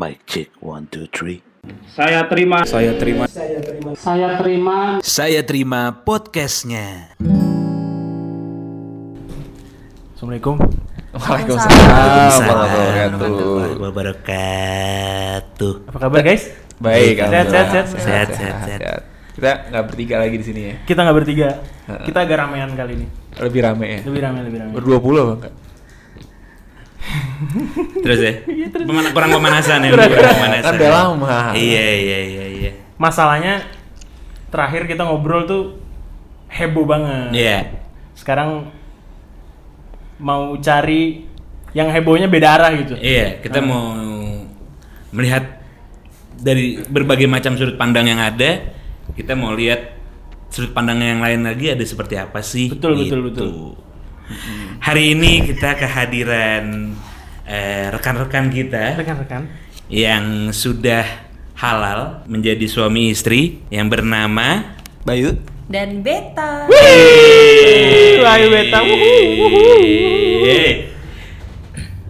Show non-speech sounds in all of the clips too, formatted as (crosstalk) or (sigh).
Mic check one two three. Saya terima. Saya terima. Saya terima. Saya terima podcastnya. Assalamualaikum. Waalaikumsalam Waalaikumsalam warahmatullahi wabarakatuh. Apa kabar guys? Baik, Sehat, sehat, sehat. Sehat, sehat, sehat. Kita nggak bertiga lagi di sini ya. Kita nggak bertiga. Kita agak ramean kali ini. Lebih rame ya. Lebih rame, lebih rame. Berdua puluh bang. Terus ya? Pemana- kurang pemanasan ya? Kurang- kurang pemanasan. Kan udah lama. Iya, iya, iya, iya. Masalahnya terakhir kita ngobrol tuh heboh banget. Iya. Sekarang mau cari yang hebohnya beda arah gitu. Iya, kita mau melihat dari berbagai macam sudut pandang yang ada, kita mau lihat sudut pandang yang lain lagi ada seperti apa sih? Betul, betul, gitu. betul. Hari ini kita kehadiran eh, rekan-rekan kita Rekan-rekan. yang sudah halal menjadi suami istri yang bernama Bayu. dan beta. Wahyu beta. wuhu, wuhu. Yeay.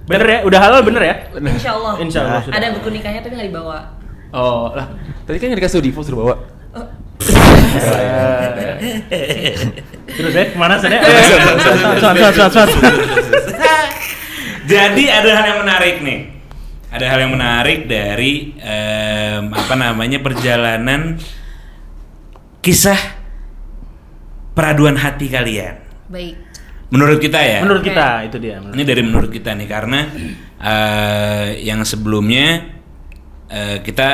Bener ya? Udah halal bener ya? Insya Allah. Insya Allah sudah. Ada buku nikahnya tapi nggak dibawa. Oh lah. Tadi kan nggak dikasih divo suruh bawa. Terus ya, ke mana sih? Jadi ada hal yang menarik nih. Ada hal yang menarik dari em, apa namanya perjalanan kisah peraduan hati kalian. Baik. Menurut kita ya. Menurut kita itu dia. menurut- Ini dari menurut kita nih karena eh, yang sebelumnya eh, kita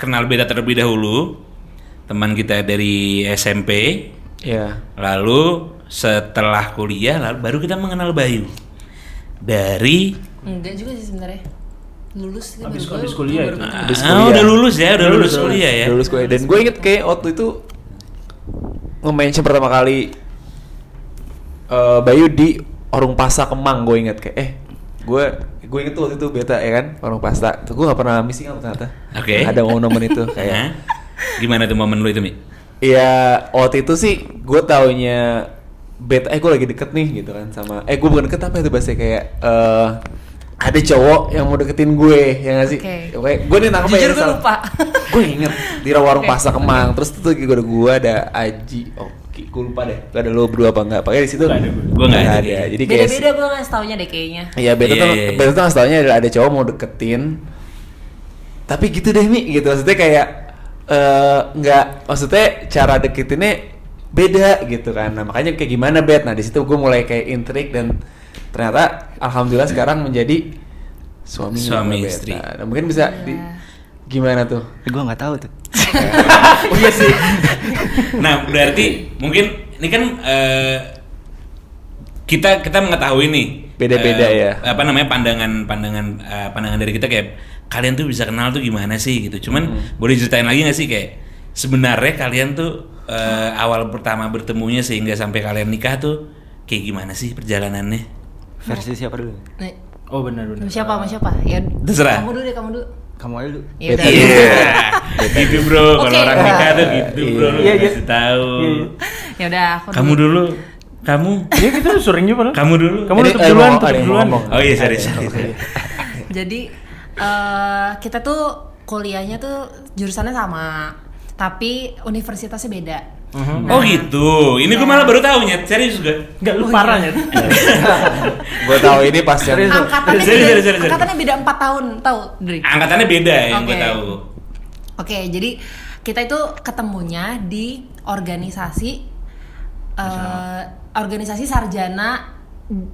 kenal beda terlebih dahulu teman kita dari SMP Iya. lalu setelah kuliah lalu baru kita mengenal Bayu dari Enggak juga sih sebenarnya. Lulus Habis- baru- habis kuliah itu. Habis Ah, kuliah. udah lulus ya udah lulus Lulus, kuliah ya Lulus kuliah. Dan gue inget kayak waktu itu nge-mention pertama kali eh, Bayu di Orung Pasa Kemang gue inget kayak eh gue gue inget tuh waktu itu beta ya kan Orung Pasta tuh gue gak pernah missing out ternyata Oke. ada momen-momen itu (laughs) kayak gimana tuh momen lu itu mi Iya, waktu itu sih gue taunya beta eh gue lagi deket nih gitu kan sama eh gue bukan deket apa itu bahasa kayak eh ada cowok yang mau deketin gue ya gak sih? Oke. Oke, gue nih nangkep Jujur ya, gue lupa. gue inget di warung Oke. Pasa Kemang terus itu gue ada gue ada Aji oh gue lupa deh Gak ada lo berdua apa enggak pakai di situ Nggak ada gue. Gua nggak ada, ada jadi kayak Beda-beda gue nggak taunya deh kayaknya. Iya beta Iya, tuh iya, iya. beta tuh ngasih taunya ada, ada cowok mau deketin tapi gitu deh mi gitu maksudnya kayak eh, nggak maksudnya cara deketinnya beda gitu kan nah makanya kayak gimana bet nah di situ gue mulai kayak intrik dan ternyata alhamdulillah sekarang menjadi suami Suami istri. Beta. Nah, mungkin bisa di- Iya. gimana tuh Gue nggak tahu tuh. (laughs) Oh iya sih. nah berarti mungkin ini kan eh, kita kita mengetahui nih Beda-beda eh, ya. apa namanya pandangan pandangan eh, pandangan dari kita kayak kalian tuh bisa kenal tuh gimana sih gitu cuman Hmm. boleh ceritain lagi nggak sih kayak sebenarnya kalian tuh eh, awal pertama bertemunya sehingga sampai kalian nikah tuh kayak gimana sih perjalanannya Versi siapa dulu? Nih, Oh benar benar. siapa sama siapa? Ya. Terserah. Kamu dulu deh, kamu dulu. Kamu aja dulu. Ya. (laughs) Iya, gitu bro. Kalau Oke. orang nikah tuh gitu bro, lu Iya, iya. kasih tahu. Iya, iya. Ya udah, aku Kamu dulu, kamu, Iya kita sering juga kamu dulu. Kamu tutup eh, duluan, tutup duluan. Oh iya, sorry, sorry. sorry. Jadi eh kita tuh kuliahnya tuh jurusannya sama, tapi universitasnya beda. Mhm. Oh gitu. Ini gue malah baru tahu nyet. Serius gue. Enggak lu Oh, parah iya. ya. gue tahu ini pas yang Serius. Angkatannya Sorry, beda, sorry. angkatannya beda 4 tahun, tahu, Dri? Angkatannya beda yang gue Oke. tahu. Oke, jadi kita itu ketemunya di organisasi eh, organisasi sarjana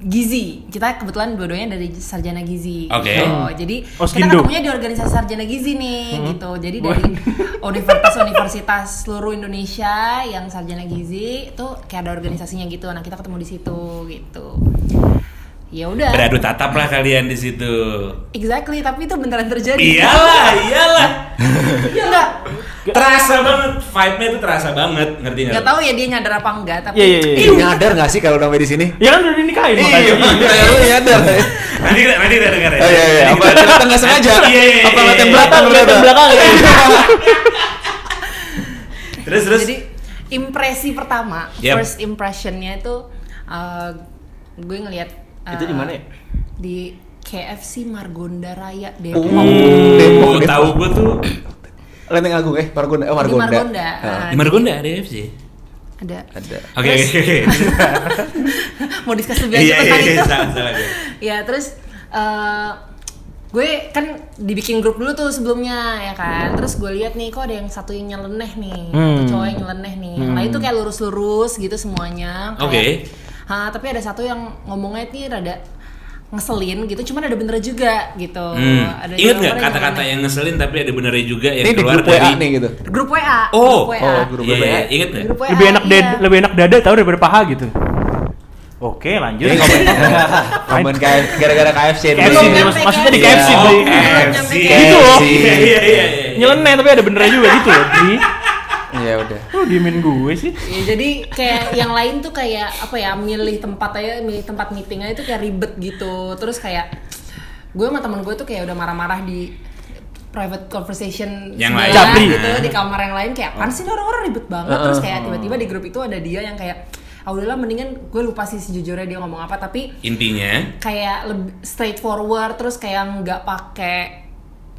gizi. Kita kebetulan dua-duanya dari sarjana gizi. Oke. Gitu. Jadi Oh, kita ketemunya di organisasi sarjana gizi nih, Hmm. gitu. Jadi dari universitas-universitas seluruh Indonesia yang sarjana gizi itu kayak ada organisasinya gitu. Nah, kita ketemu di situ gitu. Ya udah. Beradu tatap lah kalian di situ. Exactly, tapi itu beneran terjadi. Iyalah, iyalah. Ya enggak. terasa banget, vibe-nya tuh terasa banget, ngerti nggak? Enggak tahu ya dia nyadar apa enggak, tapi Iya iya iya. Ih, nyadar gak sih kalau udah di sini? Ya kan udah dinikahin Iya, makanya. iya, lu nyadar. Nanti kita nanti kita dengar ya. Oh iya iya, apa ternyata nggak sengaja? Iya, iya, iya, Apa iya, iya. belakang yang belakang. (laughs) Terus terus. Jadi impresi pertama, first impressionnya itu uh, gue ngelihat uh, Itu di mana ya? Di KFC Margonda Raya Oh, Depok. Depok, Oh, Depok. tahu gue tuh Lenteng Agung eh Margonda oh Di Margonda. Margonda. Ah, ah, di Margonda ada FC. Ada. ada. Oke oke oke. (laughs) Mau diskus lebih lanjut Iya iya tentang iya itu. salah salah. gue. ya terus eh, gue kan dibikin grup dulu tuh sebelumnya ya kan terus gue lihat nih kok ada yang satu yang nyeleneh nih Hmm. cowok yang nyeleneh nih yang lain tuh kayak lurus-lurus gitu semuanya Oke. Hah, tapi ada satu yang ngomongnya nih rada ngeselin gitu cuman ada bener juga gitu Hmm. ada Ingat juga nggak kata-kata yang ngeselin tapi ada benernya juga yang Ini di keluar grup dari WA nih gitu. grup WA Oh, grup WA. oh, grup Iya, WA. iya, inget nggak? Grup WA, lebih enak iya. dada, lebih enak dada tahu daripada paha gitu. Oke, lanjut. KF (laughs) gara-gara KFC KFC, maksudnya di KFC. Oh. Gitu loh. Iya iya iya. iya. Nyeleneh tapi ada benernya juga gitu loh. Iya udah. Lu diemin gue sih. Ya, jadi kayak yang lain tuh kayak apa ya milih tempat aja milih tempat meeting aja tuh kayak ribet gitu terus kayak gue sama temen gue tuh kayak udah marah-marah di private conversation Yang lain. Japri. gitu di kamar yang lain kayak apaan sih orang-orang ribet banget terus kayak tiba-tiba di grup itu ada dia yang kayak ah udahlah mendingan gue lupa sih sejujurnya dia ngomong apa tapi Intinya kayak lebih straightforward terus kayak nggak pakai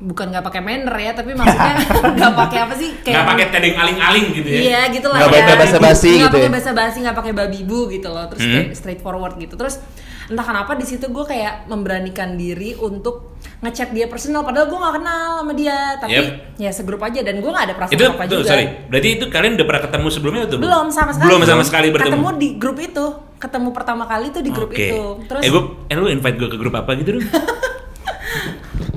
bukan nggak pakai manner ya tapi maksudnya (laughs) nggak pakai apa sih nggak pakai tedeng aling-aling gitu ya. Iya gitu lah Nggak pakai basa-basi Nggak gitu pakai ya? basa-basi, nggak pakai babi bu gitu loh. Terus Hmm. kayak straightforward gitu. Terus entah kenapa di situ gue kayak memberanikan diri untuk ngechat dia personal padahal gue nggak kenal sama dia tapi Yep. ya segrup aja dan gue nggak ada perasaan Itu apa tuh juga sorry. Berarti itu kalian udah pernah ketemu sebelumnya atau belum sama sekali Belum sama sekali bertemu. ketemu di grup itu ketemu pertama kali tuh di grup Oke. itu terus eh gue, eh lu invite gue ke grup apa gitu dong? (laughs)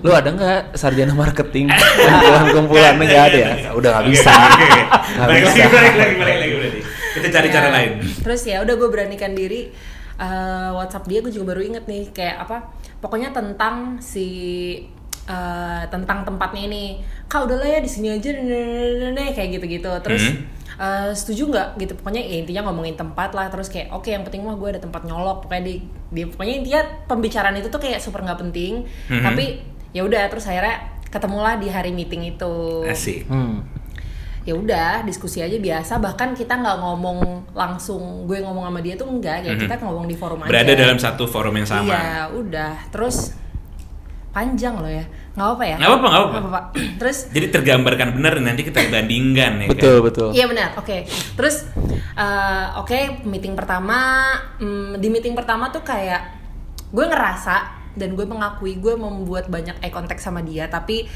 Lu ada nggak sarjana marketing? (laughs) Kumpulan-kumpulan nggak ada ya? Udah nggak bisa. Nggak lagi, bisa. balik lagi, balik lagi berarti. Kita cari cara Ya. lain. Terus ya udah gue beranikan diri eh, WhatsApp dia gue juga baru inget nih kayak apa pokoknya tentang si eh, tentang tempatnya ini kak udahlah ya di sini aja nih kayak gitu-gitu terus Hmm. eh, setuju nggak gitu pokoknya ya, intinya ngomongin tempat lah terus kayak oke yang penting mah gue ada tempat nyolok pokoknya di, di- pokoknya intinya pembicaraan itu tuh kayak super nggak penting Mhm. tapi ya udah terus akhirnya ketemulah di hari meeting itu Asik. Hmm. ya udah diskusi aja biasa bahkan kita nggak ngomong langsung gue ngomong sama dia tuh enggak ya kita ngomong di forum aja Mhm. Berada dalam satu forum yang sama. iya udah terus panjang loh ya nggak apa ya Nggak apa-apa, nggak apa-apa. Pak. (clears throat) terus Jadi tergambarkan benar nanti kita bandingkan ya Betul kan. betul. Iya benar, oke. Terus eh, oke meeting pertama, mm, di meeting pertama tuh kayak gue ngerasa dan gue mengakui gue membuat banyak eye contact sama dia, tapi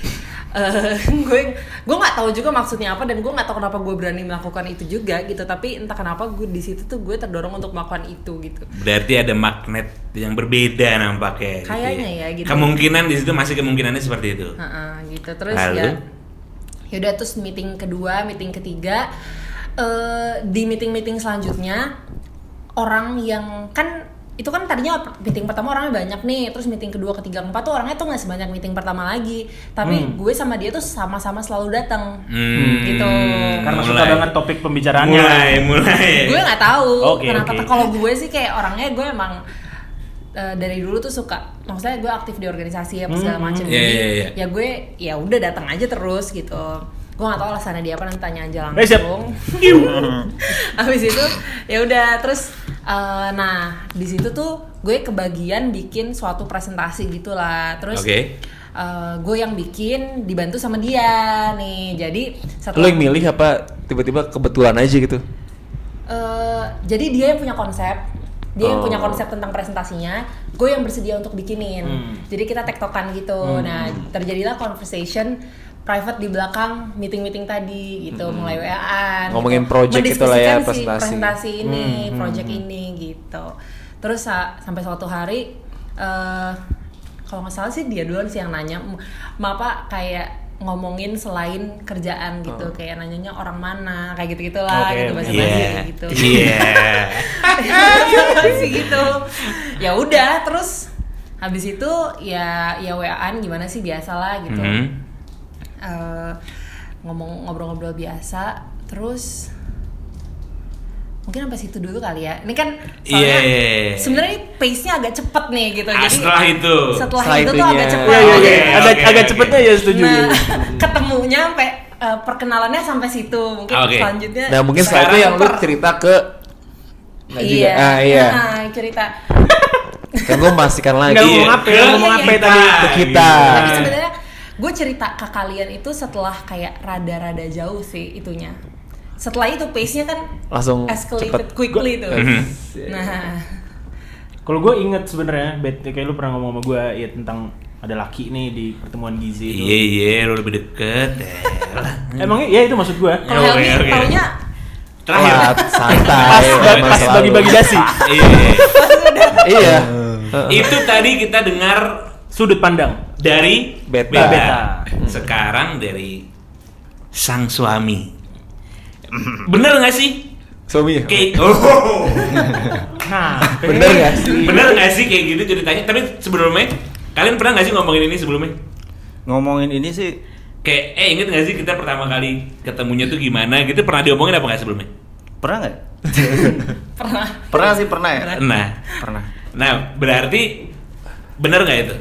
eh, (laughs) gue gue nggak tahu juga maksudnya apa dan gue nggak tahu kenapa gue berani melakukan itu juga gitu. Tapi entah kenapa gue di situ tuh gue terdorong untuk melakukan itu gitu. Berarti ada magnet yang berbeda nampaknya. gitu Kayaknya ya, gitu. Kemungkinan di situ masih kemungkinannya seperti itu. Heeh, gitu terus Lalu? ya yaudah terus meeting kedua meeting ketiga eh di meeting meeting selanjutnya orang yang kan itu kan tadinya meeting pertama orangnya banyak nih terus meeting kedua ketiga keempat tuh orangnya tuh nggak sebanyak meeting pertama lagi tapi Hmm. gue sama dia tuh sama-sama selalu datang Hmm, Gitu. Karena suka mulai. banget topik pembicaraannya. Mulai, mulai. gue nggak tahu Oke, kenapa oke. kalau gue sih kayak orangnya gue emang eh, dari dulu tuh suka maksudnya gue aktif di organisasi apa segala Hmm, macam hmm. jadi Iya, iya, iya. ya gue ya udah datang aja terus gitu gue nggak tahu alasannya dia apa nanti tanya aja Eh, langsung (laughs) habis itu ya udah terus eh, nah di situ tuh gue kebagian bikin suatu presentasi gitulah terus Oke. eh, gue yang bikin dibantu sama dia nih jadi setelah yang milih apa tiba-tiba kebetulan aja gitu? Eh, jadi dia yang punya konsep dia yang Oh. punya konsep tentang presentasinya gue yang bersedia untuk bikinin Hmm. jadi kita tektokan gitu nah terjadilah conversation private di belakang meeting-meeting tadi gitu mulai wa Ngomongin project itu lah ya, presentasi. presentasi ini Hmm, project ini gitu. Terus sa- sampai suatu hari eh kalau nggak salah sih dia duluan sih yang nanya "M- ma apa kayak ngomongin selain kerjaan gitu kayak nanyanya orang mana kayak gitu gitulah Oke, gitu bahasa Iya. gitu. (laughs) Iya. (laughs) sih gitu. Ya udah terus habis itu ya ya waan gimana sih biasalah gitu. Mhm. Eh, ngomong ngobrol-ngobrol biasa terus mungkin sampai situ dulu kali ya ini kan soalnya Iya. sebenarnya pace-nya agak cepet nih gitu Ah, setelah itu. setelah, Setelah itu tuh agak cepet Iya iya Oke, iya. Agak oke, agak cepetnya ya setuju. nah (laughs) ketemunya sampai eh, perkenalannya sampai situ mungkin Oke. selanjutnya Nah mungkin setelah itu Sekarang yang lu cerita ke Nggak juga. iya Ah iya. Nah, (laughs) cerita kan gue memastikan lagi Nggak Iya. ngomong apa ya, ngomong apa tadi? Ke kita. Tapi sebenarnya gue cerita ke kalian itu setelah kayak rada-rada jauh sih itunya. Setelah itu pace-nya kan langsung escalated cepet. quickly tuh. Mhm. Nah, Kalau gue inget sebenarnya, Bet, kayak lu pernah ngomong sama gue ya tentang ada laki nih di pertemuan gizi itu. Iya iya, lu lebih deket. Eh. (laughs) Emangnya ya itu maksud gue. kalau Oke, Helmi oke. taunya Terakhir. (laughs) Santai Pas, bagi-bagi dasi. (laughs) Iya. iya Itu tadi kita dengar Sudut pandang. Dari Beta. Beta. Sekarang dari sang suami. (laughs) Bener nggak sih? suami ya? Kayak (laughs) oh. Nah, bener gak sih Bener nggak sih kayak gitu ceritanya? Tapi sebelumnya kalian pernah nggak sih ngomongin ini sebelumnya? Ngomongin ini sih Kayak eh inget nggak sih kita pertama kali ketemunya tuh gimana gitu pernah diomongin apa nggak sebelumnya? pernah nggak? (laughs) pernah. Pernah sih pernah ya. Nah, Pernah. nah berarti bener nggak itu?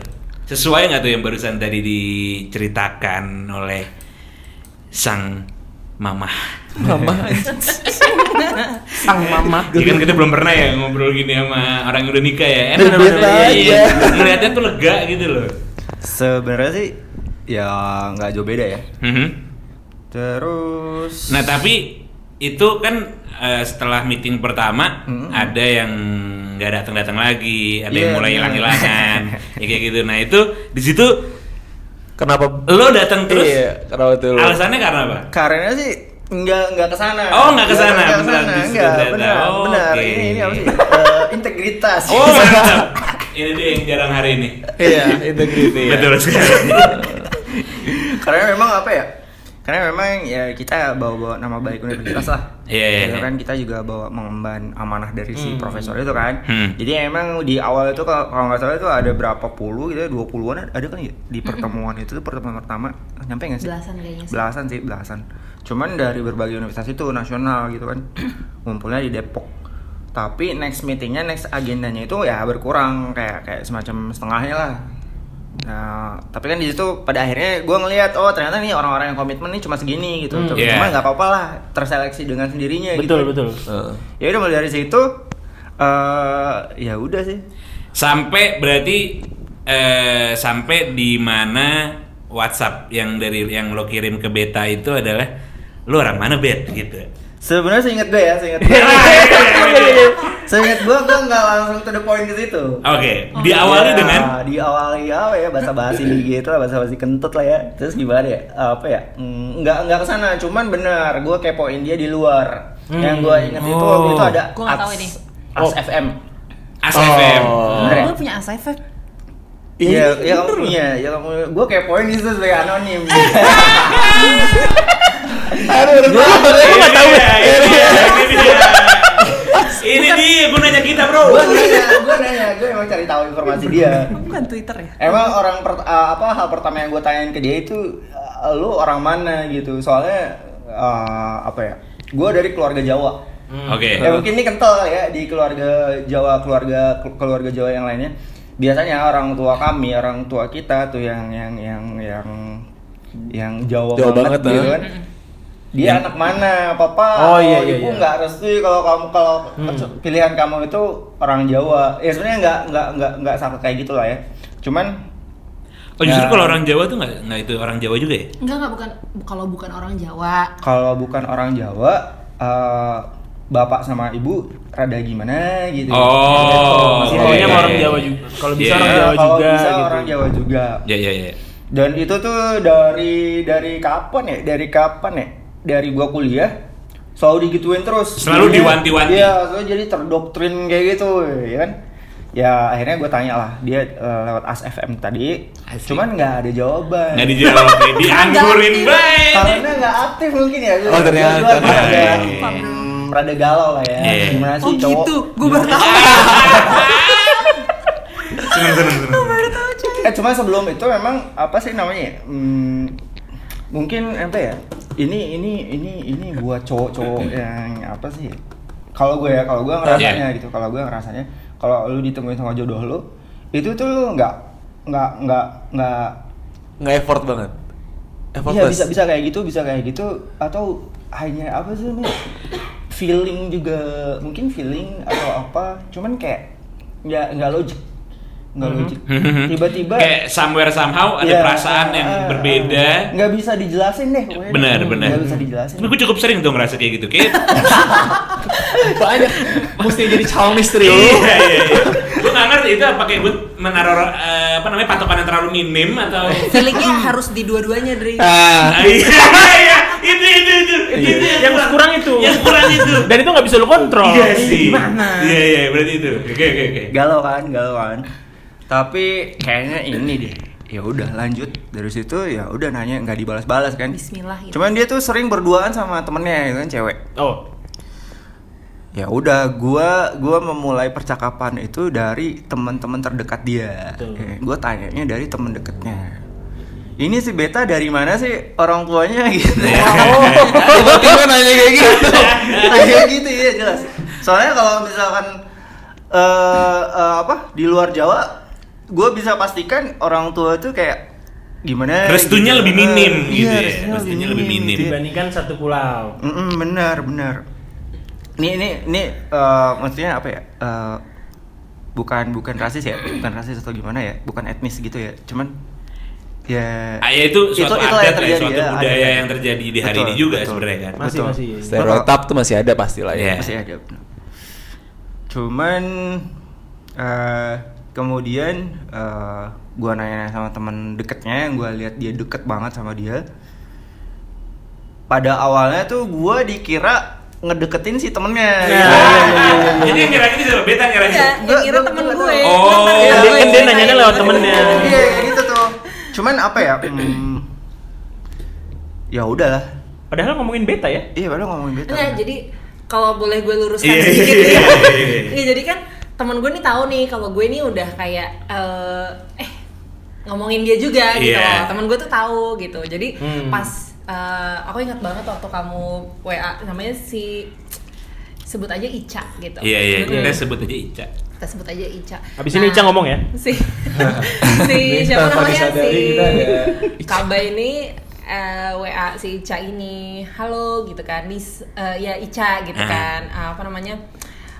Sesuai nggak tuh yang barusan tadi diceritakan oleh sang mama? mama (laughs) sang mama. Ya kan kita belum pernah ya ngobrol gini sama orang yang udah nikah ya. Enak rasanya, iya. aja. Ngeliatnya tuh lega gitu loh. Sebenarnya sih ya nggak jauh beda ya. Mhm. Terus Nah tapi itu kan eh, setelah meeting pertama Hmm. ada yang nggak datang datang lagi, ada yang Iya, mulai benar. hilang hilangan, (laughs) ya kayak gitu. Nah itu di situ kenapa lo datang terus iya kenapa lu? alasannya karena apa? karena sih nggak nggak ke sana. Oh, nggak ke sana, Nggak beneran ke sana. di situ Nggak, ternyata. benar, Oh, benar. oke. Ini ini apa sih? (laughs) Eh, integritas. Oh (laughs) mantap. ini dia yang jarang hari ini. iya integrity ya. Betul sekali. Karena memang apa ya? Karena memang ya kita bawa-bawa nama baik universitas lah. Iya, iya, Gitu iya. kan kita juga bawa mengemban amanah dari si profesor itu kan. Hmm. Jadi emang di awal itu kalau kalau nggak salah itu ada berapa puluh gitu, dua puluhan ada kan ya di pertemuan itu tuh pertemuan pertama nyampe nggak sih? Belasan kayaknya sih. Belasan sih belasan. Cuman dari berbagai universitas itu nasional gitu kan, (clears throat) ngumpulnya di Depok. Tapi next meetingnya, next agendanya itu ya berkurang kayak kayak semacam setengahnya lah. Nah, tapi kan di situ pada akhirnya gue ngelihat oh ternyata nih orang-orang yang komitmen nih cuma segini gitu. Hmm. Iya. Cuma nggak apa-apa lah terseleksi dengan sendirinya Betul, gitu. betul. Heeh. Ya udah mulai dari situ eh ya udah sih. sampai berarti eh, sampai di mana WhatsApp yang dari yang lo kirim ke beta itu adalah lo orang mana bet gitu. Sebenarnya seingat gue ya, seingat gue. (laughs) seingat gue gue nggak langsung to the point ke situ. Oke, diawali Ya, dengan diawali apa ya bahasa basi gitu lah bahasa basi kentut lah ya terus gimana ya apa ya Hmm, nggak nggak ke sana cuman benar gue kepoin dia di luar Hmm. yang gue inget itu Oh. waktu itu ada Gua Ars- ini. Oh. FM As FM. Bener ya? gue punya ASFF. Iya, ya kamu punya, ya kamu, gue kepoin itu sebagai anonim. (laughs) (laughs) aduh gua Ini nggak tahu dia, ini dia, ini (laughs) dia. Ini dia gunanya kita, Bro. gue nanya, gue nanya, gue emang cari tahu informasi dia. Bukan Twitter ya? Emang orang per- uh, apa hal pertama yang gue tanyain ke dia itu uh, lu orang mana gitu. Soalnya uh, apa ya? Gue dari keluarga Jawa. Oke. Ya mungkin ini kental kali ya di keluarga Jawa, keluarga keluarga Jawa yang lainnya. Biasanya orang tua kami, orang tua kita tuh yang yang yang yang yang Jawa, Jawa banget, gitu ah. kan. Dia anak mana, papa? Oh, iya, iya, ibu iya. nggak restui kalau kamu kalau Hmm. pilihan kamu itu orang Jawa. Ya sebenarnya nggak nggak nggak nggak sampai kayak gitu lah ya. Cuman Oh justru Ya. kalau orang Jawa tuh nggak nggak itu orang Jawa juga ya? Enggak, enggak bukan kalau bukan orang Jawa. kalau bukan orang Jawa, eh, bapak sama ibu rada gimana gitu. Oh, Masih Pokoknya Iya, sama orang iya, Jawa iya. juga. Kalau bisa Iya. orang Jawa kalau juga bisa gitu. orang Jawa juga. Ya ya ya. Dan itu tuh dari dari kapan ya? Dari kapan ya? Dari gua kuliah selalu digituin terus. Selalu diwanti-wanti. Iya, soalnya jadi terdoktrin kayak gitu, ya kan? Ya akhirnya gue tanya lah dia eh, lewat As FM tadi, Asik. cuman nggak ada jawaban. Nggak dijawab, (laughs) dianggurin baik. Karena nggak aktif mungkin ya. Oh, ternyata. Gua rada, Iya. hmm, rada galau lah ya. Iya. Gimana sih Oh cowok? gitu, gue baru tahu. (laughs) Seneng seneng seneng. Eh cuma sebelum itu memang apa sih namanya? ya? Hmm, mungkin apa ya? Ini ini ini ini buat cowok-cowok yang apa sih? Kalau gue ya, kalau gue ngerasanya gitu, kalau gue ngerasanya kalau lu ditemuin sama jodoh lu, itu tuh lu nggak nggak nggak nggak nggak effort banget? Iya effortless? bisa bisa kayak gitu, bisa kayak gitu atau hanya apa sih namanya? feeling juga mungkin feeling atau apa, cuman kayak nggak nggak logik nggak Mhm. logik. (laughs) Tiba-tiba kayak somewhere somehow ada Iya, perasaan yang ah, berbeda. nggak bisa dijelasin deh. pokoknya. Benar, benar. Nggak bisa dijelasin. Tapi gue cukup sering tuh ngerasa kayak gitu. Kayak (laughs) Banyak mesti jadi calon istri lu. iya, iya, iya. Gue nggak ngerti itu apa kayak gue menaruh eh, apa namanya patokan yang terlalu minim atau Feelingnya harus di dua-duanya Dri. Ah, Ah, iya, iya, itu itu itu itu yang kurang itu. yang kurang itu. Dan itu nggak bisa lu kontrol. Iya sih. Gimana? Iya iya berarti itu. Oke oke oke. galau kan galau kan tapi kayaknya ini deh. Ya udah lanjut. Dari situ ya udah nanya nggak dibalas-balas kan. Bismillah gitu. cuman dia tuh sering berduaan sama temennya gitu kan cewek. Oh, ya udah gua gua memulai percakapan itu dari teman-teman terdekat dia. Betul. ya, gua tanyanya dari teman dekatnya ini si beta dari mana sih? Orang tuanya gitu. (laughs) Tiba-tiba nanya kayak gitu. kayak gitu ya jelas. Soalnya kalau misalkan eh eh, apa di luar Jawa gue bisa pastikan orang tua tuh kayak gimana Restunya gitu. lebih minim Eh, gitu iya, ya. Restunya lebih minim. gitu ya. dibandingkan satu pulau. Mm-mm, benar benar ini ini ini eh, maksudnya apa ya Eh, bukan bukan rasis ya bukan rasis atau gimana ya bukan etnis gitu ya cuman ya Ah, ya itu suatu itulah adat yang ya, terjadi suatu ya, budaya adat. yang terjadi di hari Betul, ini juga betul. sebenarnya kan. Masih Betul. masih. Stereotip tuh masih ada pasti lah Iya. ya. masih ada cuman eh, kemudian eh, gua nanya sama teman deketnya yang gua lihat dia deket banget sama dia pada awalnya tuh gua dikira ngedeketin si temennya Nah, gitu. iya, iya, iya. Jadi yang ngira ini siapa? Beta ngira ini. Yang kira temen gue. Oh. Iya, gue. dia- dia nanyanya lewat temennya. gitu. iya gitu tuh cuman apa ya hmm, ya udahlah Padahal ngomongin beta ya. iya padahal ngomongin beta Enggak, jadi kalau boleh gue luruskan Iya, sedikit iya, ya. iya, iya. Iya, jadi kan temen gue nih tahu nih kalau gue nih udah kayak eh eh ngomongin dia juga gitu Iya. loh. Temen gue tuh tahu gitu. Jadi Hmm. pas eh, aku ingat banget waktu kamu WA namanya si sebut aja Ica gitu. Iya iya, Hmm. kita sebut aja Ica. Kita sebut aja Ica. Habis ini Ica ngomong ya? Si (laughs) si siapa namanya si kita ada Kaba ini eh, WA si Ica ini, halo gitu kan, Nis, eh, ya Ica gitu Ah. kan, Ah, apa namanya,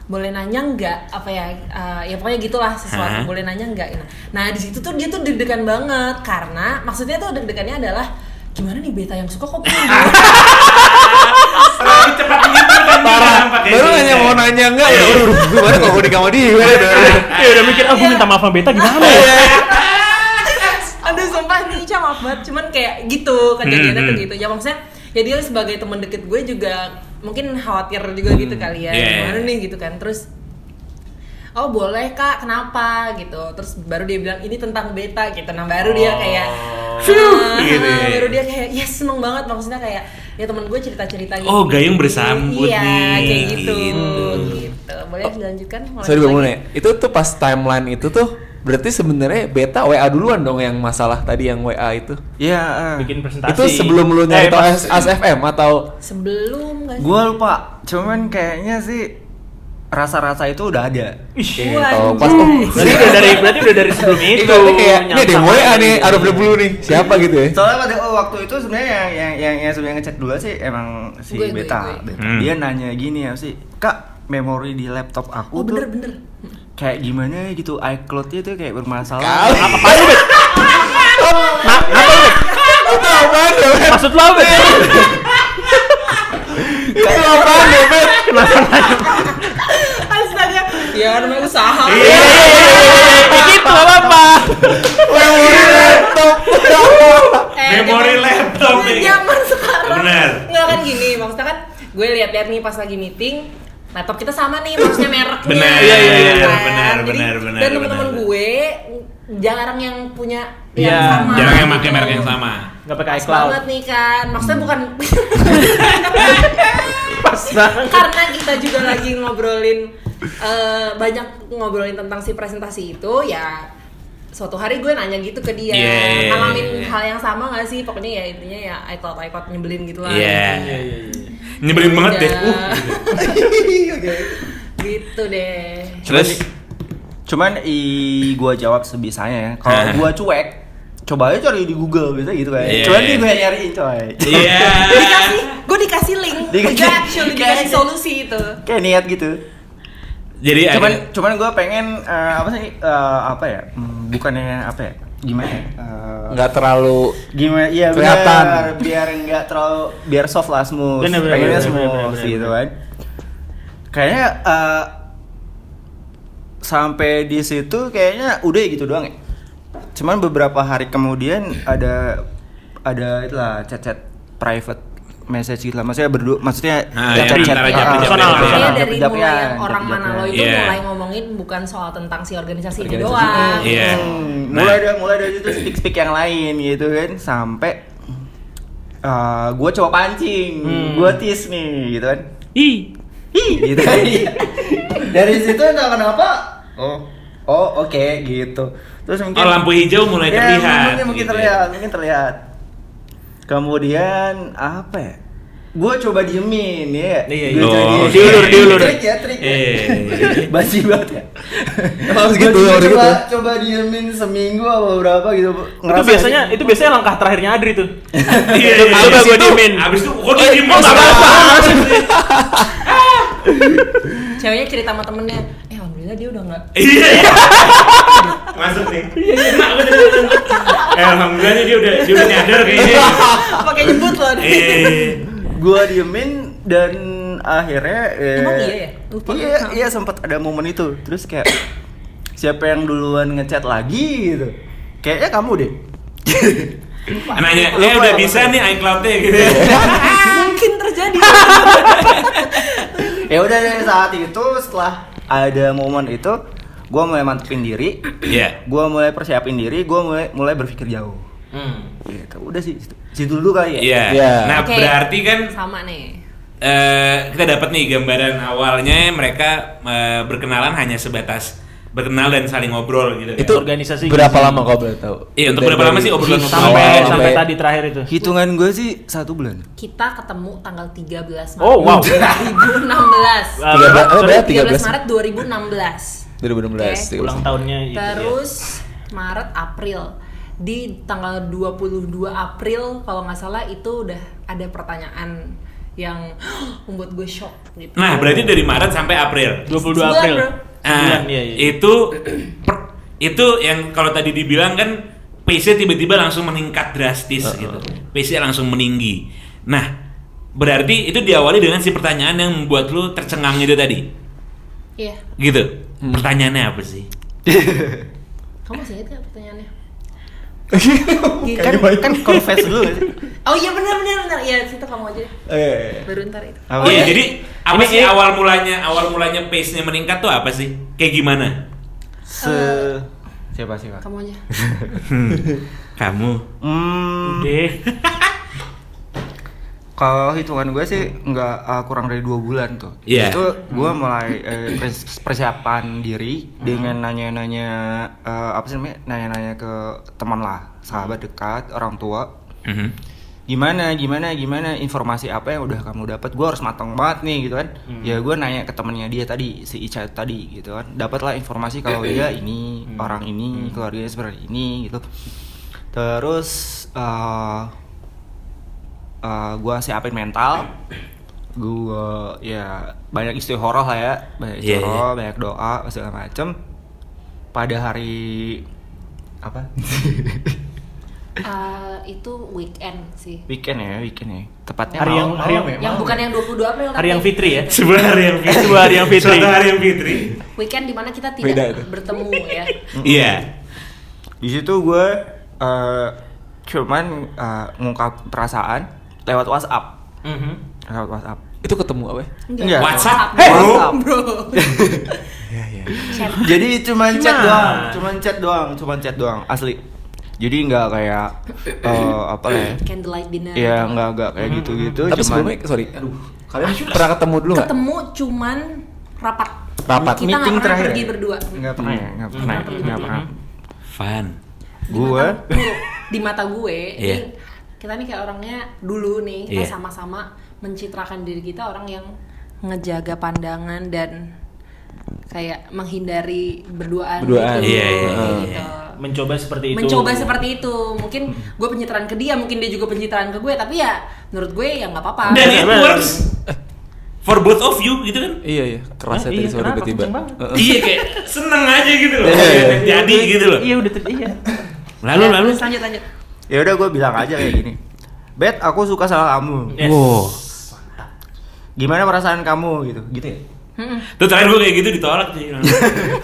boleh nanya nggak apa ya, eh, ya pokoknya gitulah sesuatu, Ah. boleh nanya nggak? Nah, nah di situ tuh dia tuh deg-degan banget karena maksudnya tuh deg-degannya adalah gimana nih beta yang suka kok punya? (laughs) Terlalu cepat menyimpulkan Parah. nampaknya Baru nanya mau nanya enggak ya. Udah gimana kalau gue nikah sama dia? Ya udah mikir, ah gue minta maaf sama beta gimana ya? Aduh sumpah nih Ica maaf banget Cuman kayak gitu kejadiannya Hmm, tuh hmm. gitu Ya maksudnya ya dia sebagai teman deket gue juga Mungkin khawatir juga gitu kali ya Iya, Gimana iya. nih gitu kan. Terus Oh boleh kak, kenapa? gitu. Terus baru dia bilang ini tentang beta gitu. Nah baru dia kayak Phew, ah, gitu ya. Baru dia kayak yes seneng banget. Maksudnya kayak ya temen gue cerita-cerita gitu. Oh, gayung bersambut Iya nih, kayak gitu. Gitu. gitu. Boleh dilanjutkan? Mulai Sorry ya. Itu tuh pas timeline itu tuh berarti sebenarnya beta WA duluan dong yang masalah tadi yang WA itu. Iya, eh. Bikin presentasi. Itu sebelum lu nyari Eh, tau AS- ASFM atau Sebelum gak sih? Gua lupa, cuman kayaknya sih rasa-rasa itu udah ada. Ih, atau pas oh, berarti udah dari berarti udah dari sebelum itu. Kayak ini ada gitu. nih, ada dulu nih. Siapa gitu ya? Soalnya pada oh, waktu itu sebenarnya yang yang yang, yang sebenarnya ngechat dulu sih emang si Gue, gue, Beta. gue. Beta. Hmm. Dia nanya gini ya sih, "Kak, memori di laptop aku Oh tuh bener bener kayak gimana gitu iCloud-nya tuh kayak bermasalah." Kali. Apa lu, Bet? Nah, apa lu, Bet? Itu apaan ya, Bet? Maksud lo apa, Bet? Itu apaan ya, Bet? Astaga, ya namanya usaha. Iya, iya, iya, iya, iya, gitu apa-apa. Memori laptop. Eh, Memori zaman- laptop. Zaman sekarang. Bener. Nggak kan gini, maksudnya kan gue lihat-lihat nih pas lagi meeting, laptop kita sama nih, maksudnya mereknya. Bener, iya, iya, iya, kan? bener, Jadi, bener, bener, Dan teman-teman gue jarang yang punya yang sama. Jarang yang pakai merek yang sama. Nggak pakai iCloud. banget nih kan, maksudnya bukan (laughs) Pas banget. karena kita juga lagi ngobrolin eh, banyak ngobrolin tentang si presentasi itu ya suatu hari gue nanya gitu ke dia Iya, iya, iya, ngalamin iya. hal yang sama gak sih pokoknya ya intinya ya iCloud iCloud nyebelin gitu lah Iya. Iya, iya, iya. Nyebelin banget deh. Udah. Uh. (laughs) gitu deh Terus Cuman i gua jawab sebisanya ya. Kalau (laughs) gua cuek, coba aja cari di Google biasa gitu kan. Iya. Cuman dia gue nyariin coy. Iya. dikasih gue dikasih link Dikasih- actually dikasih kayak- solusi itu Kayak niat gitu. Jadi cuman ada- cuman gue pengen eh, apa sih eh, apa ya hmm, bukannya apa ya gimana ya nggak terlalu gimana iya Kelihatan. benar biar nggak terlalu biar soft lah smooth. Bener, bener, pengennya bener, smooth bener, bener, bener, gitu kan. Kayaknya eh, sampai di situ kayaknya udah gitu doang ya. Cuman beberapa hari kemudian ada ada itulah chat-chat private message gitu lah maksudnya berdua maksudnya Nah, chat- yang chat- ah, japri-japri personal. ya? Japri- dari japri- mulai ah, yang orang japri- mana lo itu Iya. mulai ngomongin bukan soal tentang si organisasi ini Organisasi. doang. Iya. Hmm, Nah. mulai dari mulai dari itu speak speak yang lain gitu kan sampai gue coba pancing, Hmm. gue tis nih gitu kan, Ih, Ih, gitu kan. (laughs) dari situ entah kenapa, oh oh oke gitu, terus mungkin Oh, lampu hijau mulai Ya, terlihat. mungkin mungkin gitu ya. terlihat, mungkin terlihat. Kemudian apa ya? Gue coba diemin ya. Iya, Gua iya. Oh, diemin. diulur, diulur. Trik ya, trik. ya. Eh. (laughs) Basi banget ya. Harus gitu, coba, gitu. coba diemin seminggu apa berapa gitu. itu biasanya itu biasanya langkah terakhirnya Adri tuh. (laughs) Iya, iya, Coba iya. gua diemin. Abis itu kok oh, nggak sabar, apa-apa. (laughs) Ceweknya cerita sama temennya, alhamdulillah dia udah nggak. Iya. Masuk nih. Enak gue dengerin. Eh, alhamdulillah nih dia udah dia udah nyadar kayaknya. Pakai nyebut loh. Eh. Gua diemin dan akhirnya eh, Emang iya ya? Lupa. Iya, iya sempat ada momen itu. Terus kayak siapa yang duluan ngechat lagi gitu. Kayaknya kamu deh. Nanya, Lupa, eh udah lupa. bisa nih iCloud-nya gitu. Mungkin terjadi. ya udah dari saat itu setelah ada momen itu gue mulai mantepin diri Iya. gue mulai persiapin diri gue mulai mulai berpikir jauh Hmm. gitu udah sih situ, situ dulu kali ya Iya. Iya. Nah, Oke. berarti kan sama nih. eh kita dapat nih gambaran awalnya mereka eh, berkenalan hanya sebatas berkenal dan saling ngobrol gitu kan. itu Organisasi berapa gizi. lama kau boleh tahu Iya, untuk Dari- berapa lama sih obrolan Sampai sampai, sampai- tadi terakhir itu. hitungan gue sih satu bulan Kita ketemu tanggal 13 Maret. Oh, wow. 2016. Ah, Tiga belas- sorry, berapa? 13 13? Maret 2016. 2016 Oke. ulang tahunnya itu. Terus Maret April di tanggal 22 April kalau nggak salah itu udah ada pertanyaan yang (gasps) membuat gue shock gitu. Nah, berarti dari Maret sampai April. 22 Sebulan, April. Nah, iya, iya. itu per- itu yang kalau tadi dibilang kan pace tiba-tiba langsung meningkat drastis gitu. Pace langsung meninggi. Nah, berarti itu diawali dengan si pertanyaan yang membuat lu tercengang itu tadi. Iya. Gitu. Pertanyaannya apa sih? (laughs) Kamu masih ingat pertanyaannya? Kan kan confess dulu Oh iya benar benar benar. Iya, situ kamu aja. deh. eh Baru ntar itu. Apa? Iya, jadi apa Ini- sih ini- awal mulanya awal mulanya pace-nya meningkat tuh apa sih? Kayak gimana? se siapa sih pak Kamu aja. (laughs) Kamu. hmm, Deh. (laughs) kalau hitungan gue sih nggak uh, kurang dari dua bulan tuh. Iya. itu gue mulai eh, pers- persiapan diri dengan nanya-nanya eh, apa sih namanya nanya-nanya ke teman lah sahabat dekat orang tua. Mhm. gimana gimana gimana informasi apa yang udah kamu dapat gue harus matang banget nih gitu kan. Ya gue nanya ke temennya dia tadi si Ica tadi gitu kan. Dapatlah informasi kalau dia ini orang ini keluarganya seperti ini gitu. Terus eh eh gue siapin mental gue ya banyak istihoroh lah ya banyak Iya, istihoroh banyak doa segala macem pada hari apa (laughs) Eh, itu weekend sih. weekend ya weekend ya tepatnya Hari yang- hari yang- ya, Yang malam bukan ya. yang 22 April Hari yang fitri ya? (laughs) Sebuah hari yang fitri. Sebuah hari yang fitri. Hari yang fitri. weekend di mana kita Beda tidak itu. bertemu ya. Iya. di situ gue eh, cuman eh, ngungkap perasaan lewat WhatsApp Mhm. lewat WhatsApp itu ketemu apa ya? Enggak. WhatsApp, bro. bro. bro. (laughs) Iya iya. Chat. jadi cuman chat doang cuman chat doang cuman chat doang asli jadi nggak kayak eh, apa ya Candlelight dinner. ya nggak nggak kayak gitu gitu Tapi sebelumnya sorry, aduh, kalian pernah ketemu dulu nggak? Ketemu cuman rapat. Rapat. Kita nggak meeting pernah terakhir pergi ya? berdua. nggak pernah ya nggak pernah ya? nggak pernah Fun. Gue di mata gue, Iya. ini kita nih kayak orangnya dulu nih kita Iya. sama-sama mencitrakan diri kita orang yang ngejaga pandangan dan kayak menghindari berduaan, Berduaan. gitu. Iya, iya, Kayak iya. gitu. Mencoba seperti itu. mencoba seperti itu mungkin gue pencitraan ke dia mungkin dia juga pencitraan ke gue tapi ya menurut gue ya nggak apa-apa Dan it works. for both of you gitu kan Iya iya, kerasnya Eh, tadi iya, suara kenapa? tiba-tiba. Iya kayak seneng aja gitu loh Iya, iya. jadi gitu loh Iya udah iya. lalu Ya, lalu terus lanjut lanjut Ya udah gue bilang aja kayak gini. Bet, aku suka sama kamu. Yes. wow Gimana perasaan kamu gitu? Gitu ya? Mm-mm. tuh terakhir gue kayak gitu ditolak sih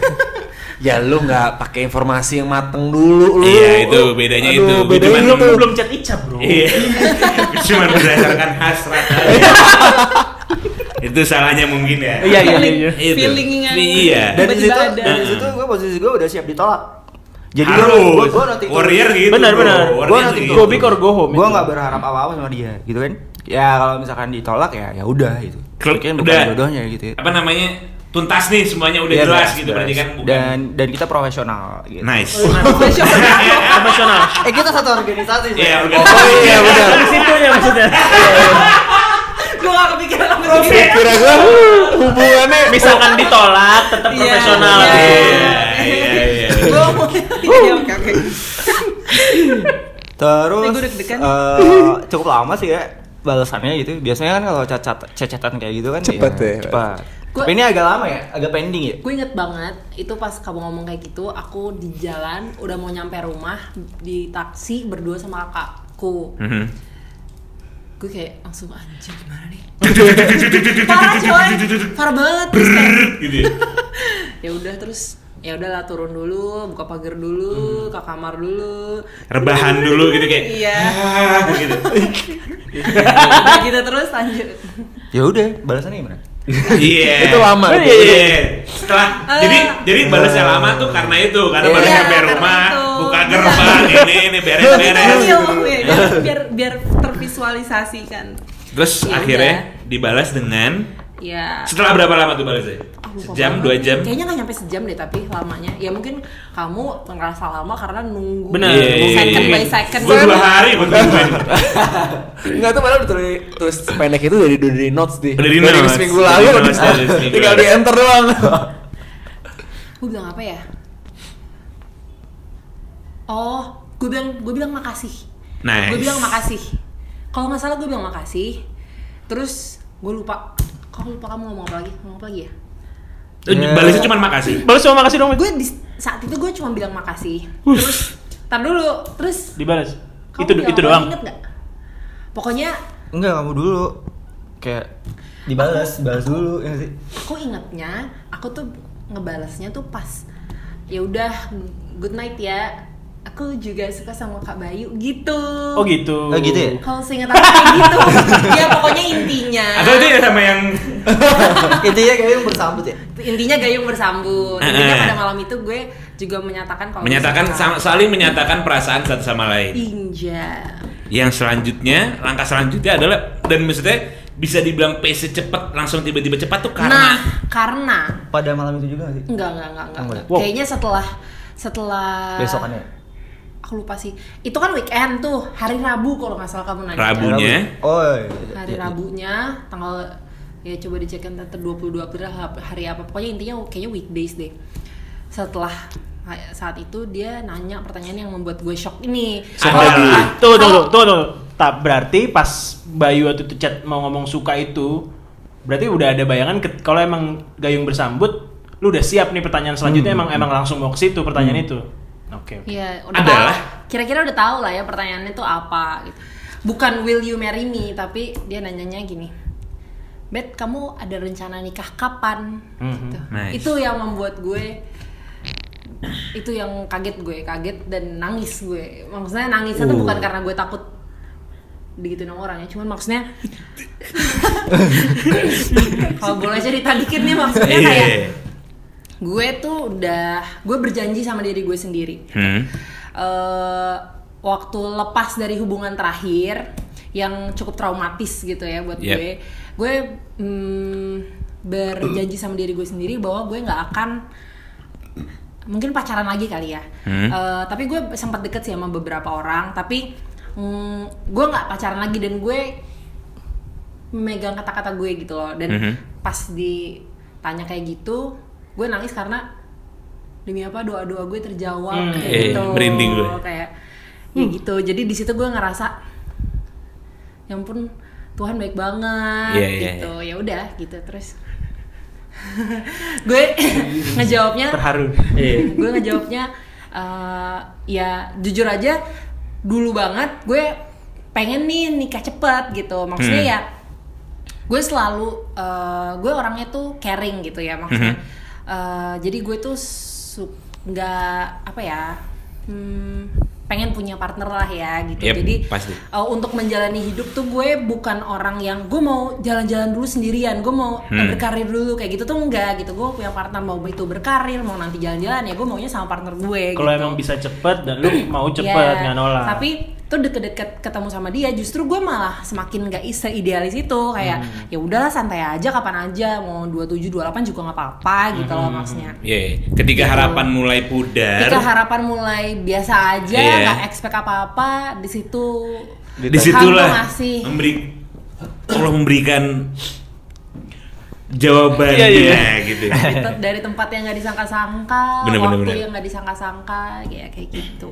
(laughs) Ya lu nggak pakai informasi yang mateng dulu lu. Iya, itu bedanya Aduh, itu. Bedanya cuman- Belum itu. belum chat Ica, Bro. iya (laughs) cuma berdasarkan hasrat (laughs) itu salahnya mungkin ya Iya iya iya. iya. Itu. Feeling yang iya Dan di situ, di situ gue posisi gue udah siap ditolak. Jadi gue harus gue gue nanti warrior gitu Benar, benar. Gua nanti gitu. Go big or go home. gue itu. nggak berharap apa-apa sama dia, gitu kan? Ya kalau misalkan ditolak ya ya udah gitu. Udah- bukan jodohnya gitu. ya. apa namanya tuntas nih semuanya udah Iya, jelas beres, gitu berarti kan bukan Dan dan kita profesional. Gitu. nice (laughs) Profesional. Eh kita satu organisasi. Iya, Bro. organisasi. Oh iya benar. Di situ ya maksudnya. (laughs) gue gak kepikiran sampai segitu Kira gua hubungannya Misalkan ditolak tetap Iya. profesional. Iya. iya iya iya iya oke oke Terus eh, cukup lama sih ya balasannya gitu. Biasanya kan kalau cacat cecetan kayak gitu kan Cepet ya. Cepat. Gua- Tapi ini agak lama ya, agak pending ya. gue inget banget itu pas kamu ngomong kayak gitu aku di jalan udah mau nyampe rumah di taksi berdua sama kakakku Mhm. gue kayak langsung anjir gimana nih (laughs) parah coy parah banget gitu ya. (laughs) ya udah terus ya udahlah turun dulu buka pagar dulu ke kamar dulu. Rebahan dulu gitu kayak iya. Ah, gitu. (laughs) Udah gitu terus lanjut. Ya udah, balasannya gimana? iya. (laughs) Itu lama. iya iya. setelah Eh. jadi jadi balasnya lama tuh karena itu karena baru Iya, nyampe rumah itu. buka gerbang ini ini beres beres. Iya, iya, biar biar tervisualisasikan. Terus Ya akhirnya udah. dibalas dengan ya setelah berapa lama tuh balasnya lupa sejam dua jam Kayaknya nggak nyampe sejam deh tapi lamanya. Ya mungkin kamu ngerasa lama karena nunggu Benar. Iya, iya, second iya. by second. Gua dua hari buat. Enggak (laughs) tuh malah udah tulis, tulis pendek itu dari dari notes di. Dari notes. seminggu Dari lalu. notes, seminggu Tinggal lalu. di enter doang. (laughs) Gue bilang apa ya? Oh, gue bilang gue bilang makasih. Nice. Gue bilang makasih. Kalau nggak salah gue bilang makasih. Terus gue lupa. Kok lupa kamu ngomong apa lagi? Ngomong apa lagi ya? Lu Ya. Balasnya cuma makasih. Balas sama makasih dong. Gue di saat itu gue cuma bilang makasih. Terus, tar dulu. Terus Dibalas. Itu itu doang. Ingat nggak? Pokoknya Enggak, kamu dulu. Kayak dibalas, balas dulu ya sih. aku ingetnya aku tuh ngebalasnya tuh pas ya udah good night ya aku juga suka sama kak Bayu gitu Oh gitu. Oh, gitu ya? kalau seingat aku kayak gitu (laughs) ya pokoknya intinya Atau itu ya sama yang (laughs) Intinya kayak yang bersambut ya. intinya gayung bersambut intinya pada malam itu gue juga menyatakan kalau menyatakan sama- saling menyatakan perasaan satu sama lain. Inja Yang selanjutnya, langkah selanjutnya adalah dan maksudnya bisa dibilang pace cepat langsung tiba-tiba cepat tuh nah karena karena Pada malam itu juga gak sih? enggak enggak enggak enggak, Enggak. Wow. kayaknya setelah setelah Besokannya. Aku lupa sih itu kan weekend tuh hari Rabu kalau nggak salah kamu nanya Rabunya. Oh, iya. hari Rabunya tanggal ya coba dicek kan tanggal 22 April hari apa pokoknya intinya kayaknya weekdays deh setelah saat itu dia nanya pertanyaan yang membuat gue shock ini Ada Kalau- lagi. Tuh, tuh, tuh, tuh, tuh. Tak berarti pas Bayu waktu itu chat mau ngomong suka itu, berarti udah ada bayangan kalau emang Gayung bersambut, lu udah siap nih pertanyaan selanjutnya emang emang langsung mau ke situ pertanyaan itu. Oke. oke. Iya, udah Adalah. tahu. Kira-kira udah tahu lah ya pertanyaannya tuh apa gitu. Bukan will you marry me, tapi dia nanyanya gini. Bet, kamu ada rencana nikah kapan? Mhm. Gitu. Nice. Itu yang membuat gue itu yang kaget gue, kaget dan nangis gue. Maksudnya nangisnya tuh Uh. bukan karena gue takut digituin sama orang ya, cuman maksudnya (laughs) (laughs) kalau boleh cerita dikit nih maksudnya Iya. kayak gue tuh udah gue berjanji sama diri gue sendiri Hmm. eh waktu lepas dari hubungan terakhir yang cukup traumatis gitu ya buat Yep. gue gue mm, berjanji sama diri gue sendiri bahwa gue nggak akan mungkin pacaran lagi kali ya Hmm. Eh, tapi gue sempat deket sih sama beberapa orang tapi mm, gue nggak pacaran lagi dan gue memegang kata-kata gue gitu loh dan Mhm. pas ditanya kayak gitu gue nangis karena demi apa doa-doa gue terjawab Hmm. kayak Eh, gitu merinding gue. kayak ya gitu jadi di situ gue ngerasa yang pun Tuhan baik banget Iya, iya, gitu ya udah gitu terus (laughs) gue (laughs) ngejawabnya Terharu. (laughs) Gue ngejawabnya eh, ya jujur aja dulu banget gue pengen nih nikah cepet gitu maksudnya Hmm. ya gue selalu eh, gue orangnya tuh caring gitu ya maksudnya Hmm. Eh, jadi gue tuh su- nggak apa ya hmm, pengen punya partner lah ya gitu Yep, jadi pasti. uh, untuk menjalani hidup tuh gue bukan orang yang gue mau jalan-jalan dulu sendirian gue mau Hmm. berkarir dulu kayak gitu tuh enggak gitu gue punya partner mau itu berkarir mau nanti jalan-jalan ya gue maunya sama partner gue Kalau gitu. emang bisa cepet dan lu mau cepet Ya, nggak nolak. tapi tuh deket-deket ketemu sama dia justru gue malah semakin gak idealis itu kayak Hmm. ya udahlah santai aja kapan aja mau 27 28 juga nggak apa-apa gitu loh maksudnya Iya, ketika Gitu. harapan mulai pudar, ketika harapan mulai biasa aja Iya. nggak expect apa-apa di situ di situlah Tuhan tuh ngasih. memberi Allah memberikan jawabannya Iya, iya, gitu. dari, te- dari tempat yang nggak disangka-sangka, Bener, waktu bener, bener. yang nggak disangka-sangka, kayak kayak gitu.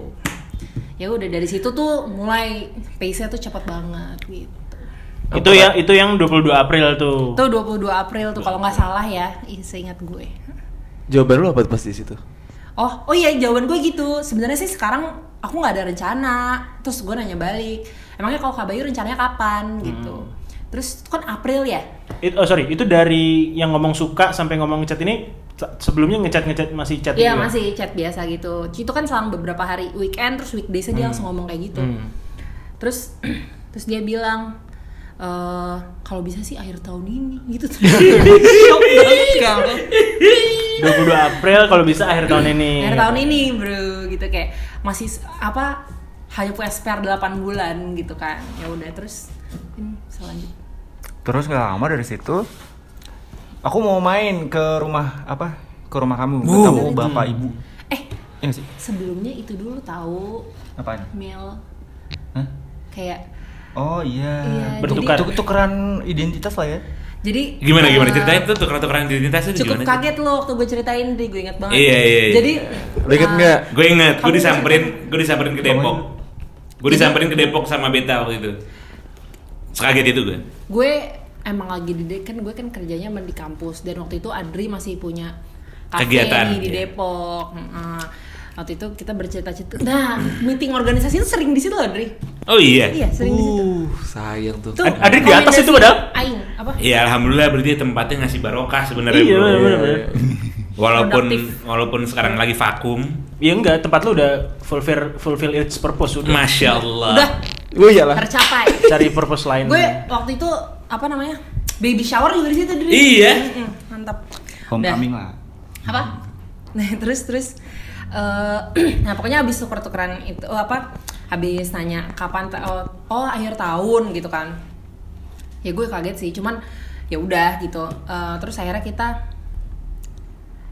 Ya udah dari situ tuh mulai pace-nya tuh cepet banget gitu. itu ya itu yang 22 April tuh. Tuh 22 April tuh kalau nggak salah ya, ih, seingat gue. Jawaban lu apa pas di situ? Oh, oh iya jawaban gue gitu. Sebenarnya sih sekarang aku nggak ada rencana. Terus gue nanya balik, emangnya kalau Kak Bayu rencananya kapan gitu. Terus itu kan April ya? It- oh sorry, itu dari yang ngomong suka sampai ngomong chat ini se- sebelumnya ngechat ngechat masih chat Iya juga? masih chat biasa gitu. Itu kan selang beberapa hari weekend terus weekdays dia langsung ngomong kayak gitu. Hmm. Terus (clears throat) terus dia bilang eh kalau bisa sih akhir tahun ini gitu. Shock banget kan. 22 April kalau bisa akhir tahun ini. Akhir tahun ini bro gitu kayak masih apa hanya punya spare 8 bulan gitu kan. Ya udah terus ini selanjutnya. Terus nggak lama dari situ, aku mau main ke rumah apa? Ke rumah kamu, Uh. ketemu bapak ibu. Eh nggak sih? sebelumnya itu dulu tahu Apaan? mail Hah? kayak Oh iya. Iya, Bertukar. Tuk- tukeran identitas lah ya. jadi Gimana gimana eh, ceritain tuh tukeran-tukeran identitas itu cukup gimana? kaget lo waktu gue ceritain deh gue ingat banget Iya, iya, iya. jadi Lu inget uh, nggak? Gue inget, gue disamperin, gue disamperin ke Depok. Gue Jadi- disamperin ke Depok sama Beta waktu itu. Sekaget itu gue. gue emang lagi di kan gue kan kerjanya emang di kampus dan waktu itu Adri masih punya kafe Kegiatan, di iya. Depok Heeh. waktu itu kita bercerita-cerita nah meeting organisasi itu sering di situ loh Adri Oh iya. iya sering di situ Uh, sayang tuh. Tuh, Ad- Adri di atas itu padahal? Aing apa Ya alhamdulillah berarti tempatnya ngasih barokah sebenarnya Iya. (laughs) Walaupun Produktif. walaupun sekarang lagi vakum, Iya enggak, tempat lu udah fulfill fulfill its purpose udah. masya Allah. udah Oh iyalah. tercapai. Cari purpose lain. gue waktu itu apa namanya baby shower juga di situ Adri Iya. Mm-mm, mantap. Homecoming lah. apa? Nah terus terus. Eh, (clears throat) nah pokoknya habis tuker-tukeran itu oh, apa habis nanya kapan oh, oh akhir tahun gitu kan. Ya gue kaget sih cuman ya udah gitu. Eh, terus akhirnya kita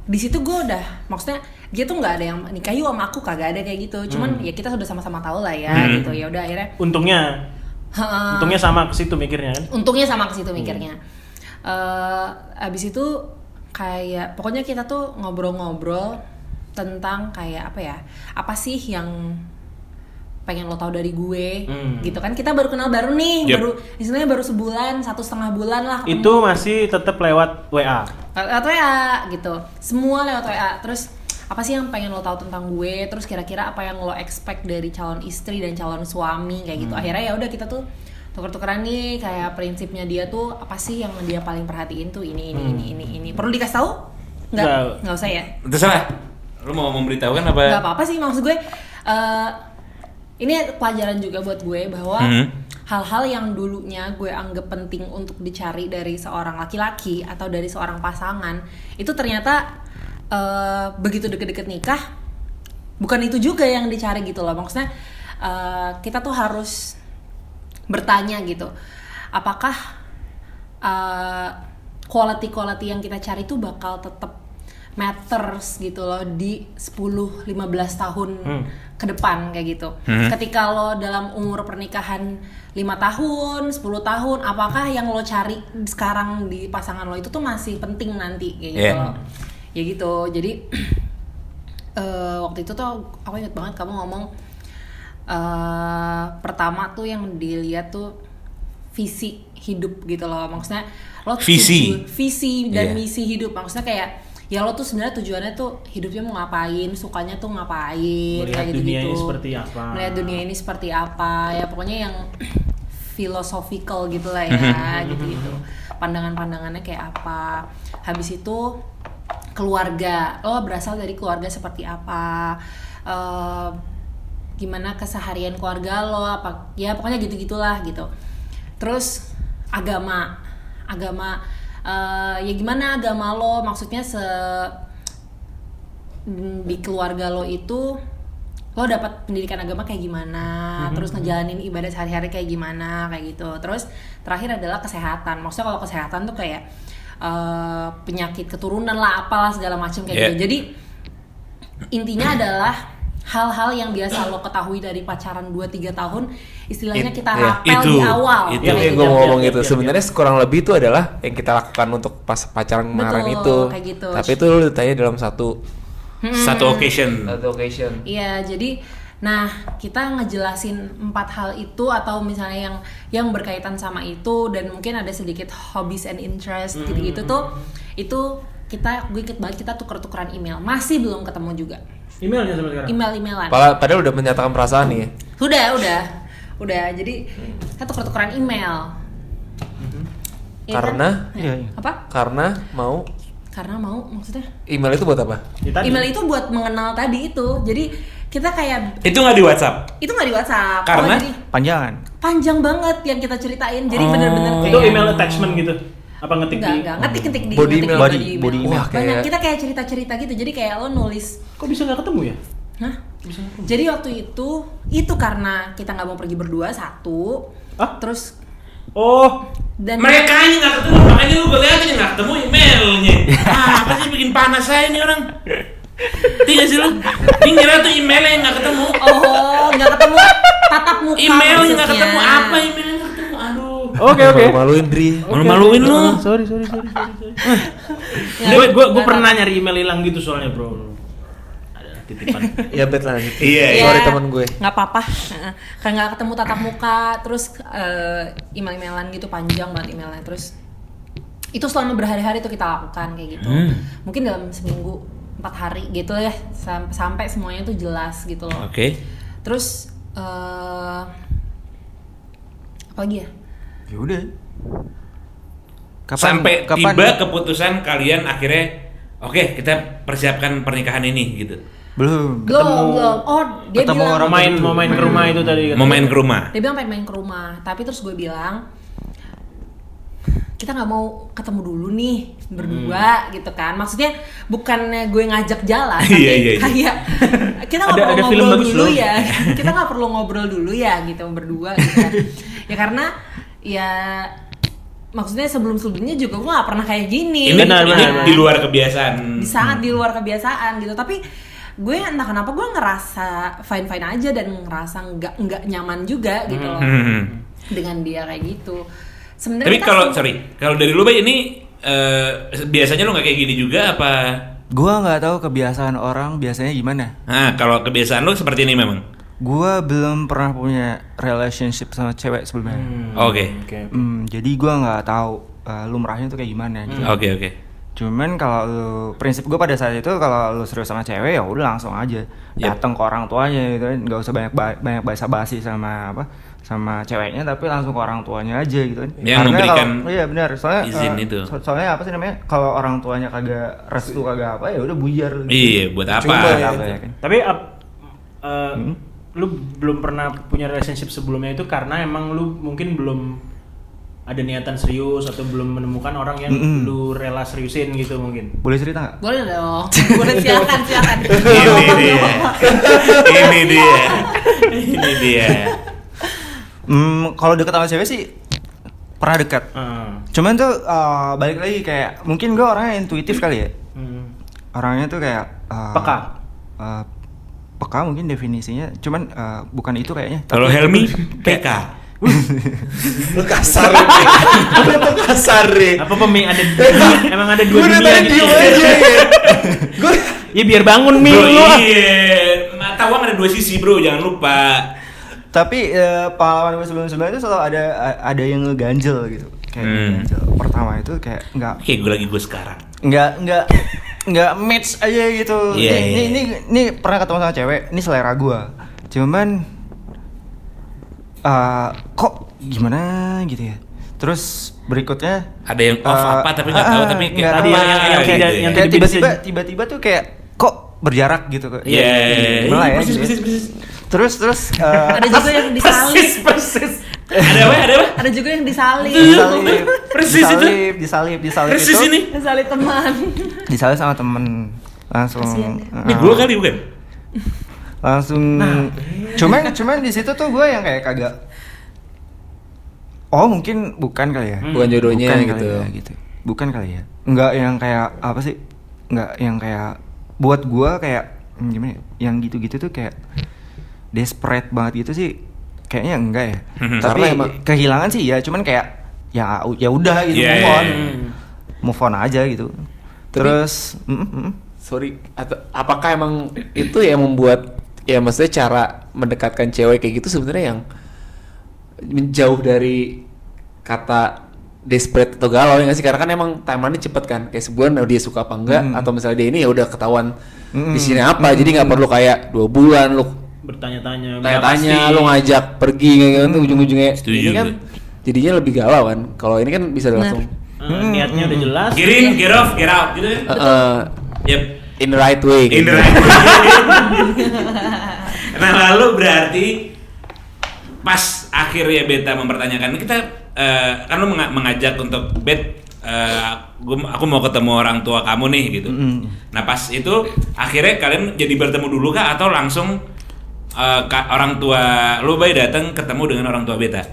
di situ gue udah maksudnya dia tuh nggak ada yang nikah yuk sama aku kagak ada kayak gitu. Cuman ya kita sudah sama-sama tahu lah ya Hmm. gitu. Ya udah akhirnya Untungnya. Untungnya sama ke situ mikirnya kan. untungnya sama ke situ mikirnya. Eh, abis itu kayak pokoknya kita tuh ngobrol-ngobrol tentang kayak apa ya apa sih yang pengen lo tahu dari gue Hmm. gitu kan kita baru kenal baru nih Yep. baru istilahnya baru sebulan satu setengah bulan lah ketemu. Itu masih tetap lewat WA. lewat WA gitu semua lewat WA terus apa sih yang pengen lo tahu tentang gue terus kira-kira apa yang lo expect dari calon istri dan calon suami kayak gitu akhirnya ya udah kita tuh tuker-tukeran nih kayak prinsipnya dia tuh apa sih yang dia paling perhatiin tuh ini ini ini ini ini perlu dikasih tahu nggak Nggak. usah ya Terserah. Lu mau memberitahukan apa? nggak apa-apa sih maksud gue eh, ini pelajaran juga buat gue bahwa Mhm. hal-hal yang dulunya gue anggap penting untuk dicari dari seorang laki-laki atau dari seorang pasangan itu ternyata eh, begitu deket-deket nikah bukan itu juga yang dicari gitu loh maksudnya eh, kita tuh harus bertanya gitu apakah uh, quality-quality yang kita cari itu bakal tetap matters gitu loh di 10-15 tahun Hmm. ke depan kayak gitu. Hmm. Ketika lo dalam umur pernikahan 5 tahun, 10 tahun, apakah yang lo cari sekarang di pasangan lo itu tuh masih penting nanti kayak gitu. Yeah. loh. Ya gitu. Jadi (clears throat) eh, waktu itu tuh aku inget banget kamu ngomong eh pertama tuh yang dilihat tuh visi hidup gitu loh maksudnya lo Visi. tuju- visi dan Iya. misi hidup maksudnya kayak ya lo tuh sebenarnya tujuannya tuh hidupnya mau ngapain sukanya tuh ngapain Melihat kayak dunia gitu-gitu. ini seperti apa. melihat dunia ini seperti apa ya pokoknya yang (clears throat) philosophical gitu lah Mhm. ya (laughs) gitu gitu pandangan-pandangannya kayak apa habis itu keluarga lo berasal dari keluarga seperti apa Eh, gimana keseharian keluarga lo apa ya pokoknya gitu gitulah gitu terus agama agama eh, ya gimana agama lo? Maksudnya se di keluarga lo itu lo dapat pendidikan agama kayak gimana? Terus ngejalanin ibadah sehari-hari kayak gimana? Kayak gitu. Terus terakhir adalah kesehatan. Maksudnya kalau kesehatan tuh kayak eh, penyakit keturunan lah apalah segala macam kayak Yeah. gitu. Jadi intinya adalah hal-hal yang biasa lo ketahui dari pacaran 2-3 tahun istilahnya It- kita iya. rapel Itu, di awal itu. Yang kayak gue mau ngomong Iya, itu iya, sebenarnya kurang lebih itu adalah yang kita lakukan untuk pas pacaran kemarin itu. kayak gitu. Tapi itu lu ditanya dalam satu Satu occasion. satu occasion. Iya, jadi nah kita ngejelasin empat hal itu atau misalnya yang yang berkaitan sama itu dan mungkin ada sedikit hobbies and interest gitu-gitu tuh itu kita gue ikut banget kita tuker-tukeran email masih belum ketemu juga Emailnya sampai sekarang. email-emailan Padahal, padahal udah menyatakan perasaan nih. ya. udah udah udah jadi kita tuker-tukeran email Iya kan? Karena Iya, iya. apa karena mau karena mau maksudnya email itu buat apa? Ya, tadi. email itu buat mengenal tadi itu jadi kita kayak Itu nggak di WhatsApp. itu nggak di WhatsApp Karena? jadi Panjangan. panjang banget yang kita ceritain jadi bener-bener kayak Itu email attachment gitu. Apa ngetik enggak di enggak ngetik-ngetik di Body ngetik email. di Body- email. body email. Wah, banyak kayak- kita kayak cerita-cerita gitu jadi kayak lo nulis Kok bisa nggak ketemu ya? Hah? Jadi waktu itu itu karena kita nggak mau pergi berdua satu, Hah? terus Oh, dan Mereka aja nggak ketemu, makanya lu gue lihat aja nggak ketemu emailnya. Ah, apa sih bikin panas saya ini orang? Tiga sih lu? Ngira tuh emailnya yang nggak ketemu. oh nggak ketemu tatap muka Emailnya nggak maksudnya. ketemu apa emailnya. Oke oke. Malu-maluin Dri. Malu-maluin lu. Sorry sorry sorry sorry. sorry. (laughs) Gue gue gue pernah nyari email hilang gitu soalnya bro. Ada titipan. (laughs) Ya bet lah lanjut. Iya, Iya, Sorry teman gue. nggak apa-apa Heeh. (laughs) kayak nggak ketemu tatap muka terus eh, email-emailan gitu panjang banget emailnya terus itu selama berhari-hari tuh kita lakukan kayak gitu Hmm. mungkin dalam seminggu empat hari gitu ya sam- sampai semuanya tuh jelas gitu loh Oke. terus eh apa lagi ya Ya udah. Sampai tiba keputusan kalian akhirnya, oke kita persiapkan pernikahan ini gitu. belum belum ketemu belum oh dia ketemu bilang orang main mau main ke rumah itu tadi. Mau main ke rumah. dia bilang pengen main ke rumah tapi terus gue bilang kita nggak mau ketemu dulu nih berdua gitu kan maksudnya bukannya gue ngajak jalan (laughs) tapi Iya, iya, iya. kayak kita nggak perlu ada ngobrol dulu loh. ya (laughs) kita nggak perlu ngobrol dulu ya gitu berdua gitu kan. (laughs) ya karena ya maksudnya sebelum sebelumnya juga gue nggak pernah kayak gini Ini, Benar, ini benar, benar. di luar kebiasaan. di sangat di luar kebiasaan gitu tapi gue entah kenapa gue ngerasa fine fine aja dan ngerasa nggak nggak nyaman juga gitu loh Hmm. dengan dia kayak gitu sebenarnya Tapi kita kalau sih- sorry, kalau dari lu Bay ini eh, biasanya lu nggak kayak gini juga apa? gua nggak tahu kebiasaan orang biasanya gimana Nah, kalau kebiasaan lu seperti ini memang. Gua belum pernah punya relationship sama cewek sebelumnya Oke. Oke. Hmm, jadi gua nggak tahu uh, lumrahnya tuh kayak gimana gitu. Oke, oke. Cuman kalau lu prinsip gue pada saat itu kalau lu serius sama cewek ya udah langsung aja datang ke orang tuanya gitu kan nggak usah banyak ba- banyak basa basi sama apa sama ceweknya tapi langsung ke orang tuanya aja gitu kan Yang memberikan kalau- iya benar soalnya izin eh, itu. so- soalnya apa sih namanya kalau orang tuanya kagak restu kagak apa ya udah buyar gitu. Iya, buat apa? Cuma ya, apa ya kan Tapi ap- eh, Hmm? Lu belum pernah punya relationship sebelumnya itu karena emang lu mungkin belum ada niatan serius atau belum menemukan orang yang Mm-mm. lu rela seriusin gitu mungkin. boleh cerita nggak boleh dong (laughs) boleh silakan silakan Ini dia. Ini dia. Ini dia. hmm, kalau deket sama cewek sih pernah dekat Ah. cuman tuh eh, balik lagi kayak mungkin gue orangnya intuitif kali ya Hmm. orangnya tuh kayak uh, Peka. uh, peka mungkin definisinya cuman uh, bukan itu kayaknya Kalau Helmi PK. Lu kasar. Lu tuh kasar. Apa pemi ada emang ada dua Gue dunia tadi gitu. diem aja ya. Gue Ya biar bangun mi Bro, lu. iya. Mata uang ada dua sisi, Bro. Jangan lupa. Tapi eh, pengalaman gue sebelum-sebelumnya itu selalu ada ada yang ngeganjel gitu. Kayak Hmm. ngeganjel. Pertama itu kayak nggak Kayak gue lagi gue sekarang. nggak nggak nggak match aja gitu. Iya, ini, iya. ini ini pernah ketemu sama cewek, ini selera gua. Cuman eh, kok gimana gitu ya. Terus berikutnya Ada yang off eh, apa tapi nggak tahu ah, tapi kayak tahu. apa yang- yang yang kayak tiba-tiba tiba-tiba tuh kayak kok berjarak gitu kok. Iya. Gimana ya, Persis gitu. persis persis. Terus terus eh, Ada juga yang disalib. persis. Ada apa? Ada apa? Ada juga yang disalib. disalib, Persis itu. disalib, disalib, disalib Persis itu, ini. Disalib teman. disalib sama temen langsung. Ini eh, gue kali bukan? langsung cuman cuman di situ tuh gue yang kayak kagak oh mungkin bukan kali ya Bukan jodohnya bukan gitu. kali ya, gitu bukan kali ya nggak yang kayak apa sih nggak yang kayak buat gue kayak hmm, gimana ya? yang gitu-gitu tuh kayak desperate banget gitu sih kayaknya enggak ya Mhm. tapi Karena emang- kehilangan sih ya cuman kayak ya ya udah gitu Iya, move iya, on iya. move on aja gitu Tapi- terus mm, mm. Sorry, atau apakah emang itu yang membuat ya maksudnya cara mendekatkan cewek kayak gitu sebenarnya yang menjauh dari kata desperate atau galau ya nggak sih karena kan emang timeline cepet kan kayak sebulan dia suka apa enggak Hmm. atau misalnya dia ini ya udah ketahuan Hmm. di sini apa jadi nggak perlu kayak dua bulan lu Bertanya-tanya. tanya-tanya lu ngajak pergi kayak gitu ujung-ujungnya Setuju ini kan gue. jadinya lebih galau kan kalau ini kan bisa Benar. langsung Eh, niatnya udah jelas. Get in, get off, get out gitu ya. eh, eh, Yep. in the right way In the gitu. right (laughs) nah lalu berarti pas akhirnya beta mempertanyakan kita eh, kan lu menga- mengajak untuk bet gua- aku mau ketemu orang tua kamu nih gitu. Mm. Nah pas itu akhirnya kalian jadi bertemu dulu kah atau langsung eh, ka- orang tua lu bayi datang ketemu dengan orang tua beta?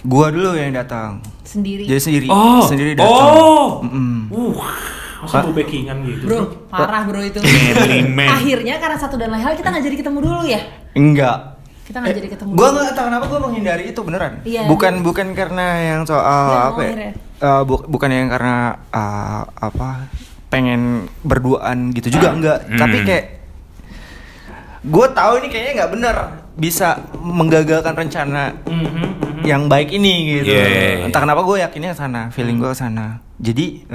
gua dulu yang datang Sendiri. jadi sendiri Oh, sendiri datang oh, Mm-mm. uh, Masa gue backingan gitu. Bro, parah bro itu. (laughs) Akhirnya karena satu dan lain hal kita nggak jadi ketemu dulu ya. enggak Kita nggak jadi ketemu. Gua nggak tahu kenapa gua menghindari itu beneran. Iya. Bukan bukan karena yang soal Iya, apa ya? Eh, bu- bukan yang karena eh, apa pengen berduaan gitu juga enggak. Hmm. Tapi kayak gue tahu ini kayaknya nggak bener bisa menggagalkan rencana Mhm, mhm. yang baik ini gitu. Iya, iya, iya. Entah kenapa gue yakinnya sana, feeling gue ke sana. Jadi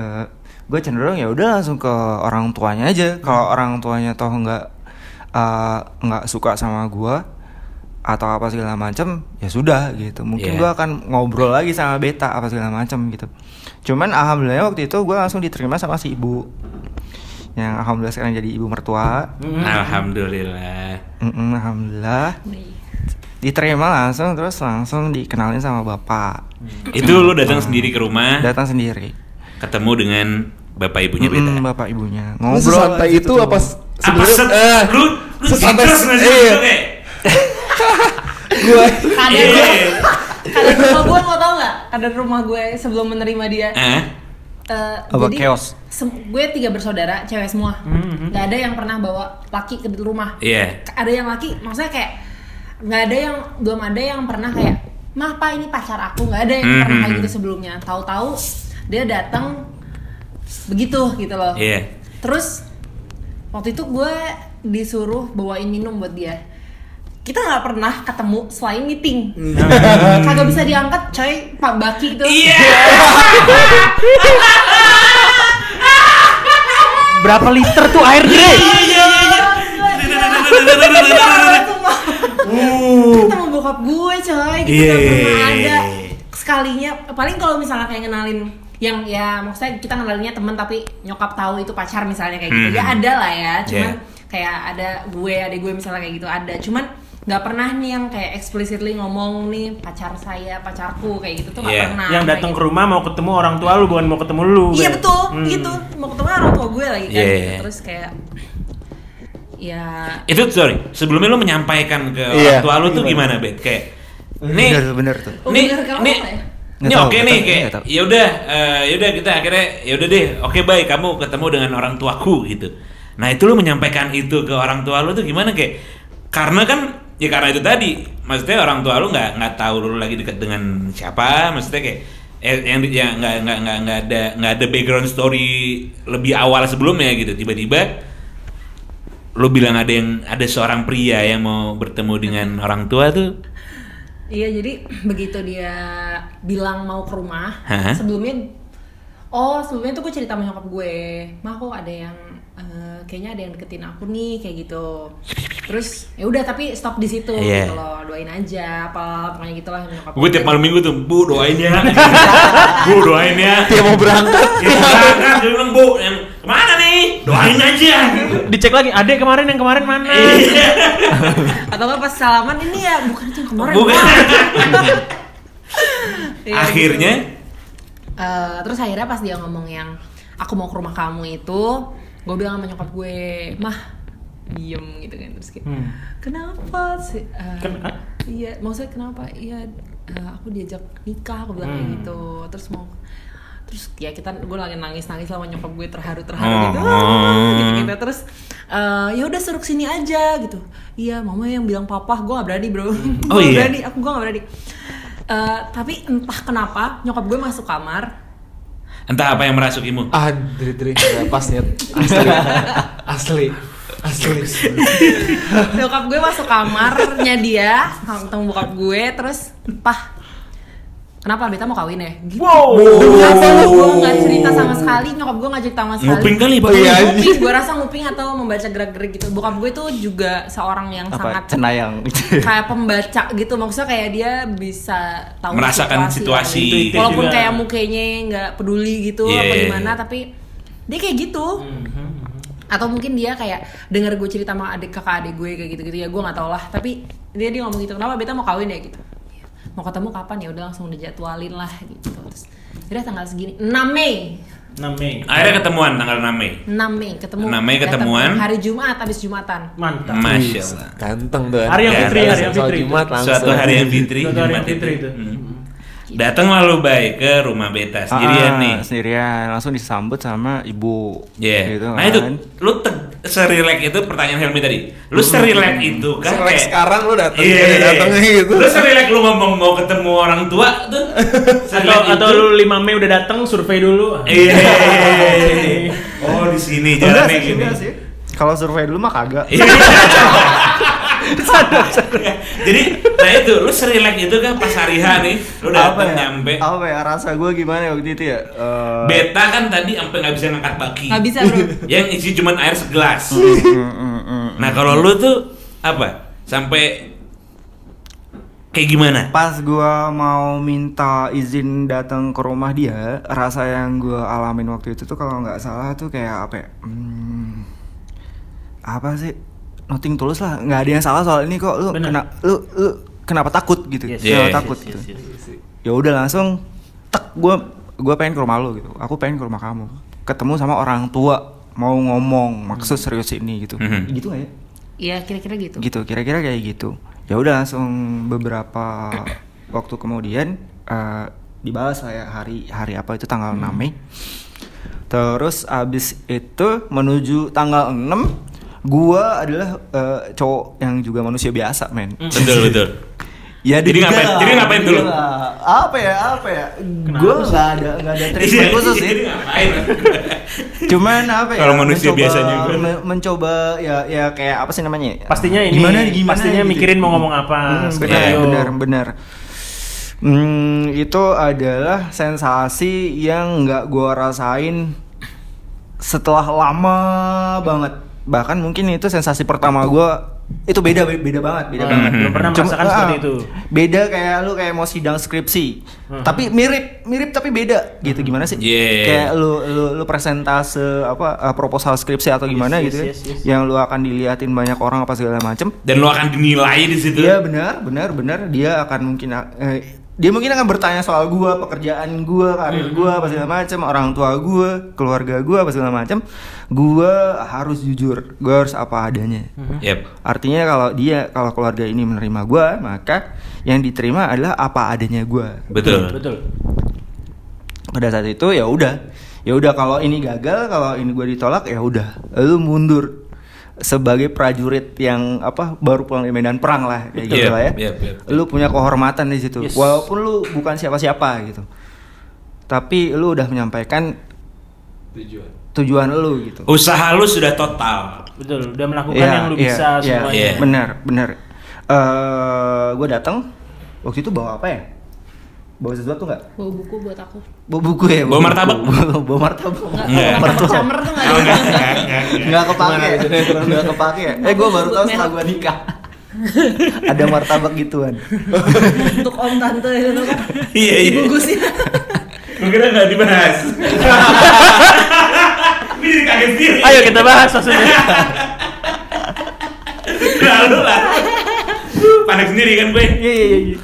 gue cenderung ya udah langsung ke orang tuanya aja. Kalau orang tuanya toh nggak eh, nggak suka sama gue atau apa segala macam, ya sudah gitu. Mungkin Iya. gue akan ngobrol lagi sama beta apa segala macam gitu. Cuman alhamdulillah waktu itu gue langsung diterima sama si ibu yang alhamdulillah sekarang jadi ibu mertua. Mhm. Alhamdulillah. Mm-mm, alhamdulillah diterima langsung terus langsung dikenalin sama bapak Itu lu datang sendiri ke rumah, datang sendiri ketemu dengan bapak ibunya beta. Mm, bapak ibunya ngobrol sesantai itu tuh. apa sebenarnya set- eh, lu lu sesantai iya. (laughs) gua Kadang Iya. kadang rumah gue mau tau nggak? Kadang rumah gue sebelum menerima dia. Eh? Eh, Apa, jadi chaos? gue tiga bersaudara, cewek semua. Mhm. Nggak ada yang pernah bawa laki ke rumah. Iya. Ada yang laki, maksudnya kayak nggak ada yang belum ada yang pernah kayak, mah pak ini pacar aku nggak ada yang Mhm. pernah kayak gitu sebelumnya. Tahu-tahu dia datang begitu gitu loh. Iya. Terus waktu itu gue disuruh bawain minum buat dia. Kita nggak pernah ketemu selain meeting. Kagak bisa diangkat, coy. Pak Baki itu. Iya. Berapa liter tuh air Dre? Iya, Ketemu bokap gue, coy. Gitu Iya. nggak pernah ada. Sekalinya, paling kalau misalnya kayak ngenalin yang ya maksudnya kita ngenalinnya temen tapi nyokap tahu itu pacar misalnya kayak gitu Hmm. ya ada lah ya cuman Yeah. kayak ada gue ada gue misalnya kayak gitu ada cuman nggak pernah nih yang kayak explicitly ngomong nih pacar saya pacarku kayak gitu tuh nggak Yeah. pernah Yang kayak datang ke gitu. rumah mau ketemu orang tua lu bukan mau ketemu lu. Iya Bre. betul, Hmm. gitu. Mau ketemu orang tua gue lagi kan. Iya. Terus kayak ya Itu sorry, sebelumnya lu menyampaikan ke Iya. orang tua lu tuh gimana, Bet? Kayak nih bener bener tuh Oh, nih, bener, kalau nih, ya? ini tahu, oke nih kayak ya udah eh, ya udah kita akhirnya ya udah deh oke baik kamu ketemu dengan orang tuaku gitu nah itu lu menyampaikan itu ke orang tua lu tuh gimana kayak karena kan ya karena itu tadi. Maksudnya orang tua lu nggak nggak tahu lu lagi deket dengan siapa. Maksudnya kayak eh, yang ya nggak nggak nggak nggak ada nggak ada background story lebih awal sebelumnya gitu. Tiba-tiba lu bilang ada yang ada seorang pria yang mau bertemu dengan orang tua tuh. Iya jadi begitu dia bilang mau ke rumah Hah? sebelumnya oh sebelumnya tuh gue cerita sama nyokap gue mah kok ada yang eh, kayaknya ada yang deketin aku nih kayak gitu. Terus ya udah tapi stop di situ Iya. gitu loh. Doain aja apa pokoknya gitulah sama nyokap gue tiap malam minggu tuh bu doain ya. (laughs) Bu doain ya. Dia mau berangkat. Ya, berangkat. Dia bilang bu yang ke mana nih? Doain aja. Dicek lagi, adek kemarin yang kemarin mana? Iya. atau nggak pas salaman ini ya bukan itu yang kemarin Bukan. (laughs) Iya, akhirnya? Eh, terus akhirnya pas dia ngomong yang aku mau ke rumah kamu itu gue bilang sama nyokap gue mah diem gitu kan terus kayak Hmm. kenapa sih Eh, Ken- ah? iya maksudnya kenapa iya eh, aku diajak nikah aku bilang kayak Hmm. gitu terus mau terus ya kita gue lagi nangis nangis sama nyokap gue terharu terharu Oh. gitu gitu gitu terus eh, ya udah suruh sini aja gitu iya mama yang bilang papa gue gak berani bro (laughs) Oh, Gua nggak iya? berani aku gue gak berani Eh, tapi entah kenapa nyokap gue masuk kamar entah apa yang merasukimu Ah, dri dri pas nih. Asli. Asli. Asli. nyokap gue masuk kamarnya dia ketemu bokap gue terus pah kenapa Beta mau kawin ya? Gitu. Wow. Kenapa gue nggak cerita sama sekali nyokap gue nggak cerita sama sekali. Nguping kali Oh, bapak iya. nguping. Gue rasa nguping atau membaca gerak-gerik gitu. Bokap gue tuh juga seorang yang apa sangat cenayang. (laughs) kayak pembaca gitu. Maksudnya kayak dia bisa tahu Merasakan situasi. yang- Intuitif walaupun juga. kayak mukanya nggak peduli gitu Iya, apa iya, gimana tapi dia kayak gitu. Atau mungkin dia kayak denger gue cerita sama adik kakak adik gue kayak gitu gitu ya gue nggak tau lah. Tapi dia dia ngomong gitu kenapa beta mau kawin ya? Gitu mau ketemu kapan ya udah langsung dijadwalin lah gitu terus udah tanggal segini 6 Mei 6 Mei. akhirnya ketemuan tanggal 6 Mei 6 Mei ketemu 6 Mei Datang ketemuan. hari Jumat habis Jumatan Mantap. Masya Allah Ganteng tuh. Hari yang Ya, fitri, hari yang fitri. Jumat langsung. suatu hari yang fitri Jumat fitri itu. Hmm. Datang lalu baik ke rumah beta sendirian Ah, nih sendirian langsung disambut sama ibu Iya. gitu nah itu kan. lu te- serilek itu pertanyaan Helmi tadi. Lu serilek itu kan kayak sekarang lu dateng Iya, kayak datengnya gitu. Lu serilek lu ngomong mau ketemu orang tua tuh. (laughs) Atau, Serilek atau itu. lu 5 Mei udah datang survei dulu. Iya. (laughs) Oh, di sini jalannya gini. Kalau survei dulu mah kagak. (laughs) (laughs) Iya. Jadi, nah itu lu serilek itu kan pas hari H nih, lu datang ya? nyampe. Apa ya rasa gue gimana waktu itu ya? Eh, Beta kan tadi sampai nggak bisa ngangkat baki. nggak bisa bro (laughs) Yang isi cuma air segelas. mm, mm, mm. Nah, kalau lu tuh apa? Sampai kayak gimana? Pas gua mau minta izin datang ke rumah dia, rasa yang gua alamin waktu itu tuh kalau nggak salah tuh kayak apa ya? Hmm, apa sih? Nothing tulus lah, nggak ada yang salah soal ini kok. Lu Bener. kena, lu, lu kenapa takut gitu? Yes, yes, Kenapa yes, takut yes, gitu? yes, yes. Ya udah langsung, tek, gua gua pengen ke rumah lu gitu. Aku pengen ke rumah kamu, ketemu sama orang tua, mau ngomong, maksud serius ini gitu. Mhm. Gitu nggak ya? Iya kira-kira gitu gitu kira-kira kayak gitu ya udah langsung beberapa (coughs) waktu kemudian eh, dibalas lah ya hari hari apa itu tanggal 6 Mei terus abis itu menuju tanggal 6 gua adalah eh, cowok yang juga manusia biasa men Betul, betul. (laughs) ya Jadi ngapain- lah, jadi ngapain dulu? lah. apa ya apa ya gua nggak ada nggak ada treatment khusus sih (laughs) cuman apa ya Kalau manusia mencoba- biasa juga. me- mencoba ya ya kayak apa sih namanya Pastinya ini, gimana gimana pastinya gitu. mikirin mau ngomong apa. Hmm, benar skenario. benar benar Hmm, itu adalah sensasi yang nggak gua rasain setelah lama banget bahkan mungkin itu sensasi pertama gua itu beda beda banget beda Hmm, banget belum pernah merasakan seperti itu. beda kayak lu kayak mau sidang skripsi Hmm. tapi mirip mirip tapi beda gitu gimana sih Yeah. kayak lu lu lu presentase apa uh, proposal skripsi atau gimana Yes, gitu yes, ya yes, yes. yang lu akan diliatin banyak orang apa segala macem Dan lu akan dinilai di situ. Iya benar, benar, benar. Dia akan mungkin eh, dia mungkin akan bertanya soal gua, pekerjaan gua, karir gua, apa segala macam, orang tua gua, keluarga gua, apa segala macam. Gua harus jujur, gua harus apa adanya. Yep. Artinya kalau dia kalau keluarga ini menerima gua, maka yang diterima adalah apa adanya gua. Betul. Betul. Pada saat itu ya udah. Ya udah kalau ini gagal, kalau ini gua ditolak ya udah. Lu mundur sebagai prajurit yang apa baru pulang dari medan perang lah kayak gitu Yep, lah ya. yep, yep. Lu punya kehormatan di situ. Yes. Walaupun lu bukan siapa-siapa gitu. Tapi lu udah menyampaikan tujuan lu gitu. Usaha lu sudah total. Betul, udah melakukan Iya, yang lu iya, bisa iya, semuanya. Iya. Benar, benar. Eh, gue datang waktu itu bawa apa ya? Bawa sesuatu nggak? Bawa buku buat aku. Bawa buku ya. Bawa martabak? (laughs) Bawa, martabak. Enggak, Enggak. kalau martabak camer tuh enggak Oh, enggak, enggak, enggak, enggak. Nggak kepake. Nggak kepake. Eh gue baru tahu setelah gue nikah. Ada martabak gituan. (laughs) Untuk om tante itu kan. Iya, iya. Dibungkusin. Gue kira nggak dibahas. (laughs) Ini kaget sendiri. Ayo kita bahas maksudnya. Lalu lah. Panik sendiri kan gue. Iya iya iya.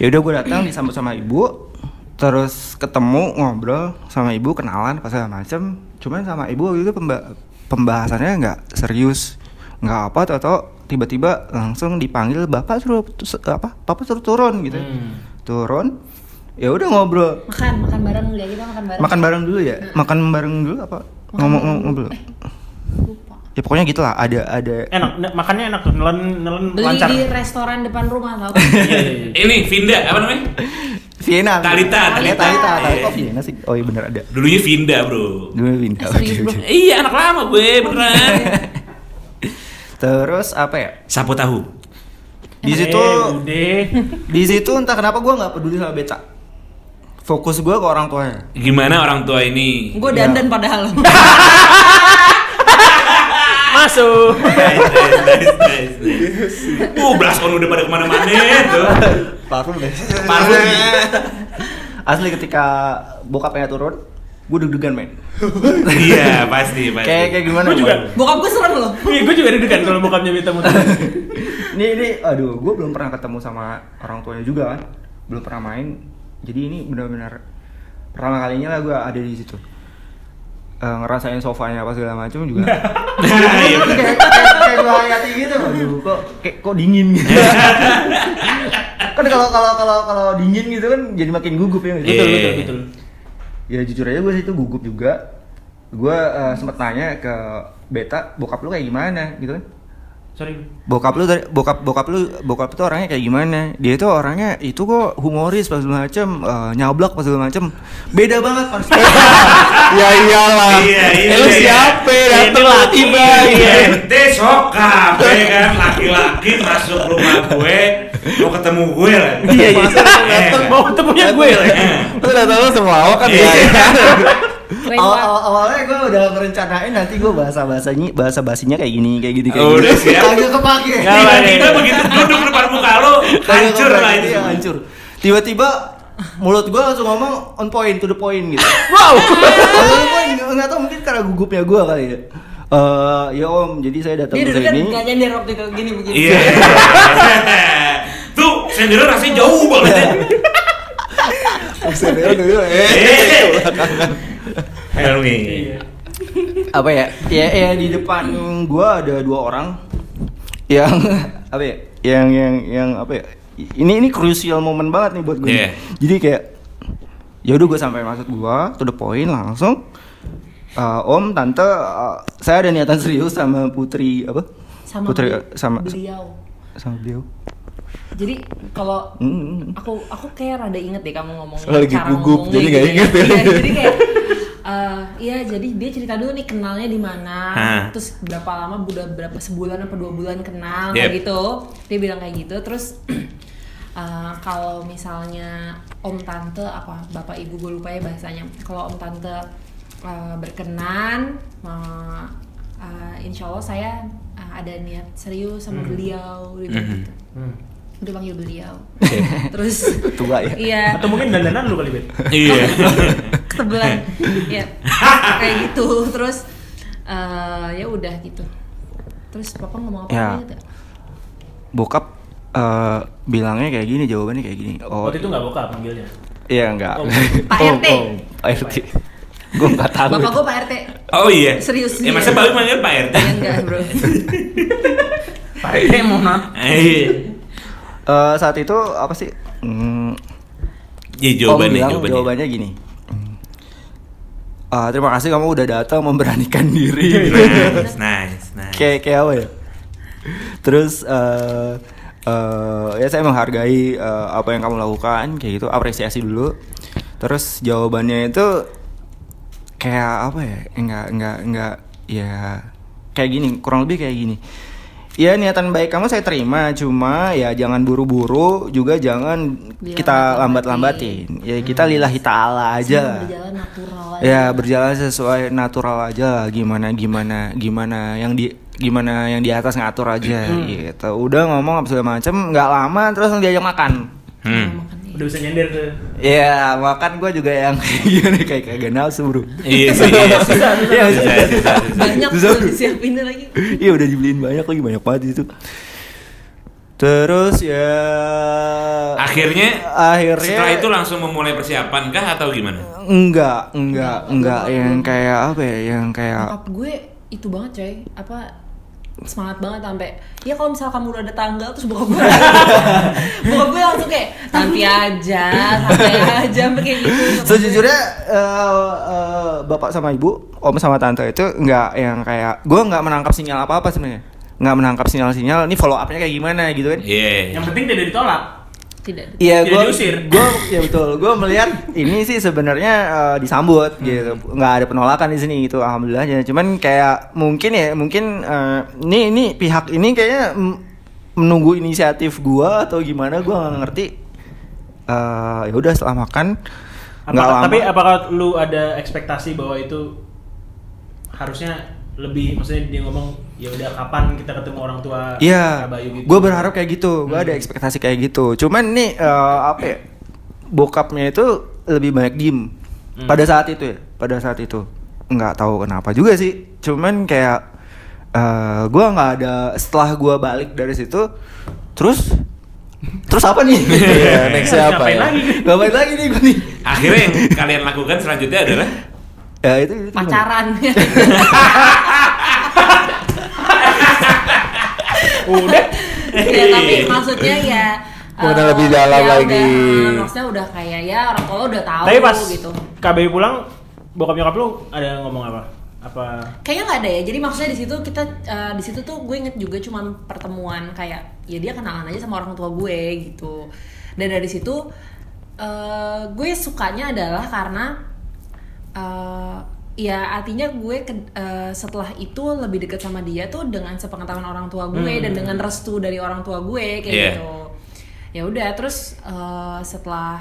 Ya udah gue datang disambut sama ibu, terus ketemu ngobrol sama ibu kenalan pas segala macem. Cuman sama ibu waktu itu pemba- pembahasannya nggak serius, nggak apa atau tiba-tiba langsung dipanggil bapak suruh apa? Papa suruh turun gitu. Hmm. Turun. Ya udah ngobrol. Makan, makan bareng ya kita makan bareng. Makan bareng dulu ya. Makan bareng dulu apa? Ngomong ngobrol. dulu. Eh. Ya pokoknya gitulah. Ada ada. Enak, makannya enak tuh, nelen nelen Beli lancar. di restoran depan rumah tau. Iya iya iya. Ini Vinda, apa namanya? Vienna. Talita, Talita, Talita. Talita, Talita. Oh Vienna sih. Oh iya bener ada. Dulunya Vinda, bro. Dulu Vienna. Eh, serius, bro. Iya, anak lama gue, beneran. (laughs) Terus apa ya? Sapu tahu. Di situ Eh, udah. (laughs) di situ entah kenapa gue nggak peduli sama beta fokus gue ke orang tuanya Gimana orang tua ini? Gue dandan padahal. (laughs) Masuk. (laughs) nice, nice, nice, nice. Uh, belas on udah pada ke mana-mana tuh. parfum deh Parfum. (laughs) asli ketika bokapnya turun gue deg-degan men Iya, pasti, pasti. kayak kayak gimana Gua juga. Bokap gue serem loh. Iya, gue juga deg-degan kalau bokapnya minta muter. (laughs) ini ini aduh gue belum pernah ketemu sama orang tuanya juga kan belum pernah main jadi ini benar-benar pertama kalinya lah gue ada di situ Eh, ngerasain sofanya apa segala macam juga. (laughs) Iya, kayak kayak kayak gue hayati gitu. Aduh kok kayak kok dingin gitu. (laughs) Kan kalau kalau kalau kalau dingin gitu kan jadi makin gugup ya nggak sih? Iya. Betul betul. Betul. ya jujur aja gue situ gugup juga. Gue eh, sempet nanya ke beta bokap lu kayak gimana gitu kan Sorry. bokap lu dari bokap bokap lu bokap itu orangnya kayak gimana dia itu orangnya itu kok humoris pas segala macem eh, nyablak pas segala macem beda banget pas (laughs) ya iyalah. Iya, iya. Eh, lu iya. siapa Ini dateng tiba Iya, ente sokap, ya kan laki-laki masuk rumah gue mau ketemu gue lah. Iya iya. Datang eh, mau ketemunya gue lah. Lu udah tahu semua awak kan Iya. (laughs) ya. Awal, awalnya gue udah merencanain nanti gue bahasa bahasanya bahasa basinya kayak gini kayak gini kayak Oh, gini udah siap. kagak kepake. Tiba-tiba begitu duduk depan muka lo, hancur lah itu. iya, semua. hancur tiba-tiba mulut gue langsung ngomong on point to the point gitu (laughs) Wow. gue nggak tahu mungkin karena gugupnya gue kali ya Eh, ya om jadi saya datang Dia ke kan sini gak nyender waktu itu gini begini. Iya. (laughs) Tuh, sendiri rasanya jauh banget ya. (laughs) Sendiri dulu. Helmi. apa ya ya ya di depan gua ada dua orang yang (laughs) apa ya yang yang yang apa ya ini ini crucial moment banget nih buat gue Iya. jadi kayak ya udah gue sampai maksud gua to the point langsung Eh, om tante eh, saya ada niatan serius sama putri apa Sama putri beli- eh, sama beliau. sama beliau Jadi kalau Hmm. aku aku kayak rada inget deh kamu ngomongnya Soalnya lagi cara gugup, jadi nggak gitu inget ya. Iya, jadi kayak eh, iya jadi dia cerita dulu nih kenalnya di mana terus berapa lama udah berapa sebulan apa dua bulan kenal Yep. kayak gitu dia bilang kayak gitu terus (clears throat) eh, kalau misalnya om tante apa bapak ibu gue lupa ya bahasanya kalau om tante eh, berkenan eh, eh, insya Allah saya eh, ada niat serius sama beliau gitu, gitu. Hmm. Udah panggil beliau (laughs) terus tua ya iya Atau mungkin dandanan lu kali, Bet. Iya. (laughs) ketebelan ya kayak gitu terus eh, ya udah gitu terus papa ngomong apa Ya. lagi nggak? bokap eh, bilangnya kayak gini jawabannya kayak gini oh Waktu itu nggak bokap manggilnya. iya enggak (laughs) Oh. Pak Oh, RT. oh, Pak RT gue nggak tahu bapak gue pak rt Oh iya. Serius, Ya iya. masa Bawi manggil Pak RT? ya enggak bro Pak RT mau nat. Eh, saat itu apa sih Hmm, Ya Om jawabannya, bilang jawabannya. jawabannya gini. "Ah, terima kasih kamu udah datang memberanikan (laughs) diri. Nice, nice, nice. kayak kayak apa ya? Terus eh eh, ya saya menghargai eh, apa yang kamu lakukan kayak gitu, apresiasi dulu. Terus jawabannya itu kayak apa ya enggak enggak enggak ya kayak gini kurang lebih kayak gini ya niatan baik kamu saya terima cuma ya jangan buru-buru juga jangan kita lambat-lambatin. Ya kita lillahi ta'ala aja. berjalan natural aja. ya berjalan sesuai natural aja gimana gimana gimana yang di gimana yang di atas ngatur aja gitu. Udah ngomong apa segala macem nggak lama terus diajak makan. Hmm. Udah bisa nyender tuh. ya makan gue juga yang (laughs) gimana kayak kagak nafsu bro Iya sih, (laughs) iya sih. Iya. Banyak Susah. tuh disiapin lagi. iya udah dibeliin banyak lagi banyak banget itu terus ya Akhirnya, akhirnya setelah itu langsung memulai persiapan kah atau gimana? enggak enggak enggak yang kayak apa ya yang kayak Bokap gue itu banget coy. Apa semangat banget sampai ya kalau misal kamu udah ada tanggal terus bokap gue (laughs) bokap gue langsung kayak nanti aja santai aja sampai kayak gitu Sejujurnya eh, eh, bapak sama ibu, om sama tante itu nggak yang kayak gue nggak menangkap sinyal apa apa sebenarnya, nggak menangkap sinyal-sinyal. Ini follow upnya kayak gimana gitu kan? Iya. Yang penting tidak ditolak. Tidak Iya, gue, diusir. gue, ya betul. Gue melihat ini sih sebenarnya eh, disambut gitu, nggak ada penolakan di sini gitu, alhamdulillahnya. Cuman kayak mungkin ya, mungkin eh, ini ini pihak ini kayaknya menunggu inisiatif gue atau gimana, gue nggak ngerti. Eh, ya udah setelah makan nggak lama. tapi apakah lu ada ekspektasi bahwa itu harusnya lebih maksudnya dia ngomong ya udah kapan kita ketemu orang tua Iya, gitu. gue berharap kayak gitu. Gue ada Hmm. ekspektasi kayak gitu. Cuman nih eh, apa ya? Bokapnya itu lebih banyak diem Hmm. pada saat itu ya. Pada saat itu nggak tahu kenapa juga sih. Cuman kayak eh gue nggak ada setelah gue balik dari situ, terus terus apa nih? (laughs) Iya, next apa ngapain ya? lagi? Ngapain lagi nih gue nih? Akhirnya yang (laughs) kalian lakukan selanjutnya adalah Ya itu, pacaran (laughs) Udah. ya tapi maksudnya ya Udah eh, lebih dalam ya lagi. udah, maksudnya udah kayak ya orang tua lo udah tahu Tapi pas gitu KBI pulang bokap nyokap lu ada ngomong apa? Apa kayaknya nggak ada ya jadi maksudnya di situ kita eh, di situ tuh gue inget juga cuman pertemuan kayak ya dia kenalan aja sama orang tua gue gitu dan dari situ eh, gue sukanya adalah karena eh, ya artinya gue ke- eh, setelah itu lebih dekat sama dia tuh dengan sepengetahuan orang tua gue dan dengan restu dari orang tua gue kayak Iya. gitu. Ya udah terus eh, setelah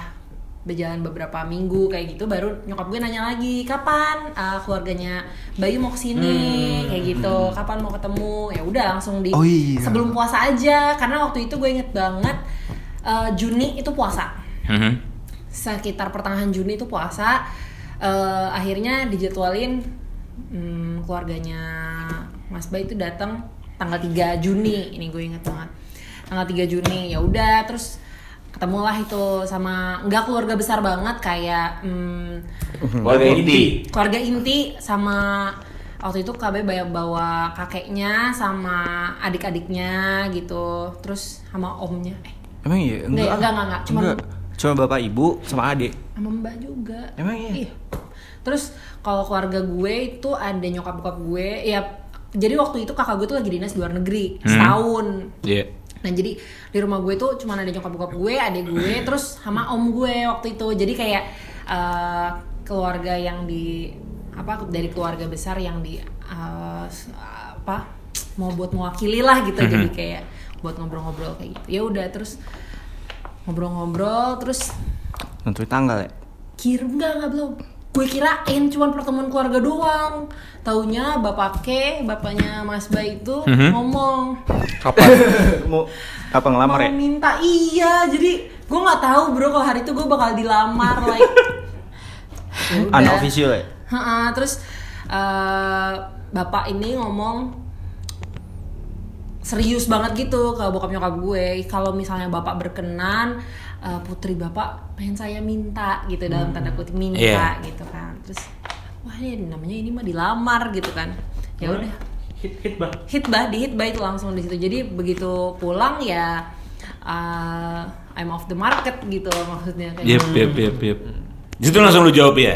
berjalan beberapa minggu kayak gitu baru nyokap gue nanya lagi kapan eh, keluarganya Bayu mau ke sini kayak gitu. Kapan mau ketemu? Ya udah langsung di Oh iya. sebelum puasa aja karena waktu itu gue inget banget eh, Juni itu puasa. Mhm. sekitar pertengahan Juni itu puasa eh, akhirnya dijadwalin hmm, keluarganya Mas Bay itu datang tanggal 3 Juni. Ini gue inget banget. Tanggal 3 Juni ya udah terus ketemulah itu sama nggak keluarga besar banget kayak hmm, Keluarga inti. keluarga inti sama waktu itu KB bawa bawa kakeknya sama adik-adiknya gitu. Terus sama omnya. Eh Emang iya? Enggak, enggak, enggak, enggak. Cuma- Cuma bapak ibu sama adik. sama mbak juga Emang iya? terus kalau keluarga gue itu ada nyokap bokap gue ya jadi waktu itu kakak gue tuh lagi dinas di luar negeri Hmm. setahun Iya. nah jadi di rumah gue tuh cuma ada nyokap bokap gue adik gue terus sama om gue waktu itu jadi kayak eh, keluarga yang di apa dari keluarga besar yang di s- apa mau buat mewakili lah gitu Mhm. jadi kayak buat ngobrol-ngobrol kayak gitu ya udah terus ngobrol-ngobrol terus Nentuin tanggal ya? kira enggak enggak belum gue kirain cuman pertemuan keluarga doang taunya bapak ke bapaknya mas Bay itu Mhm. ngomong Kapan? (laughs) Mau apa ngelamar mau ya? minta iya jadi gue nggak tahu bro kalau hari itu gue bakal dilamar (laughs) like Ya. Unofficial ya? Ha-ha, terus eh, bapak ini ngomong serius banget gitu ke bokap nyokap gue kalau misalnya bapak berkenan eh, putri bapak pengen saya minta gitu dalam tanda kutip minta Iya. gitu kan terus wah ini namanya ini mah dilamar gitu kan ya udah hit hit bang. hitbah di hitbah itu langsung di situ jadi begitu pulang ya uh, I'm off the market gitu maksudnya kayak Yep, yep, yep, yep. Di situ langsung lu jawab ya?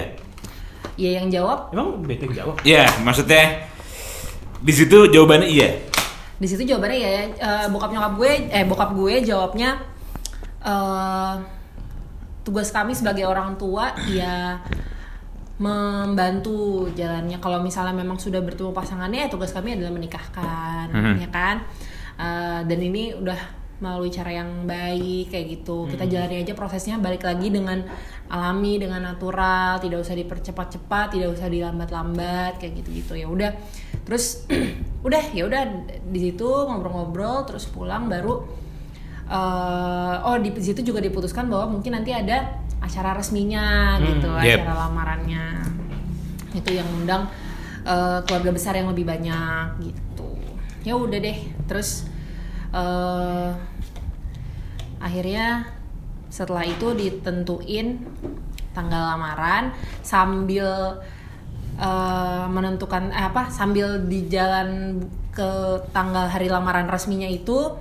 ya yang jawab Emang bete jawab? Iya, maksudnya di situ jawabannya iya. Di situ jawabannya ya eh, bokap nyokap gue eh bokap gue jawabnya eh tugas kami sebagai orang tua ya membantu jalannya kalau misalnya memang sudah bertemu pasangannya ya tugas kami adalah menikahkan Mhm. ya kan Eh, dan ini udah melalui cara yang baik kayak gitu. Kita jalani aja prosesnya balik lagi dengan alami dengan natural tidak usah dipercepat-cepat tidak usah dilambat-lambat kayak gitu-gitu. Ya udah terus (clears throat) udah ya udah di situ ngobrol-ngobrol terus pulang baru eh, oh di situ juga diputuskan bahwa mungkin nanti ada acara resminya gitu Yep. acara lamarannya. Itu yang undang eh, keluarga besar yang lebih banyak gitu. Ya udah deh terus eh, akhirnya setelah itu ditentuin tanggal lamaran sambil eh, menentukan eh, apa sambil di jalan ke tanggal hari lamaran resminya itu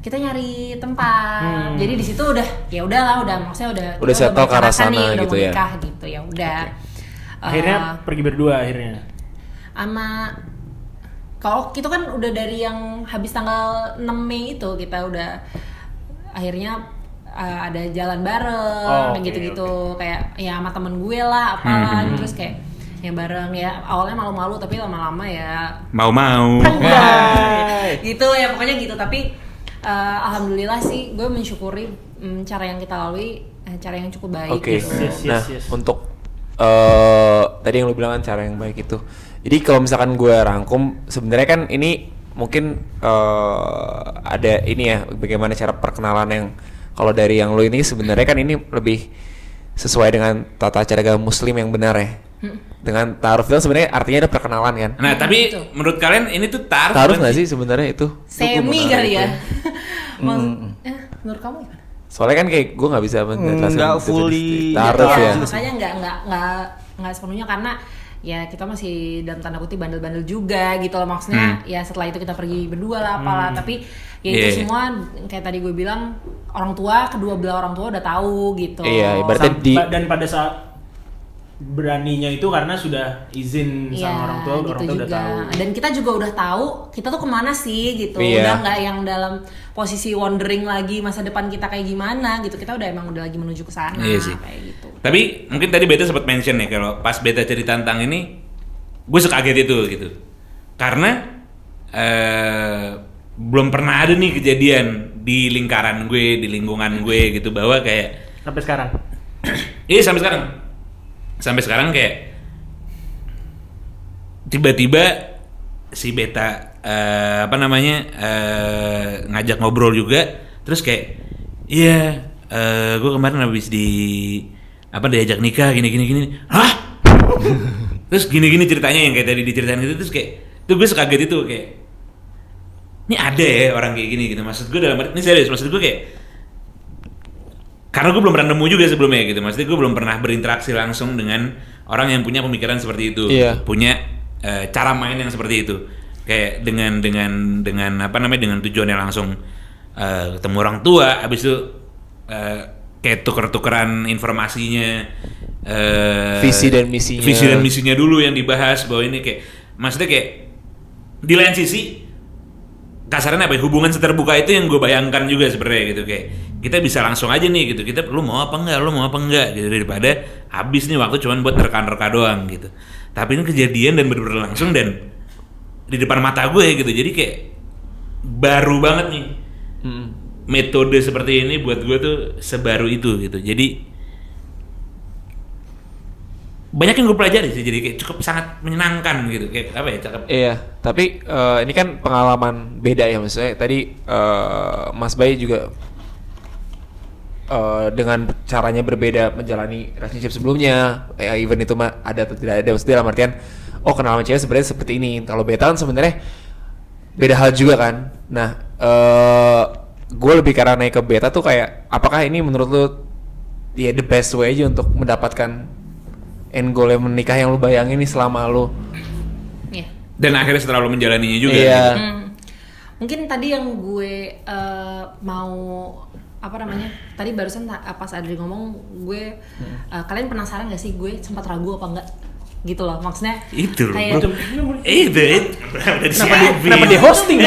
kita nyari tempat jadi di situ udah ya udahlah udah maksudnya udah Udah settle ke arah nih, sana udah gitu mau ya? nikah gitu ya udah Akhirnya Eh, pergi berdua akhirnya. sama kalau itu kan udah dari yang habis tanggal 6 Mei itu kita udah akhirnya uh, ada jalan bareng Oh, gitu-gitu kayak ya sama temen gue lah apalah terus kayak ya bareng ya awalnya malu-malu tapi lama-lama ya Mau-mau. gitu ya pokoknya gitu tapi uh, alhamdulillah sih gue mensyukuri mm, cara yang kita lalui eh, cara yang cukup baik Oke. gitu. Yes, yes, nah, yes. untuk eh tadi yang lu bilang kan cara yang baik itu. Jadi kalau misalkan gue rangkum, sebenarnya kan ini mungkin eh ada ini ya, bagaimana cara perkenalan yang kalau dari yang lu ini sebenarnya kan ini lebih sesuai dengan tata cara agama muslim yang benar ya. Dengan taaruf itu sebenarnya artinya ada perkenalan kan. Nah, tapi Gitu. menurut kalian ini tuh taruh Taaruf bukan nggak sih sebenarnya itu? semi kali ya (laughs) Hmm, eh, menurut kamu gimana? Soalnya kan kayak gue nggak bisa menjelaskan Nggak itu fully- taaruf Iya, ya. makanya nggak nggak nggak nggak sepenuhnya karena ya kita masih dalam tanda kutip bandel-bandel juga gitu loh. Maksudnya ya setelah itu kita pergi berdua lah apalah. Tapi ya itu Iya. semua kayak tadi gue bilang orang tua kedua belah orang tua udah tahu gitu. Iya, ibaratnya Sam- di- dan pada saat beraninya itu karena sudah izin Iya, sama orang tua, gitu orang tua udah juga. tahu. Dan kita juga udah tahu kita tuh ke mana sih gitu. Iya. Udah nggak yang dalam posisi wondering lagi masa depan kita kayak gimana gitu. Kita udah emang udah lagi menuju ke sana Iya sih. kayak gitu. Tapi mungkin tadi Beta sempat mention nih kalau pas Beta cerita tentang ini, gue sekaget itu gitu. Karena eh belum pernah ada nih kejadian di lingkaran gue, di lingkungan gue gitu bahwa kayak Sampai sekarang. Iya sampai sekarang. Sampai sekarang kayak tiba-tiba si beta eh, apa namanya eh, ngajak ngobrol juga, terus kayak iya gue kemarin habis di apa diajak nikah gini gini gini, hah? (laughs) terus gini gini ceritanya yang kayak tadi diceritain itu. Terus kayak tuh gue sekaget itu kayak ini ada ya orang kayak gini gitu. Maksud gue dalam ini serius maksud gue kayak karena gue belum pernah nemu juga sebelumnya gitu maksudnya gue belum pernah berinteraksi langsung dengan orang yang punya pemikiran seperti itu Iya. punya eh, cara main yang seperti itu kayak dengan dengan dengan apa namanya dengan tujuannya langsung eh, ketemu orang tua habis itu eh, kayak tuker-tukeran informasinya eh, Visi dan misinya. visi dan misinya dulu yang dibahas bahwa ini kayak maksudnya kayak di lain sisi kasarnya apa ya, hubungan seterbuka itu yang gue bayangkan juga sebenarnya gitu kayak kita bisa langsung aja nih gitu. Kita lu mau apa enggak? Lu mau apa enggak? Gitu. Daripada habis nih waktu cuman buat reka-reka doang gitu. Tapi ini kejadian dan bener-bener langsung dan di depan mata gue gitu. Jadi kayak baru banget nih Mm. metode seperti ini buat gue tuh sebaru itu gitu. Jadi banyak yang gue pelajari sih. Jadi kayak cukup sangat menyenangkan gitu. Kayak apa ya cakep. Iya, tapi eh, ini kan pengalaman beda ya maksudnya. Tadi eh, Mas Bayi juga eh, dengan caranya berbeda menjalani relationship sebelumnya. Ya even itu mah ada atau tidak ada maksudnya dalam artian oh kenal sama cewek sebenarnya seperti ini. Kalau beta kan sebenarnya beda hal juga kan. Nah, eh gue lebih karena naik ke beta tuh kayak apakah ini menurut lu ya the best way aja untuk mendapatkan end goal yang menikah yang lu bayangin nih selama lu Iya. dan akhirnya setelah lo menjalaninya juga Iya. gitu. Hmm. Mungkin tadi yang gue eh, mau apa namanya? Tadi barusan ta- pas Adri ngomong gue eh, kalian penasaran gak sih gue sempat ragu apa enggak? Gitu loh. Maksudnya itu loh kayak bro. itu Kenapa di, kenapa di hosting?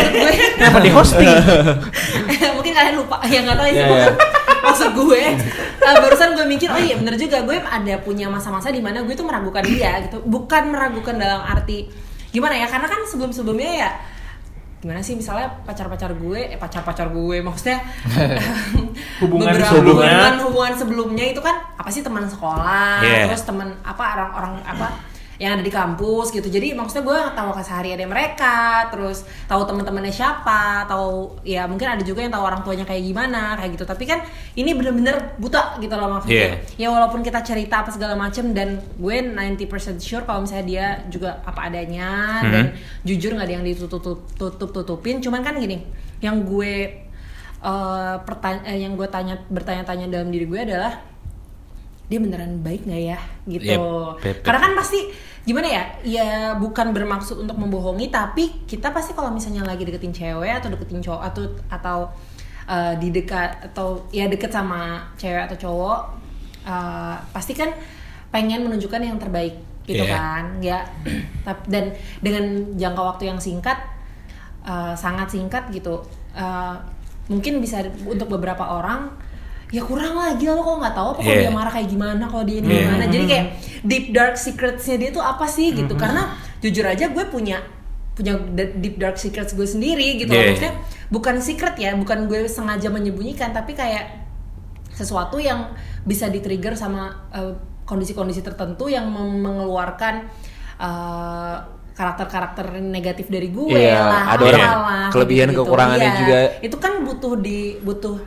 Kenapa di hosting? (laughs) (laughs) mungkin kalian lupa ya nggak tahu sih Iya, pokoknya, iya. (laughs) maksud gue eh, barusan gue mikir oh iya bener juga gue ada punya masa-masa di mana gue tuh meragukan dia gitu bukan meragukan dalam arti gimana ya karena kan sebelum-sebelumnya ya gimana sih misalnya pacar-pacar gue eh pacar-pacar gue maksudnya (laughs) Hubungan beberapa sebelumnya. hubungan hubungan sebelumnya itu kan apa sih teman sekolah Yeah. terus teman apa orang-orang apa yang ada di kampus gitu. Jadi maksudnya gue tahu kesehariannya mereka terus tahu teman-temannya siapa tahu ya mungkin ada juga yang tahu orang tuanya kayak gimana kayak gitu. Tapi kan ini bener-bener buta gitu loh maksudnya. Ya walaupun kita cerita apa segala macem dan gue 90% sure kalau misalnya dia juga apa adanya dan jujur nggak ada yang ditutup-tutupin cuman kan gini yang gue eh, pertanya- eh, yang gue tanya bertanya-tanya dalam diri gue adalah dia beneran baik nggak ya? Gitu. Yep, yep, yep. karena kan pasti gimana ya ya bukan bermaksud untuk membohongi tapi kita pasti kalau misalnya lagi deketin cewek atau deketin cowok atau atau eh, di dekat atau ya deket sama cewek atau cowok eh, pasti kan pengen menunjukkan yang terbaik gitu Iya. kan ya dan dengan jangka waktu yang singkat eh, sangat singkat gitu eh, mungkin bisa untuk beberapa orang ya kurang lah gila lo kok nggak tahu apa kalau Iya. dia marah kayak gimana kalau dia ini Iya. gimana jadi kayak deep dark secretsnya dia tuh apa sih gitu karena jujur aja gue punya punya deep dark secrets gue sendiri gitu loh. maksudnya bukan secret ya bukan gue sengaja menyembunyikan tapi kayak sesuatu yang bisa di-trigger sama eh, kondisi-kondisi tertentu yang mengeluarkan eh, karakter-karakter negatif dari gue Iya, lah, ada orang apalah, kelebihan, gitu-gitu. kekurangannya Iya. juga. Itu kan butuh di butuh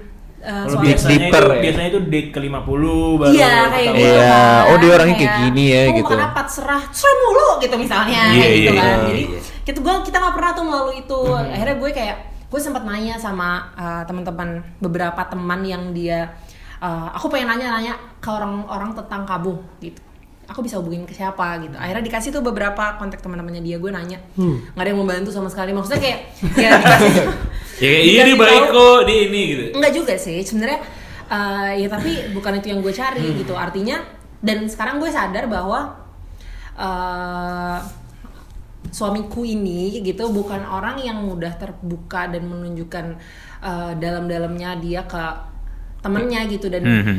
eh, Kalau biasanya deeper itu ya. biasanya itu date ke 50 baru Iya kayak gitu. Iya, kan. oh, dia orangnya kayak gini ya, "Oh, gitu." kenapa serah serah mulu gitu misalnya Iya, kayak gitu iya, kan. iya, jadi iya. kita gue kita nggak pernah tuh melalui itu. Akhirnya gue kayak gue sempat nanya sama uh, teman-teman beberapa teman yang dia uh, aku pengen nanya-nanya ke orang-orang tentang kamu gitu. Aku bisa hubungin ke siapa gitu. Akhirnya dikasih tuh beberapa kontak teman-temannya dia gue nanya. Nggak ada yang membantu sama sekali. Maksudnya kayak (laughs) ya dikasih Ya kayak iya dikasih baik kok di ini gitu. Enggak juga sih, sebenarnya eh, ya tapi bukan itu yang gue cari gitu. Artinya dan sekarang gue sadar bahwa eh, suamiku ini gitu bukan orang yang mudah terbuka dan menunjukkan eh, dalam-dalamnya dia ke temennya gitu dan Mhm.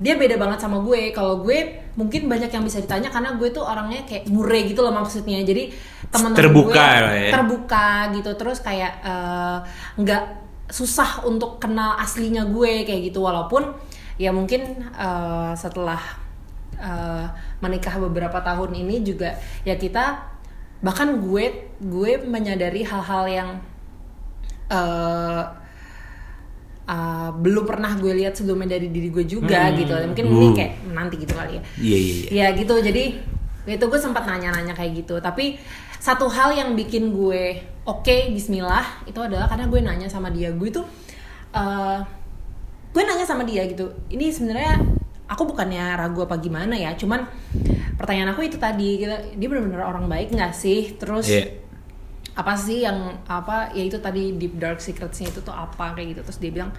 Dia beda banget sama gue. Kalau gue mungkin banyak yang bisa ditanya karena gue tuh orangnya kayak mure gitu loh maksudnya. Jadi teman-teman Terbuka gue ya. terbuka gitu terus kayak eh, nggak susah untuk kenal aslinya gue kayak gitu walaupun ya mungkin eh, setelah eh, menikah beberapa tahun ini juga ya kita bahkan gue gue menyadari hal-hal yang eh, eh, belum pernah gue lihat sebelumnya dari diri gue juga gitu. Mungkin ini Uh. kayak nanti gitu kali ya. Iya iya iya. ya gitu. Jadi itu gue sempat nanya-nanya kayak gitu. Tapi satu hal yang bikin gue oke Bismillah itu adalah karena gue nanya sama dia. Gue tuh eh, gue nanya sama dia gitu. Ini sebenarnya aku bukannya ragu apa gimana ya? Cuman pertanyaan aku itu tadi gitu, dia benar-benar orang baik nggak sih? Terus Iya. Apa sih yang apa ya itu tadi deep dark secretsnya itu tuh apa kayak gitu. Terus dia bilang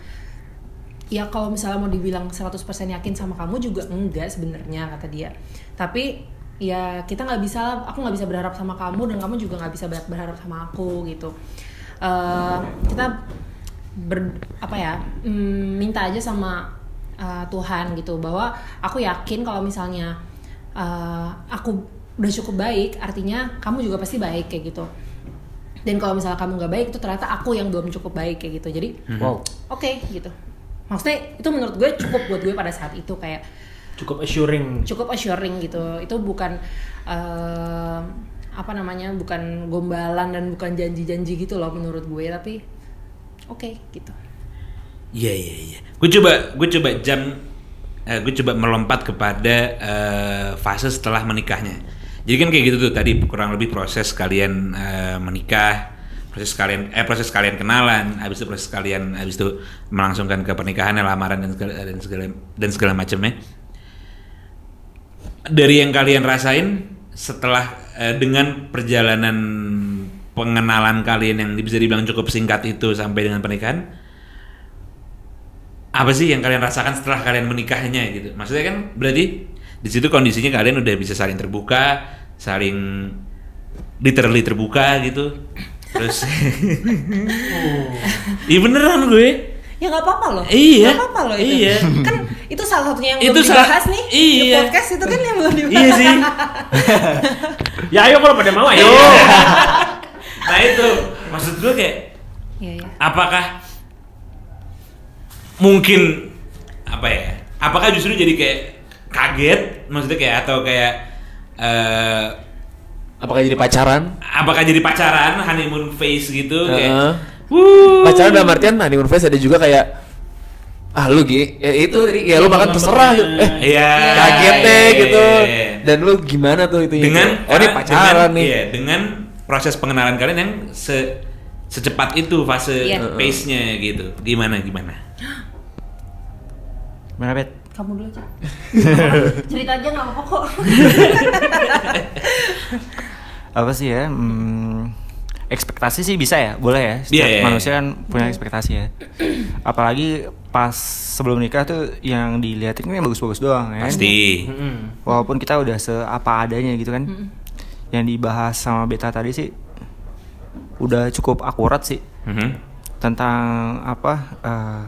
ya kalau misalnya mau dibilang 100% yakin sama kamu juga enggak sebenarnya kata dia. Tapi ya kita nggak bisa aku nggak bisa berharap sama kamu dan kamu juga nggak bisa ber- berharap sama aku gitu. Eh, kita ber apa ya mm, minta aja sama uh, Tuhan gitu bahwa aku yakin kalau misalnya uh, aku udah cukup baik artinya kamu juga pasti baik kayak gitu dan kalau misalnya kamu nggak baik itu ternyata aku yang belum cukup baik kayak gitu jadi Wow. oke gitu maksudnya itu menurut gue cukup buat gue pada saat itu kayak cukup assuring cukup assuring gitu itu bukan eh, apa namanya bukan gombalan dan bukan janji-janji gitu loh menurut gue tapi oke gitu Iya iya iya. Gue coba gue coba jam eh, gue coba melompat kepada eh, fase setelah menikahnya. Jadi kan kayak gitu tuh tadi kurang lebih proses kalian eh, menikah, proses kalian eh proses kalian kenalan, habis itu proses kalian habis itu melangsungkan ke pernikahan, lamaran dan segala dan segala dan segala macamnya. Dari yang kalian rasain setelah eh, dengan perjalanan pengenalan kalian yang bisa dibilang cukup singkat itu sampai dengan pernikahan, apa sih yang kalian rasakan setelah kalian menikahnya gitu maksudnya kan berarti di situ kondisinya kalian udah bisa saling terbuka saling literally terbuka gitu terus (laughs) iya beneran gue ya nggak apa-apa loh Iya. nggak apa-apa loh itu Iya. kan itu salah satunya yang Itu belum salah- dibahas nih di iya. podcast itu kan yang belum dibahas Iya sih. (laughs) Ya ayo kalau pada mau ayo. (laughs) nah itu maksud gue kayak Iya, iya. apakah mungkin apa ya? Apakah justru jadi kayak kaget maksudnya kayak atau kayak eh Apakah jadi pacaran? apakah jadi pacaran honeymoon phase gitu kayak Heeh. wuh. Pacaran dalam artian honeymoon phase ada juga kayak ah lu Gi, ya itu tadi ya lu makan terserah gitu. Eh, Iya. kaget deh iya, gitu. iya. Dan lu gimana tuh itu dengan Oh, ini pacaran dengan, nih. Iya, dengan proses pengenalan kalian yang se secepat itu fase Iya. pace-nya gitu. Gimana gimana? Mana bet? Kamu dulu aja (laughs) cerita aja nggak apa-apa kok (laughs) Apa sih ya? Hmm, ekspektasi sih bisa ya, boleh ya. Setiap Iya, iya, manusia kan punya ekspektasi ya. Apalagi pas sebelum nikah tuh yang dilihatin kan yang bagus-bagus doang ya. Pasti. Walaupun kita udah seapa adanya gitu kan. Yang dibahas sama Beta tadi sih udah cukup akurat sih Mhm. tentang apa eh,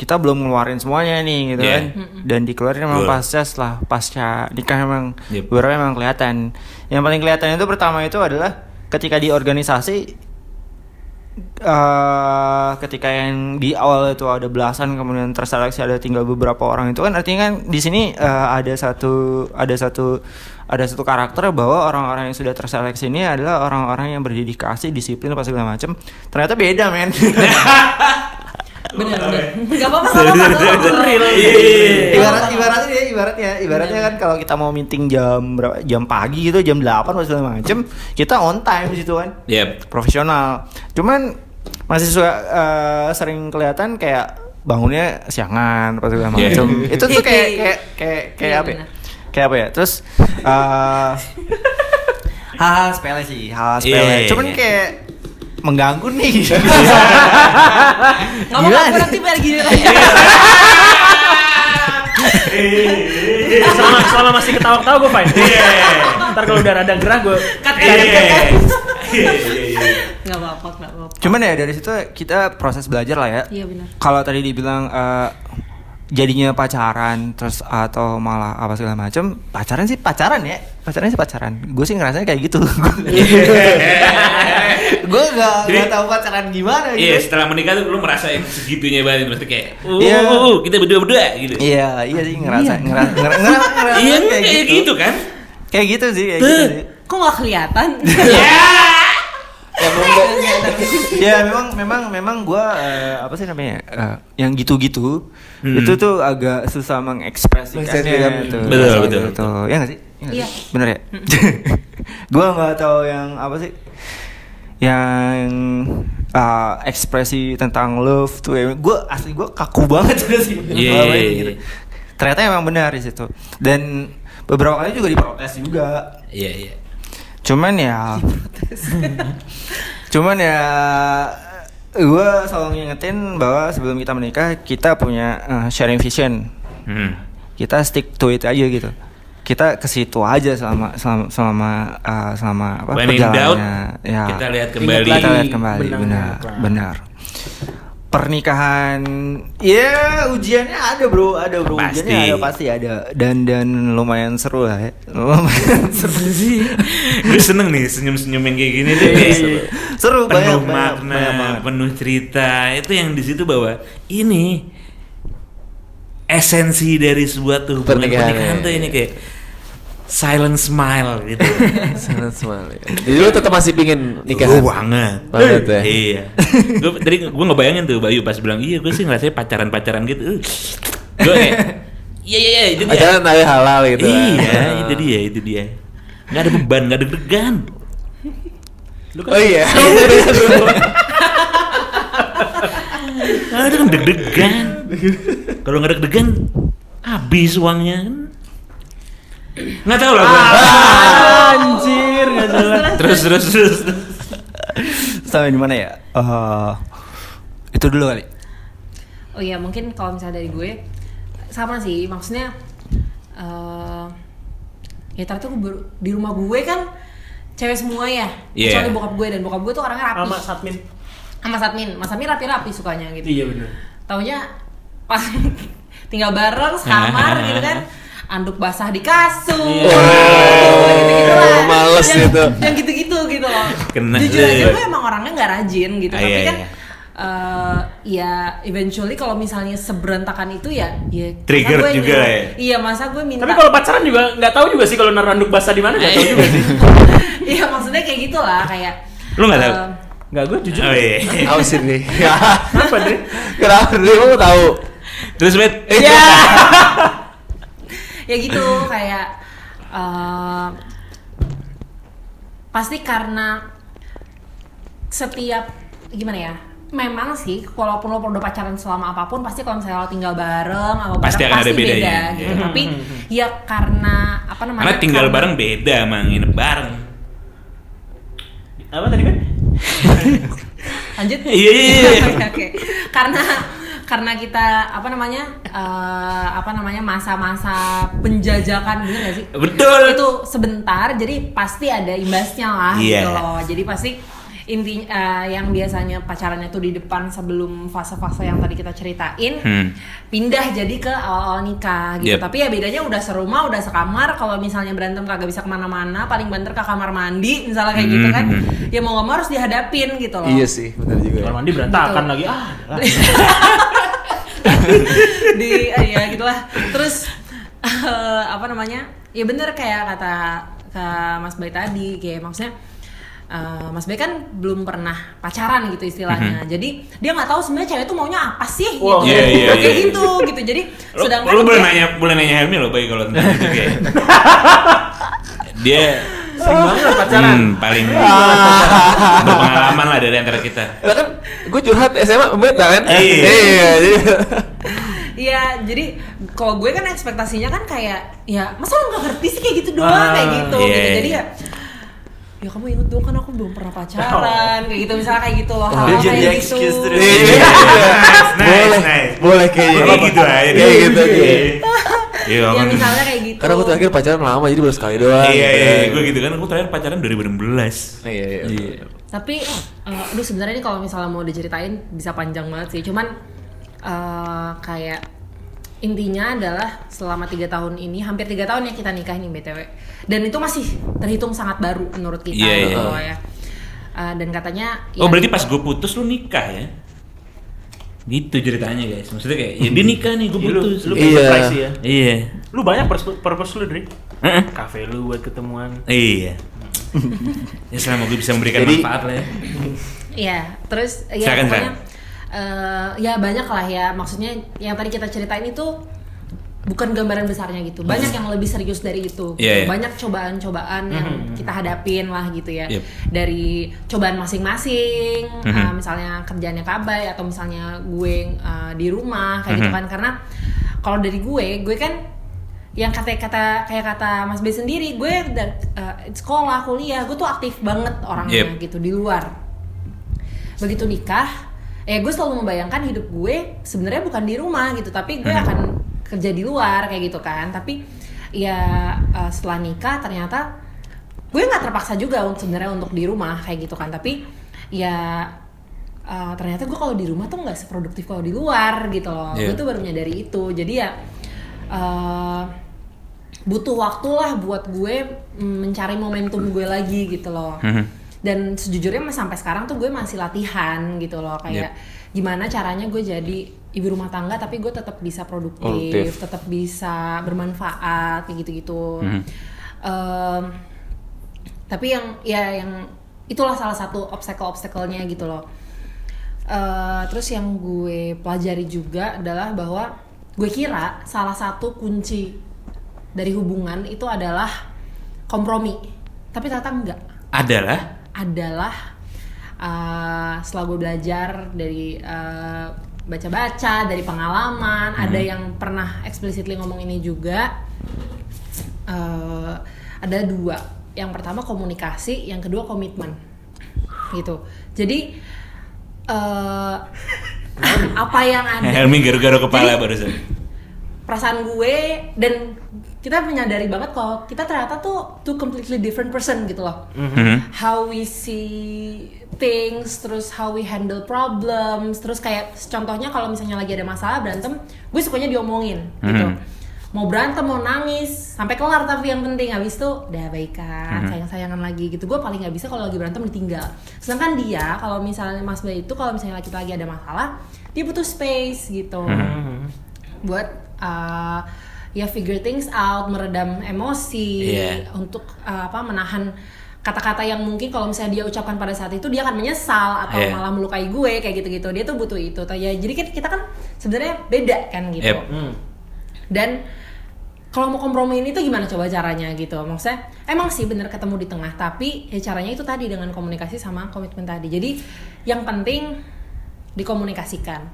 kita belum ngeluarin semuanya nih gitu Iya. kan. Dan dikeluarin memang pasca setelah pasca nikah memang Yep. beberapa memang kelihatan. Yang paling kelihatan itu pertama itu adalah ketika di organisasi eh ketika yang di awal itu ada belasan kemudian terseleksi ada tinggal beberapa orang itu kan artinya kan di sini eh, ada satu ada satu ada satu karakter bahwa orang-orang yang sudah terseleksi ini adalah orang-orang yang berdedikasi disiplin apa segala macam ternyata beda men (laughs) bener bener nggak apa-apa. (laughs) Iya. ibarat ibaratnya ya ibaratnya ibaratnya kan kalau kita mau meeting jam berapa jam pagi gitu jam 8 atau segala macem kita on time di situ kan Yep. profesional cuman masih suka eh, sering kelihatan kayak bangunnya siangan apa segala Yeah. macem (laughs) itu tuh kayak kayak kayak kayak Iya, apa ya? benar. kayak apa ya terus eh (laughs) hal sepele sih hal sepele Iya. cuman kayak mengganggu nih. Nggak apa-apa aku nanti balik gini lagi selama selama masih ketawa-ketawa gue fine. Ntar kalau udah rada gerah gue cut Iya. Iya, iya, iya. nggak apa-apa nggak apa-apa. Cuman ya dari situ kita proses belajar lah ya. Iya benar. Kalau tadi dibilang eh, jadinya pacaran terus atau malah apa segala macam pacaran sih pacaran ya. Pacaran sih pacaran. Gue sih ngerasanya kayak gitu. (laughs) Gue gak Jadi- nggak tahu pacaran gimana Iya, gitu. setelah menikah tuh lu merasa segitunya banget. Maksudnya kayak uh, Iya. uh, uh, kita berdua-berdua gitu. iya iya sih ngerasa ngerasa ngerasa, ngerasa, (laughs) ngerasa Iya, kayak, kayak gitu. gitu kan? kayak gitu sih kayak gitu sih. Kok nggak kelihatan (laughs) ya memang memang memang gue apa sih namanya eh, yang gitu-gitu Hmm. itu tuh agak susah mengekspresikannya Mengekspresikan. tuh. Betul, betul. Gitu. ya nggak sih Ya nggak Iya. sih? bener ya (laughs) gue nggak tahu yang apa sih yang uh, ekspresi tentang love tuh ya gue asli gue kaku banget (laughs) sih Iya, iya, iya. gitu. ternyata emang benar di situ dan beberapa kali juga diprotes juga Iya, iya. Cuman ya cuman ya gue selalu ngingetin bahwa sebelum kita menikah kita punya uh, sharing vision Hmm. kita stick to it aja gitu kita ke situ aja selama selama selama, uh, selama apa When in doubt, perjalanannya ya kita lihat kembali. kita lihat kembali benar apa. benar pernikahan. Ya ujiannya ada bro. Ada bro. Pasti. ujiannya ada pasti ada. Dan dan lumayan seru lah ya. (laughs) Lumayan seru. (laughs) Sih Gue seneng nih senyum-senyum yang kayak gini tuh kayak seru. Banyak penuh banyak, makna, banyak penuh cerita. Itu yang di situ bahwa ini esensi dari sebuah tuh Pernikahan, pernikahan ya. tuh ini kayak silent smile gitu. (laughs) Sangat smile. ya. Jadi lu tetap masih pingin nikah? Gue banget. Banget ya? Iya. Gue tadi gue ngebayangin tuh Bayu pas bilang iya gue sih ngerasanya pacaran-pacaran gitu. Gue kayak iya iya iya itu dia. Pacaran tapi halal gitu. Iya, itu dia, itu dia. Nggak ada beban, nggak ada deg-degan. Oh iya. (laughs) Nggak ada kan deg-degan. Kalau nggak deg-degan, habis uangnya. Nggak tahu lah gue. Anjir, nggak jelas. (laughs) Terus terus terus. terus. sampai di mana ya Eh, itu dulu kali oh iya mungkin kalau misalnya dari gue sama sih maksudnya eh ya ternyata di rumah gue kan cewek semua ya Iya. kecuali bokap gue dan bokap gue tuh orangnya rapi Sama Satmin. sama Satmin Mas Satmin rapi-rapi sukanya gitu Iya benar. taunya pas (laughs) tinggal bareng sekamar (laughs) gitu kan anduk basah di kasur gitu-gitu lah. Oh, males yang, gitu. yang gitu-gitu gitu loh Kena jujur aja gue emang orangnya nggak rajin gitu Ah, tapi iya, kan iya. eh, ya eventually kalau misalnya seberantakan itu ya ya Trigger gue juga ya? iya masa gue minta Tapi kalau pacaran juga nggak tahu juga sih kalau naruh handuk basah di mana nggak tahu juga sih. (laughs) iya maksudnya kayak gitulah kayak Lu nggak tahu? eh, Nggak gue jujur. Oh iya. (laughs) Tahu sih nih. Kenapa Dre? Kenapa Dre? Kamu tahu? Terus bet? Iya. (laughs) ya gitu kayak eh, pasti karena setiap gimana ya memang sih walaupun lo udah pacaran selama apa pun pasti kalau misalnya lo tinggal bareng sama Pasti bareng, akan ada bedanya. beda gitu tapi ya karena apa namanya Karena tinggal karena- bareng beda emang nginep bareng. Apa tadi kan? (laughs) lanjut Iya, iya, iya. (laughs) Oke. karena karena kita apa namanya eh, apa namanya masa-masa penjajakan bener gak sih Betul. itu sebentar jadi pasti ada imbasnya lah Iya. gitu loh jadi pasti inti eh, yang biasanya pacarannya tuh di depan sebelum fase-fase yang tadi kita ceritain Hmm. pindah jadi ke awal-awal nikah gitu Yep. tapi ya bedanya udah serumah udah sekamar kalau misalnya berantem kagak bisa ke mana-mana paling banter ke kamar mandi misalnya kayak gitu kan Hmm. ya mau nggak mau harus dihadapin gitu loh Iya sih, benar juga. Kamar mandi berantakan Betul. lagi. Ah, (laughs) (laughs) di ya gitulah terus eh, apa namanya ya bener kayak kata ke Mas Bay tadi kayak maksudnya eh, Mas Bay kan belum pernah pacaran gitu istilahnya jadi dia nggak tahu sebenarnya cewek itu maunya apa sih Wow. gitu Iya, iya, kayak iya. gitu gitu jadi Lu, sedangkan lu boleh dia- nanya boleh nanya Helmi loh baik kalau (laughs) tentang itu kayak. (laughs) Dia Sering banget pacaran. hmm, paling berpengalaman lah dari antara kita. Lah kan gue curhat SMA beda kan? Iya. Iya, jadi Iya, jadi kalau gue kan ekspektasinya kan kayak ya masa lu nggak ngerti sih kayak gitu doang Ah, kayak gitu iya, gitu. Jadi iya. ya ya kamu inget dong kan aku belum pernah pacaran kayak gitu misalnya kayak gitu loh hal Dia jadi kayak gitu. excuse terus. Iya. Nice, boleh, nice. boleh. Kayak gitu aja. Kayak gitu. Iya, Ya misalnya kayak gitu. Karena aku terakhir pacaran lama jadi baru sekali doang. Iya, gitu iya, kan. gue gitu kan. Aku terakhir pacaran 2016. Iya, iya. Tapi eh, aduh sebenarnya ini kalau misalnya mau diceritain bisa panjang banget sih. Cuman eh, kayak intinya adalah selama tiga tahun ini hampir tiga tahun ya kita nikah nih btw dan itu masih terhitung sangat baru menurut kita Iya, gitu iya. loh ya Eh, dan katanya Oh, ya, berarti pas gue putus lu nikah ya? Gitu ceritanya guys. Maksudnya kayak ya dia nikah nih, gue Iya, Lu, putus. lu Iya. surprise ya. Iya. Lu banyak purpose, purpose lu, Dri. Heeh. Kafe lu buat ketemuan. Iya. ya selama gue bisa memberikan Jadi- manfaat lah ya. Iya, terus ya Silakan, pokoknya eh, ya banyak lah ya. Maksudnya yang tadi kita ceritain itu bukan gambaran besarnya gitu. Banyak yang lebih serius dari itu. Iya, iya. Banyak cobaan-cobaan yang kita hadapin lah gitu ya. Yep. Dari cobaan masing-masing, Mhm. eh, misalnya kerjaannya kabay atau misalnya gue eh, di rumah kayak gitu Mhm. kan. Karena kalau dari gue, gue kan yang kata kata kayak kata Mas B sendiri, gue dari eh, sekolah, kuliah, gue tuh aktif banget orangnya Yep. gitu di luar begitu nikah eh gue selalu membayangkan hidup gue sebenarnya bukan di rumah gitu tapi gue Hmm. akan kerja di luar kayak gitu kan. Tapi ya eh, setelah nikah ternyata gue nggak terpaksa juga untuk sebenarnya untuk di rumah kayak gitu kan. Tapi ya eh, ternyata gue kalau di rumah tuh nggak seproduktif kalau di luar gitu loh. Iya. gue tuh baru menyadari itu. Jadi ya eh, butuh waktu lah buat gue mm, mencari momentum gue lagi gitu loh. Mhm. dan sejujurnya sampai sekarang tuh gue masih latihan gitu loh. Kayak gimana caranya gue jadi ibu rumah tangga tapi gue tetap bisa produktif, tetap bisa bermanfaat kayak gitu-gitu. Mhm. Em, tapi yang ya yang itulah salah satu obstacle-obstacle-nya gitu loh. Eh, terus yang gue pelajari juga adalah bahwa gue kira salah satu kunci dari hubungan itu adalah kompromi. Tapi ternyata enggak. Adalah? Adalah uh, setelah gue belajar dari uh, baca-baca dari pengalaman ada yang pernah explicitly ngomong ini juga. Uh, ada dua. Yang pertama komunikasi yang kedua komitmen. Gitu. Jadi uh, apa yang ada Helmi garu-garu kepala Jadi- barusan. perasaan gue dan kita menyadari banget kalau kita ternyata tuh two completely different person gitu loh. Mhm. how we see things terus how we handle problems terus kayak contohnya kalau misalnya lagi ada masalah berantem gue sukanya diomongin gitu. Mhm. mau berantem mau nangis sampai kelar tapi yang penting. Habis itu udah baikan sayang sayangan lagi gitu. Gue paling nggak bisa kalau lagi berantem ditinggal. Sedangkan dia kalau misalnya Mas Bay itu kalau misalnya kita lagi ada masalah dia butuh space gitu. Buat uh, ya figure things out meredam emosi Iya. untuk uh, apa menahan kata-kata yang mungkin kalau misalnya dia ucapkan pada saat itu dia akan menyesal atau Iya. malah melukai gue kayak gitu-gitu dia tuh butuh itu ya jadi kan kita kan sebenarnya beda kan gitu Yep. Hmm. dan kalau mau kompromi ini tuh gimana coba caranya gitu maksudnya emang sih bener ketemu di tengah tapi ya caranya itu tadi dengan komunikasi sama komitmen tadi jadi yang penting dikomunikasikan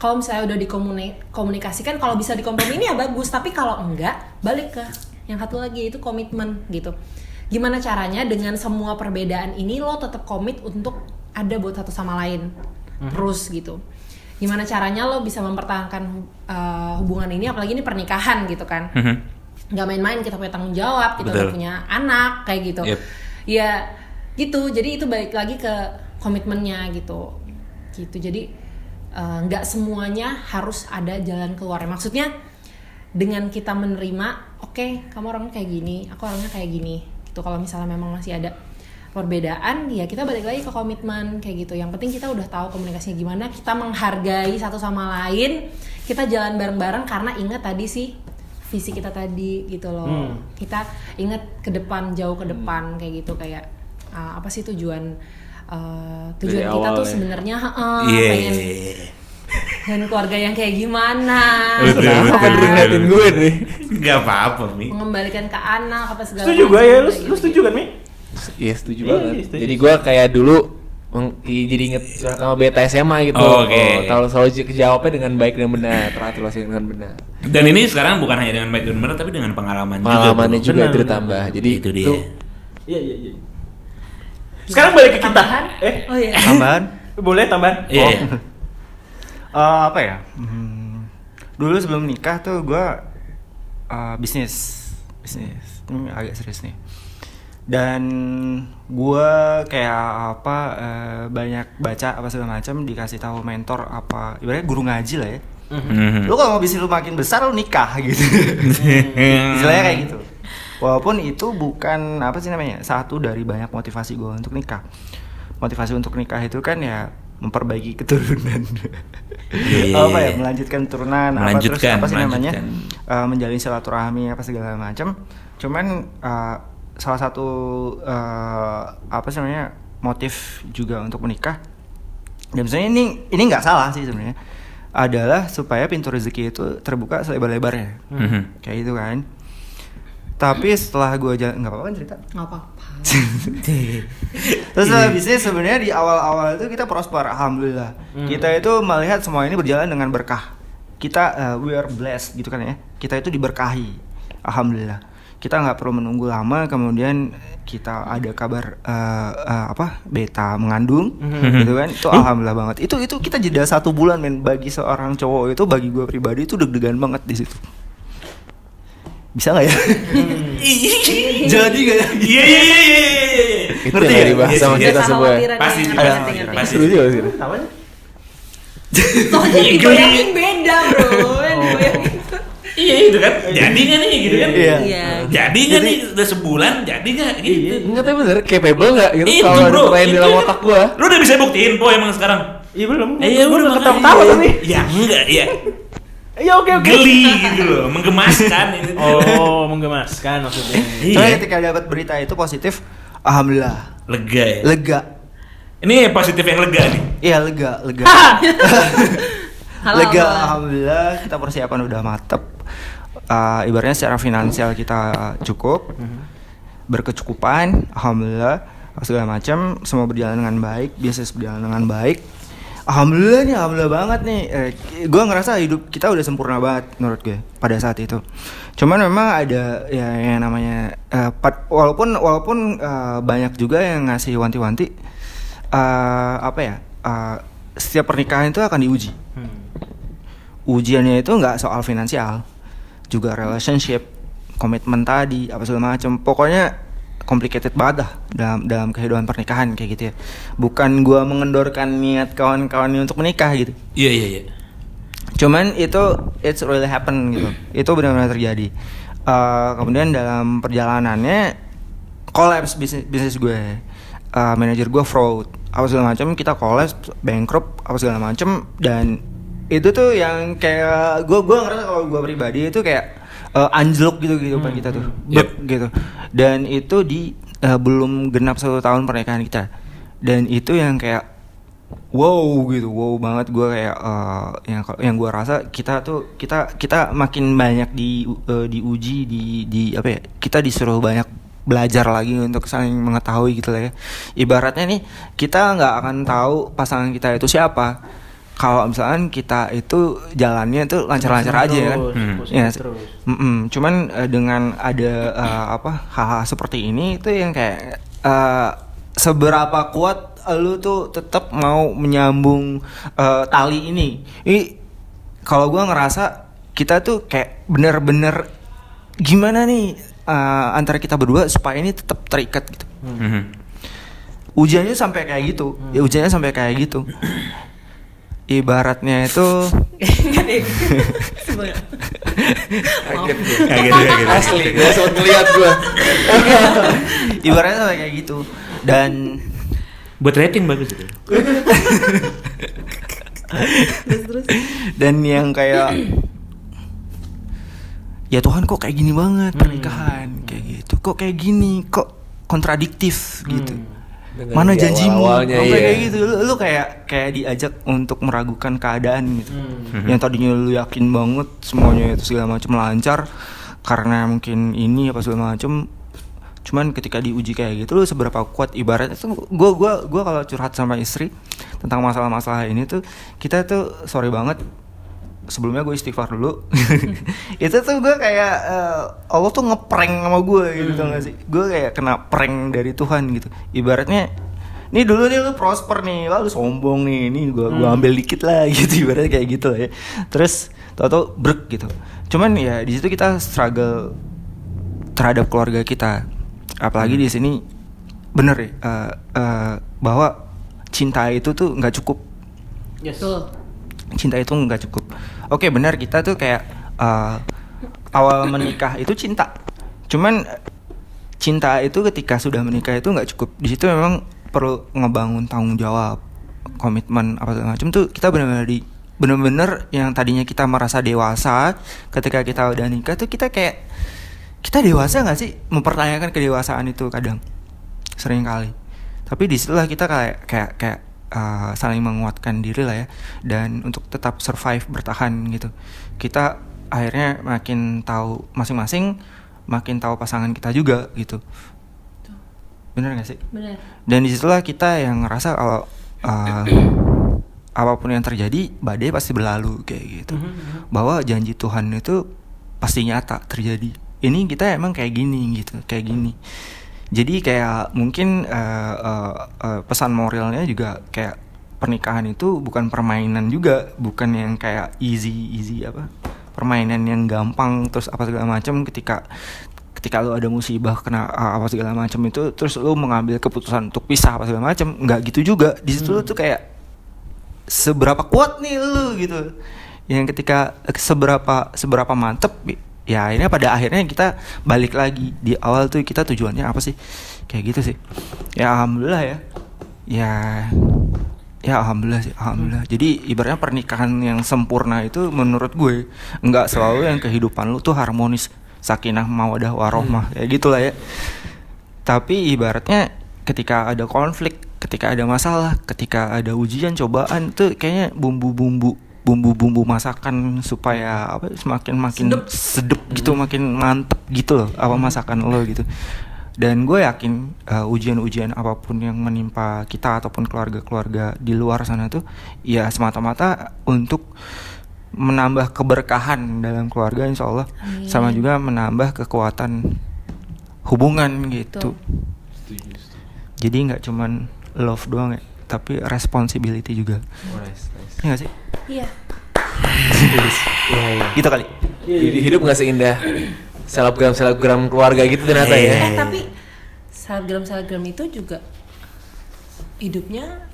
kalau misalnya udah dikomunikasikan kalau bisa dikompromi ini ya bagus. Tapi kalau enggak balik ke yang satu lagi itu komitmen gitu. Gimana caranya dengan semua perbedaan ini lo tetap komit untuk ada buat satu sama lain? Terus gitu. Gimana caranya lo bisa mempertahankan uh, hubungan ini apalagi ini pernikahan gitu kan? Mhm. nggak main-main kita punya tanggung jawab kita Betul. punya anak kayak gitu. Yep. ya gitu. Jadi itu balik lagi ke komitmennya gitu. Gitu. Jadi eh, nggak semuanya harus ada jalan keluar. Maksudnya dengan kita menerima oke kamu orangnya kayak gini aku orangnya kayak gini gitu. Kalau misalnya memang masih ada perbedaan ya kita balik lagi ke komitmen kayak gitu. Yang penting kita udah tahu komunikasinya gimana kita menghargai satu sama lain kita jalan bareng-bareng karena ingat tadi sih visi kita tadi gitu loh. Hmm. kita ingat ke depan jauh ke depan kayak gitu. Kayak uh, apa sih tujuan uh, tujuan Dari kita awal tuh ya. sebenarnya heeh, Iya. pengen dan keluarga yang kayak gimana Betul, betul, betul. Ngeliatin gue nih. Nggak apa-apa, Mi. mengembalikan ke anak apa segala Setuju gue ya, lu, lu setuju kan Mi? Iya setuju Iya, banget. iya, setuju. Jadi gue kayak dulu jadi inget sama beta SMA gitu. Oh, oke. kalau selalu j- kejawabnya dengan baik dan benar, teraturasi dengan benar. Dan ini sekarang bukan hanya dengan baik dan benar, tapi dengan pengalaman, Pengalamannya juga. juga Benar, ditambah. Jadi Itu dia. tuh Iya iya iya. Sekarang balik ke kita. Tambahan? Eh, oh iya Tambahan (laughs) boleh tambahan? Iya. Oh. iya. (laughs) Eh, apa ya? Hmm, dulu sebelum nikah tuh gue bisnis, bisnis. Ini agak serius nih. Dan gue kayak apa eh, banyak baca apa segala macam dikasih tahu mentor apa ibaratnya guru ngaji lah ya. Mhm. Lu kalau mau bisnis lu makin besar lu nikah gitu. (laughs) Istilahnya kayak gitu. Walaupun itu bukan apa sih namanya satu dari banyak motivasi gue untuk nikah. Motivasi untuk nikah itu kan ya memperbaiki keturunan. Iya. apa ya melanjutkan keturunan apa terus Melanjutkan, apa sih namanya melanjutkan. Eh, menjalin silaturahmi apa segala macam. Cuman eh, salah satu eh, apa sih namanya motif juga untuk menikah. Dan sebenarnya ini ini nggak salah sih sebenarnya adalah supaya pintu rezeki itu terbuka selebar-lebarnya Mhm. kayak gitu kan tapi setelah gue jalan nggak apa-apa kan cerita? Nggak apa-apa. (laughs) Terus habisnya sebenarnya di awal-awal itu kita prosper alhamdulillah. Kita itu melihat semua ini berjalan dengan berkah. Kita uh, we are blessed gitu kan ya. Kita itu diberkahi alhamdulillah. Kita nggak perlu menunggu lama kemudian kita ada kabar uh, uh, apa beta mengandung gitu kan. Itu alhamdulillah banget. Itu itu kita jeda satu bulan men. Bagi seorang cowok itu bagi gue pribadi itu deg-degan banget di situ bisa nggak ya (laughs) jadi nggak ya Iya iya iya iya iya. itu Ngerti yang ya? dibahas Iya, sama iya. kita semua. Pasti, yang pasti. Setuju gak sih? Apanya? soalnya Iya, dibayangin beda bro yang dibayangin Iya itu kan. Jadi nggak nih gitu kan? Iya. iya Jadi nggak nih udah sebulan? Jadi nggak gitu? Enggak tapi bener capable gak gitu Itu, kalau ada di itu dalam kan. otak gua. Lu udah bisa buktiin po emang sekarang. Iya belum. Eh, ya Gua udah ketawa-ketawa tapi. Ya enggak ya. Iya oke oke. Geli gitu loh, menggemaskan (laughs) ini. Oh, menggemaskan maksudnya. Iya. ketika dapat berita itu positif, alhamdulillah, Lega ya. lega. Ini positif yang lega nih. Iya lega, lega. (laughs) Halal, lega, halal. alhamdulillah kita persiapan udah matep. Uh, ibaratnya secara finansial kita cukup, berkecukupan, alhamdulillah segala macam semua berjalan dengan baik, bisnis berjalan dengan baik. Alhamdulillah nih, alhamdulillah banget nih. Eh, gue ngerasa hidup kita udah sempurna banget menurut gue pada saat itu. Cuman memang ada ya yang namanya eh, pat- walaupun walaupun eh, banyak juga yang ngasih wanti-wanti eh, apa ya? eh, setiap pernikahan itu akan diuji. Hmm. Ujiannya itu nggak soal finansial, juga relationship komitmen tadi apa segala macam pokoknya complicated banget dah dalam dalam kehidupan pernikahan kayak gitu ya. Bukan gua mengendorkan niat kawan-kawan untuk menikah gitu. Iya iya iya. cuman itu it's really happen gitu. Itu benar-benar terjadi. Eh, kemudian dalam perjalanannya collapse bisnis bisnis gue. Eh, manajer gue fraud apa segala macam kita collapse bankrupt apa segala macam dan itu tuh yang kayak gue gue ngerasa kalau gue pribadi itu kayak eh, anjlok gitu kehidupan kita tuh. Yep. Blek gitu. Dan itu di eh, belum genap satu tahun pernikahan kita. Dan itu yang kayak wow gitu. Wow banget gue kayak eh, yang yang gue rasa kita tuh kita kita makin banyak di eh, diuji di di apa ya kita disuruh banyak belajar lagi untuk saling mengetahui gitu lah ya. Ibaratnya nih kita nggak akan tahu pasangan kita itu siapa kalau misalkan kita itu jalannya tuh lancar-lancar aja ya kan Terus, Hmm. Ya, terus. Mm-mm. cuman eh, dengan ada eh, apa hal-hal seperti ini itu yang kayak eh, seberapa kuat lu tuh tetap mau menyambung eh, tali ini. Ini kalau gua ngerasa kita tuh kayak bener-bener gimana nih eh, antara kita berdua supaya ini tetap terikat gitu. Mhm. Ujiannya sampai kayak gitu. Ya ujiannya sampai kayak gitu. Ibaratnya itu. Sebel. Kaget gue. Kaget, kaget. Asli, gue sempat ngeliat gue. (laughs) ibaratnya kayak gitu. Dan Buat rating bagus itu. dan yang kayak ya Tuhan kok kayak gini banget pernikahan kayak gitu kok kayak gini kok kontradiktif gitu Dengan mana janjimu awal-awalnya, Sampai iya. kayak gitu lu, lu kayak kayak diajak untuk meragukan keadaan gitu Hmm. yang tadinya lu yakin banget semuanya itu segala macam lancar karena mungkin ini apa segala macam cuman ketika diuji kayak gitu lu seberapa kuat ibaratnya tuh gua gua gua kalau curhat sama istri tentang masalah-masalah ini tuh kita tuh sorry banget sebelumnya gue istighfar dulu. (laughs) Itu tuh gue kayak eh, Allah tuh ngeprank sama gue gitu tau gak sih? Gue kayak kena prank dari Tuhan gitu. Ibaratnya nih dulu nih lu prosper nih lalu sombong nih ini gue gua ambil dikit lah (laughs) gitu ibaratnya kayak gitu ya. Terus tau-tau brek gitu. Cuman ya di situ kita struggle terhadap keluarga kita. Apalagi di sini bener ya eh, eh, bahwa cinta itu tuh nggak cukup. Yes. Cinta itu nggak cukup. Oke benar kita tuh kayak uh, awal menikah itu cinta. Cuman cinta itu ketika sudah menikah itu nggak cukup. Di situ memang perlu ngebangun tanggung jawab, komitmen apa segala macam tuh kita benar-benar di benar-benar yang tadinya kita merasa dewasa ketika kita udah nikah tuh kita kayak kita dewasa nggak sih mempertanyakan kedewasaan itu kadang sering kali tapi di situlah kita kayak kayak kayak uh, saling menguatkan diri lah ya. Dan untuk tetap survive bertahan gitu. Kita akhirnya makin tahu masing-masing makin tahu pasangan kita juga gitu. Bener gak sih? Bener. dan di situlah kita yang ngerasa kalau uh, (clears throat) apa pun yang terjadi badai pasti berlalu kayak gitu. Bahwa janji Tuhan itu pasti nyata terjadi. Ini kita emang kayak gini gitu kayak gini jadi kayak mungkin uh, uh, uh, pesan moralnya juga kayak pernikahan itu bukan permainan juga bukan yang kayak easy easy apa permainan yang gampang terus apa segala macam. Ketika ketika lu ada musibah kena apa segala macam itu terus lu mengambil keputusan untuk pisah apa segala macam nggak gitu juga. Di situ lu tuh kayak seberapa kuat nih lu gitu. Yang ketika seberapa seberapa mantep ya ini pada akhirnya kita balik lagi. Di awal tuh kita tujuannya apa sih? Kayak gitu sih. Ya alhamdulillah ya. Ya ya alhamdulillah sih alhamdulillah. Jadi ibaratnya pernikahan yang sempurna itu menurut gue nggak selalu yang kehidupan lu tuh harmonis sakinah mawadah warohmah ya gitulah ya. Tapi ibaratnya ketika ada konflik ketika ada masalah ketika ada ujian cobaan tuh kayaknya bumbu-bumbu bumbu-bumbu masakan supaya apa semakin makin sedep, gitu makin mantep gitu loh apa masakan lo gitu. Dan gue yakin uh, ujian-ujian apa pun yang menimpa kita ataupun keluarga-keluarga di luar sana tuh ya semata-mata untuk menambah keberkahan dalam keluarga insya Allah. Amin. sama juga menambah kekuatan hubungan gitu. Betul. jadi nggak cuman love doang ya tapi responsibility juga Oh, nice, nice. ya nggak sih Iya. Iya, iya. gitu kali Jadi hidup nggak seindah selebgram selebgram keluarga gitu ternyata Iya. ya. Eh tapi selebgram selebgram itu juga hidupnya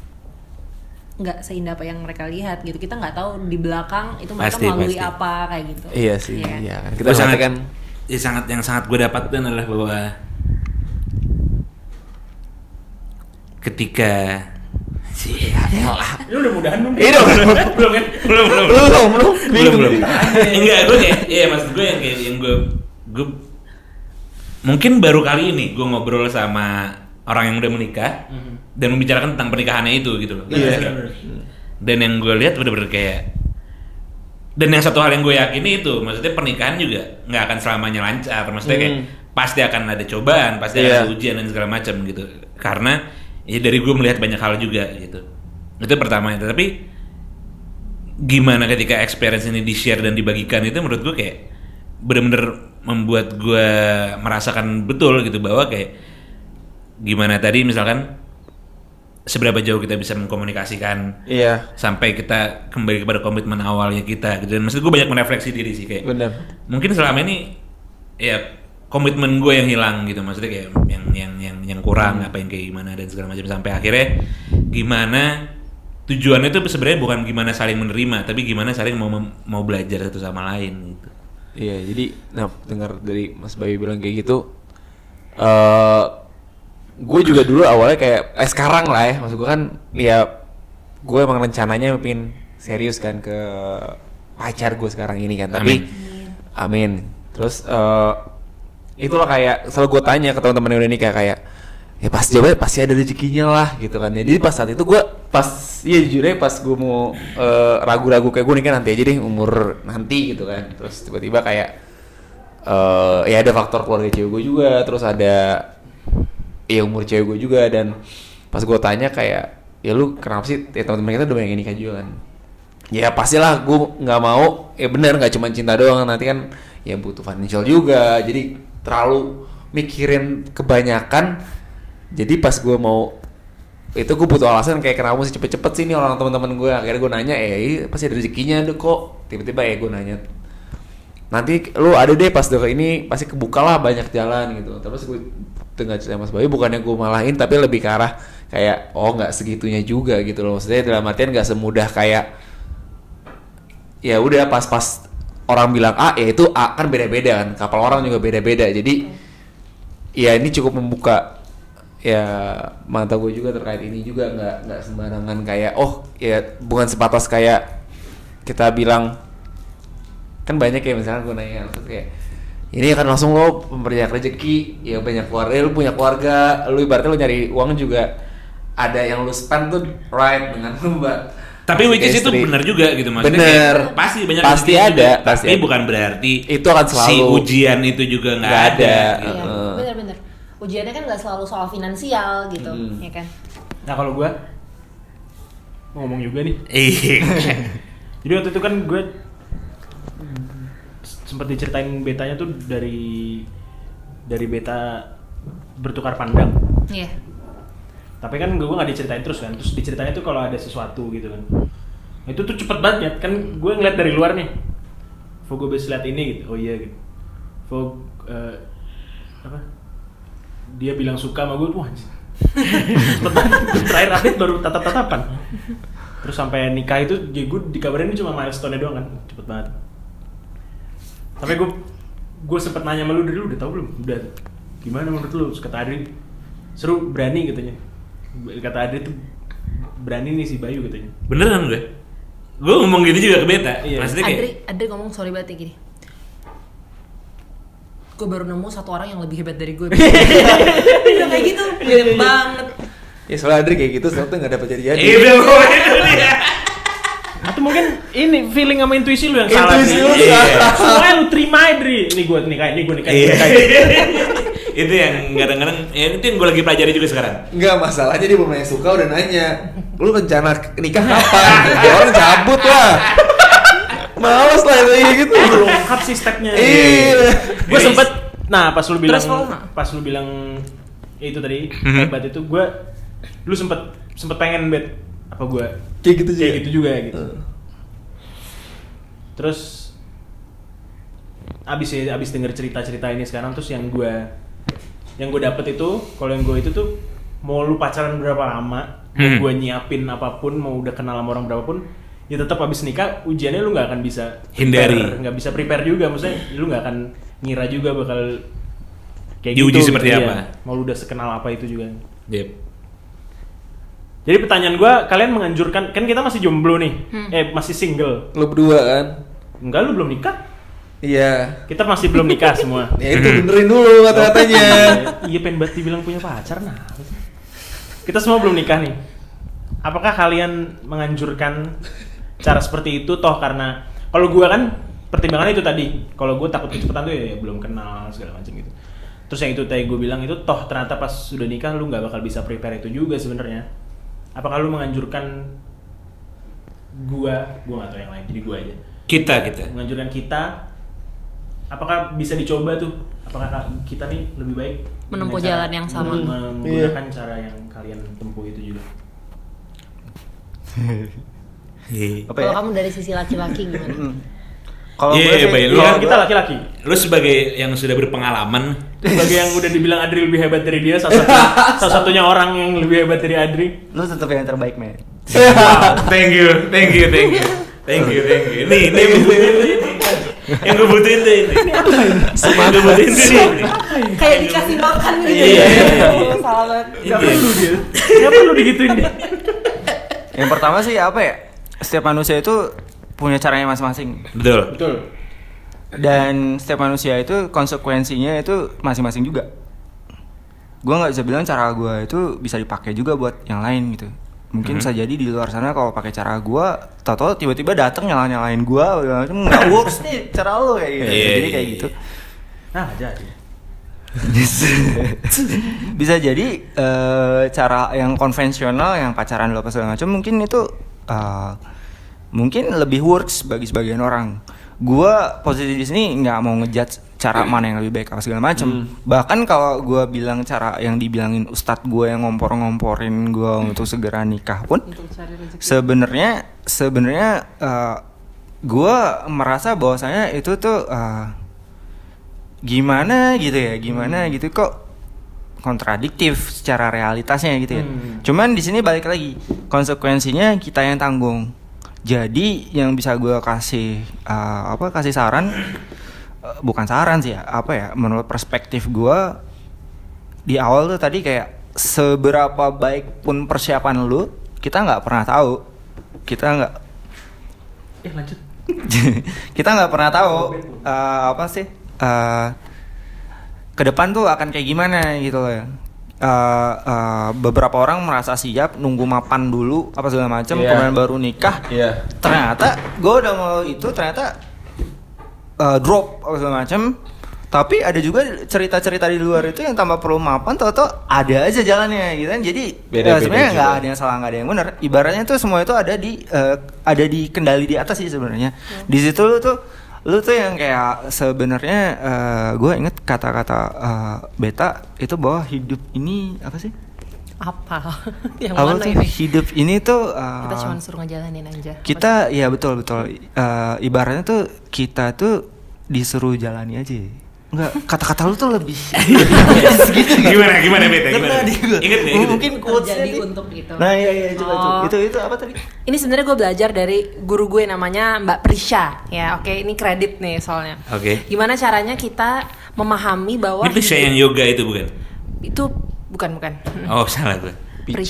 nggak seindah apa yang mereka lihat gitu. Kita nggak tahu di belakang itu mereka Pasti, melalui pasti. apa kayak gitu. Iya sih, Iya kan? iya kan. Kita Gua sangat kan ya sangat yang sangat gue dapatkan adalah bahwa ketika Lu udah mudahan belum? Iya dong. belum kan? belum belum belum belum belum belum nih. enggak gue kayak iya maksud gue yang kayak yang gue gue mungkin baru kali ini gue ngobrol sama orang yang udah menikah dan membicarakan tentang pernikahannya itu gitu loh Iya. dan yang gue lihat bener-bener kayak dan yang satu hal yang gue yakini itu maksudnya pernikahan juga nggak akan selamanya lancar maksudnya kayak Hmm. pasti akan ada cobaan pasti Iya. ada ujian dan segala macam gitu karena ya dari gue melihat banyak hal juga gitu. Itu pertama. Itu tapi gimana ketika experience ini di share dan dibagikan itu menurut gue kayak bener-bener membuat gue merasakan betul gitu bahwa kayak gimana tadi misalkan seberapa jauh kita bisa mengkomunikasikan Iya, sampai kita kembali kepada komitmen awalnya kita gitu. Dan maksud gue banyak merefleksi diri sih kayak benar. mungkin selama ini ya komitmen gue yang hilang gitu. Maksudnya kayak yang yang yang yang kurang apa yang kayak gimana dan segala macam. Sampai akhirnya gimana tujuannya itu sebenarnya bukan gimana saling menerima tapi gimana saling mau mau belajar satu sama lain gitu. Iya, jadi nah dengar dari Mas Bayu bilang kayak gitu eh gue juga dulu awalnya kayak eh sekarang lah ya, maksud gue kan ya gue emang rencananya pengen serius kan ke pacar gue sekarang ini kan, tapi amin. Terus eh itulah kayak selalu gue tanya ke teman-teman yang udah nikah kayak ya pasti jawabnya pasti ada rezekinya lah gitu kan ya. Jadi pas saat itu gue pas iya jujur aja pas gue mau eh, ragu-ragu kayak gue nikah nanti aja deh umur nanti gitu kan. Terus tiba-tiba kayak eh ya ada faktor keluarga cewek gue juga terus ada ya umur cewek gue juga. Dan pas gue tanya kayak ya lu kenapa sih ya teman-teman kita udah banyak nikah juga kan? Ya pastilah gue nggak mau ya bener nggak cuma cinta doang nanti kan ya butuh financial juga. Jadi terlalu mikirin kebanyakan jadi pas gue mau itu gue butuh alasan kayak kenapa mesti cepet-cepet sih nih orang teman-teman gue akhirnya gue nanya eh iya, pasti ada rezekinya deh kok. Tiba-tiba ya gue nanya nanti lu ada deh pas udah ini pasti kebuka lah banyak jalan gitu. Terus gue dengar cerita Mas Bayu bukannya gue malahin tapi lebih ke arah kayak oh nggak segitunya juga gitu loh. Maksudnya dalam artian nggak semudah kayak ya udah pas-pas orang bilang A ya itu A kan beda-beda kan. Kapal orang juga beda-beda. Jadi ya ini cukup membuka ya mata gue juga terkait ini juga. Nggak nggak sembarangan kayak oh ya bukan sebatas kayak kita bilang kan banyak ya misalnya gue nanya kayak ini kan langsung lo memperbanyak rezeki ya banyak keluarga lu punya keluarga lu ibaratnya lu nyari uang juga ada yang lu spend tuh right dengan lu tapi which is itu benar juga gitu maksudnya Bener. kayak pasti banyak Pasti ada, juga, pasti tapi ada. bukan berarti Itu akan si selalu- ujian itu juga nggak ada, ada. gitu. Iya, Heeh. bener-bener. Ujiannya kan nggak selalu soal finansial gitu, Hmm. ya kan? Nah kalau gue mau ngomong juga nih. Iya. (laughs) Jadi waktu itu kan gue sempat diceritain betanya tuh dari dari beta bertukar pandang. Iya. Tapi kan gue nggak diceritain terus kan. Terus diceritain tuh kalau ada sesuatu gitu kan. Itu tuh cepet banget kan gue ngeliat dari luar nih. Fo gue bisa lihat ini gitu. Oh iya gitu. Fo eh, apa? Dia bilang suka sama gue (laughs) banget. Terakhir update baru tatap-tatapan. Terus sampai nikah itu ya gue dikabarin cuma milestone doang kan. Cepet banget. Tapi gue gue sempet nanya sama lu dari lu udah tau belum? Udah gimana menurut lu? Kata seru berani katanya. Kata Adri tuh berani nih si Bayu katanya. beneran gue gue ngomong gini juga ke beta Iya. maksudnya kayak Adri, Adri ngomong sorry banget ya gini. Gue baru nemu satu orang yang lebih hebat dari gue. Dia bilang (laughs) kayak gitu, hebat banget. ya soalnya Adri kayak gitu soalnya nggak dapat jadi-jadi itu itu dia Atau mungkin ini feeling sama intuisi lu yang salah. Intuisi lu Iya. salah. Semuanya lu terima aja, Dri. Ini gue nikah, ini gue Iya. gue nikah. (laughs) itu yang kadang-kadang ya itu yang gue lagi pelajari juga sekarang Enggak masalahnya dia belum nanya suka udah nanya Lu rencana nikah kapan? Ya orang cabut lah Males lah itu kayak gitu Belum lengkap sih stepnya. Iya Gue sempet, nah pas lu bilang, nggak? pas lu bilang itu tadi Mhm. hebat itu gue, lu sempet sempet pengen bet apa gue Kayak gitu juga kayak gitu juga gitu. Terus abis ya abis denger cerita cerita ini sekarang terus yang gue yang gue dapet itu kalau yang gue itu tuh mau lu pacaran berapa lama mau Hmm. gue nyiapin apa pun mau udah kenal sama orang berapapun ya tetap abis nikah ujiannya lu nggak akan bisa Hindari. prepare, nggak bisa prepare juga maksudnya lu nggak akan ngira juga bakal kayak Diuji gitu seperti Iya. apa. mau lu udah sekenal apa itu juga Yep. jadi pertanyaan gue kalian menganjurkan kan kita masih jomblo nih eh masih single Lu berdua kan? enggak lu belum nikah Iya. kita masih belum nikah semua. (laughs) Ya itu benerin dulu kata-katanya. (laughs) iya pengen banget dibilang punya pacar nah. Kita semua belum nikah nih. Apakah kalian menganjurkan cara seperti itu? Toh karena kalau gua kan pertimbangannya itu tadi. Kalau gue takut kecepatan tuh ya, ya belum kenal segala macam gitu. Terus yang itu tadi gue bilang itu toh ternyata pas sudah nikah lu nggak bakal bisa prepare itu juga sebenarnya. Apakah lu menganjurkan gua? Gua tahu yang lain jadi gua aja. Kita kita. menganjurkan kita apakah bisa dicoba tuh apakah kita nih lebih baik Menempuh jalan yang sama. mem- menggunakan cara yang kalian tempuh itu juga Iya. Apa ya? Kalau kamu dari sisi laki-laki gimana? Kalau Iya, gue Bay, lu Lu kan kan kita laki-laki Lu sebagai yang sudah berpengalaman, sebagai yang udah dibilang Adri lebih hebat dari dia salah, satu, (laughs) salah satunya orang yang lebih hebat dari Adri lu tetap yang terbaik, men. thank you, thank you, thank you, thank you, thank you. Nih, ini yang gue butuhin tuh ini. Gue ini. Yang gue butuhin tuh ini. Kayak dikasih makan gitu. Iya, iya, iya. Salah banget. Gak perlu dia Gak perlu digituin dia Yang pertama sih apa ya? Setiap manusia itu punya caranya masing-masing. Betul. Betul Dan setiap manusia itu konsekuensinya itu masing-masing juga. Gua nggak bisa bilang cara gua itu bisa dipakai juga buat yang lain gitu. Mungkin bisa jadi di luar sana kalau pakai cara gua, tau-tau tiba-tiba datang nyala nyalain macam, nggak works nih cara lo kayak gitu. Iya, jadi iya, kayak iya. gitu. Nah jadi (laughs) bisa jadi eh, cara yang konvensional yang pacaran lo apa segala macam mungkin itu eh, mungkin lebih works bagi sebagian orang gua posisi di sini nggak mau ngejudge cara mana yang lebih baik apa segala macam bahkan kalau gua bilang cara yang dibilangin ustadz gua yang ngompor-ngomporin gua untuk segera nikah pun sebenarnya sebenarnya eh, gua merasa bahwasanya itu tuh eh, gimana gitu ya gimana gitu kok kontradiktif secara realitasnya gitu ya. Hmm. cuman di sini balik lagi konsekuensinya kita yang tanggung. Jadi yang bisa gua kasih eh, apa kasih saran bukan saran sih ya apa ya menurut perspektif gua di awal tuh tadi kayak seberapa baik pun persiapan lu kita nggak pernah tahu kita nggak Eh lanjut (laughs) kita nggak pernah tahu eh, apa sih eh, ke depan tuh akan kayak gimana gitu loh ya. Eh, eh, beberapa orang merasa siap nunggu mapan dulu apa segala macam Iya. kemudian baru nikah Iya. ternyata gue udah mau itu ternyata eh, drop apa segala macam tapi ada juga cerita-cerita di luar itu yang tambah perlu mapan tau tau ada aja jalannya gitu kan. Jadi eh, sebenarnya nggak ada yang salah nggak ada yang benar. Ibaratnya tuh semua itu ada di eh, ada di kendali di atas sih sebenarnya. Di situ lu tuh lu tuh yang kayak sebenarnya gue inget kata-kata eh, beta itu bahwa hidup ini apa sih Apa? (laughs) Yang apa mana tuh ini? hidup ini tuh eh, Kita cuma suruh ngejalanin aja. kita ya betul betul Eh, ibaratnya tuh kita tuh disuruh jalani aja Enggak, kata-kata lu tuh lebih (laughs) gitu Gimana gimana beta gimana? Ingat Ingat mungkin quotesnya Terjadi nih. untuk itu. Nah, iya iya coba Oh. coba. Itu itu apa tadi? Ini sebenarnya gue belajar dari guru gue namanya Mbak Prisha ya. Oke, ini kredit nih soalnya. Oke. Gimana caranya kita memahami bahwa Ini Prisha yang yoga itu bukan? itu bukan bukan. Oh salah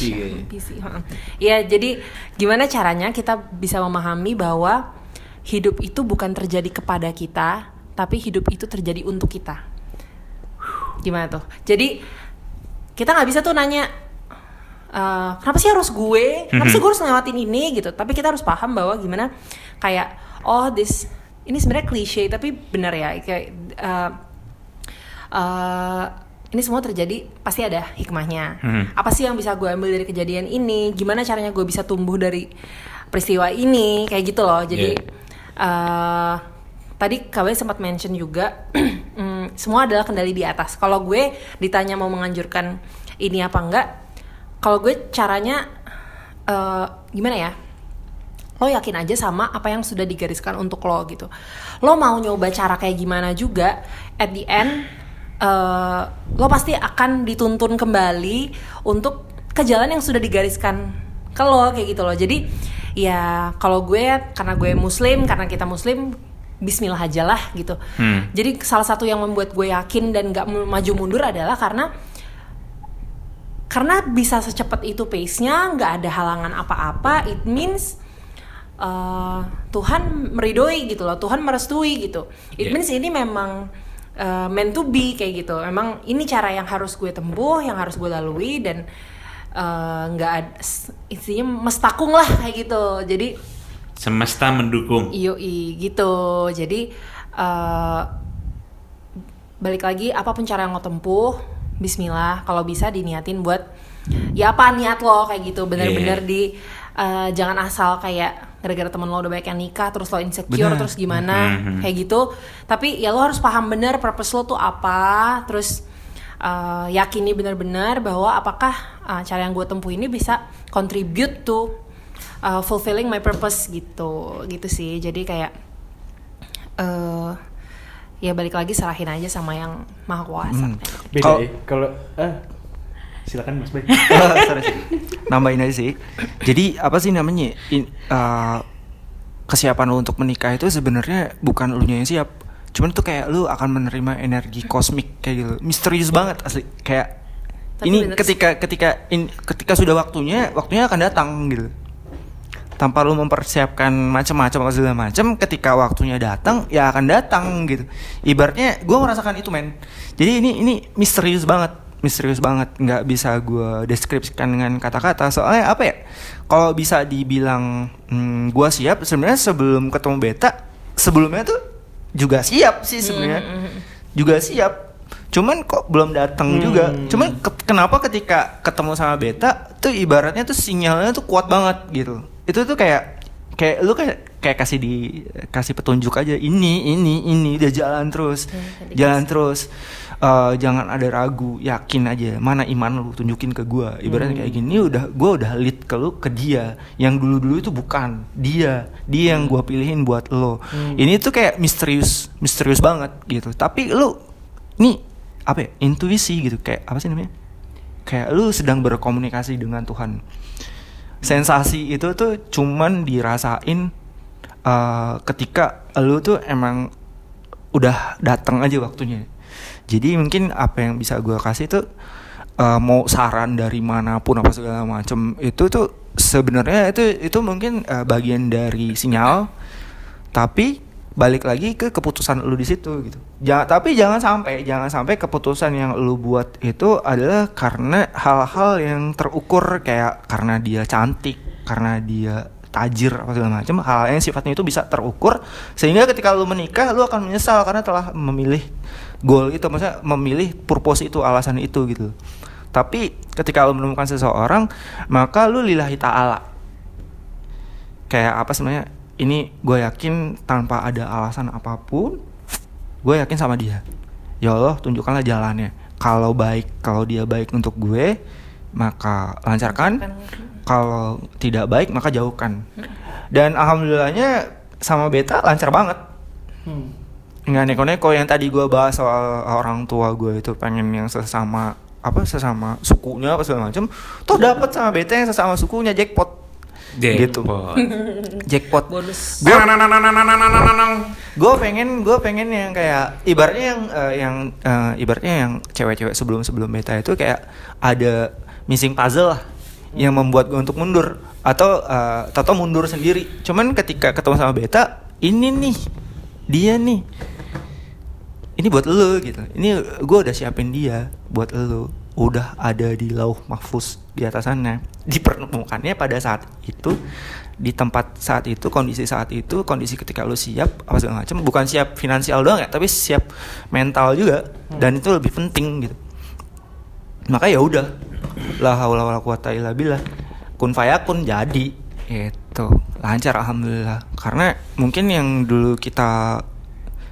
kayaknya. PC, heeh. Iya, jadi gimana caranya kita bisa memahami bahwa hidup itu bukan terjadi kepada kita, tapi hidup itu terjadi untuk kita. Gimana tuh? Jadi kita nggak bisa tuh nanya eh, kenapa sih harus gue? Kenapa sih gue harus ngelewatin ini gitu? Tapi kita harus paham bahwa gimana kayak oh this ini sebenarnya klise tapi benar ya kayak eh, eh, ini semua terjadi pasti ada hikmahnya. Hmm. Apa sih yang bisa gue ambil dari kejadian ini? Gimana caranya gue bisa tumbuh dari peristiwa ini? Kayak gitu loh. Jadi eh, tadi KW sempat mention juga (clears throat) mm, semua adalah kendali di atas. Kalau gue ditanya mau menganjurkan ini apa enggak, kalau gue caranya eh, gimana ya? lo yakin aja sama apa yang sudah digariskan untuk lo gitu lo mau nyoba cara kayak gimana juga at the end eh, lo pasti akan dituntun kembali untuk ke jalan yang sudah digariskan ke lo kayak gitu loh jadi ya kalau gue karena gue muslim karena kita muslim Bismillah aja lah gitu Hmm. jadi salah satu yang membuat gue yakin dan gak maju mundur adalah karena karena bisa secepat itu pace-nya nggak ada halangan apa-apa it means uh, Tuhan meridoi gitu loh Tuhan merestui gitu it Yeah. means ini memang uh, meant to be kayak gitu memang ini cara yang harus gue tempuh yang harus gue lalui dan uh, nggak ada isinya mestakung lah kayak gitu jadi Semesta mendukung. Yoi gitu. Jadi eh, balik lagi apa pun cara yang lo tempuh, Bismillah. Kalau bisa diniatin buat ya apa niat lo kayak gitu. Bener-bener Iya. di eh, jangan asal kayak gara-gara temen lo udah banyak yang nikah terus lo insecure Bener. terus gimana Mhm. kayak gitu. Tapi ya lo harus paham bener purpose lo tuh apa. Terus eh, yakini bener-bener bahwa apakah eh, cara yang gue tempuh ini bisa contribute to uh, fulfilling my purpose gitu gitu sih jadi kayak eh ya balik lagi serahin aja sama yang maha kuasa Hmm. Beda Kalau- ya. Kalau eh silakan Mas Bay. (laughs) Oh, sorry. Nambahin aja sih. Jadi apa sih namanya? In- uh, kesiapan lu untuk menikah itu sebenarnya bukan lu yang siap. Cuman tuh kayak lu akan menerima energi kosmik kayak gitu. Misterius banget asli. Kayak Tapi ini bener ketika ketika in- ketika sudah waktunya, waktunya akan datang gitu. Tanpa lu mempersiapkan macam-macam atau segala macam, ketika waktunya datang ya akan datang gitu. Ibaratnya gue merasakan itu men. Jadi ini ini misterius banget, misterius banget. Nggak bisa gue deskripsikan dengan kata-kata. Soalnya apa ya? Kalau bisa dibilang hmm, gue siap, sebenarnya sebelum ketemu beta, sebelumnya tuh juga siap sih sebenarnya, juga siap. Cuman kok belum datang juga. Cuman ke- kenapa ketika ketemu sama beta tuh ibaratnya tuh sinyalnya tuh kuat banget gitu. Itu tuh kayak kayak lu kayak kayak kasih di kasih petunjuk aja ini ini ini udah jalan terus jalan terus Eh, jangan ada ragu yakin aja mana iman lu tunjukin ke gua. Ibaratnya kayak gini udah gua udah lead ke lu ke dia. Yang dulu dulu itu bukan dia. Dia yang gua pilihin buat lo. Ini tuh kayak misterius misterius banget gitu. Tapi lu nih apa ya intuisi gitu. Kayak apa sih namanya? Kayak lu sedang berkomunikasi dengan Tuhan. Sensasi itu tuh cuman dirasain eh, ketika lu tuh emang udah datang aja waktunya jadi mungkin apa yang bisa gue kasih tuh eh, mau saran dari mana pun apa segala macem itu tuh sebenarnya itu itu mungkin eh, bagian dari sinyal tapi balik lagi ke keputusan lu di situ gitu. Jangan tapi jangan sampai jangan sampai keputusan yang lu buat itu adalah karena hal-hal yang terukur kayak karena dia cantik, karena dia tajir apa segala macam, hal yang sifatnya itu bisa terukur sehingga ketika lu menikah lu akan menyesal karena telah memilih goal itu maksudnya memilih purpose itu alasan itu gitu. Tapi ketika lu menemukan seseorang, maka lu lillahi ta'ala. Kayak apa sebenarnya? Ini gue yakin tanpa ada alasan apa pun gue yakin sama dia. Ya Allah tunjukkanlah jalannya. Kalau baik kalau dia baik untuk gue maka lancarkan kalau tidak baik maka jauhkan. Hmm. Dan alhamdulillahnya sama beta lancar banget. Hmm. nggak neko-neko yang tadi gue bahas soal orang tua gue itu pengen yang sesama apa sesama sukunya apa segala macam tuh dapat sama beta yang sesama sukunya jackpot. Jackpot. gitu. Jackpot. Bonus. Gue gue pengen gue pengen yang kayak ibaratnya yang uh, yang uh, ibaratnya yang cewek-cewek sebelum sebelum beta itu kayak ada missing puzzle lah yang membuat gue untuk mundur. Atau eh, atau mundur sendiri. Cuman ketika ketemu sama beta ini nih dia nih. Ini buat lo gitu. Ini gue udah siapin dia buat lo. Udah ada di lauh mahfuz di atas sana dipertemukannya pada saat itu di tempat saat itu kondisi saat itu kondisi ketika lu siap apa segala macam. Bukan siap finansial doang ya tapi siap mental juga. Dan itu lebih penting gitu. Maka ya udah la haula wala quwata illa billah. Kun fayakun jadi. Itu lancar alhamdulillah. Karena mungkin yang dulu kita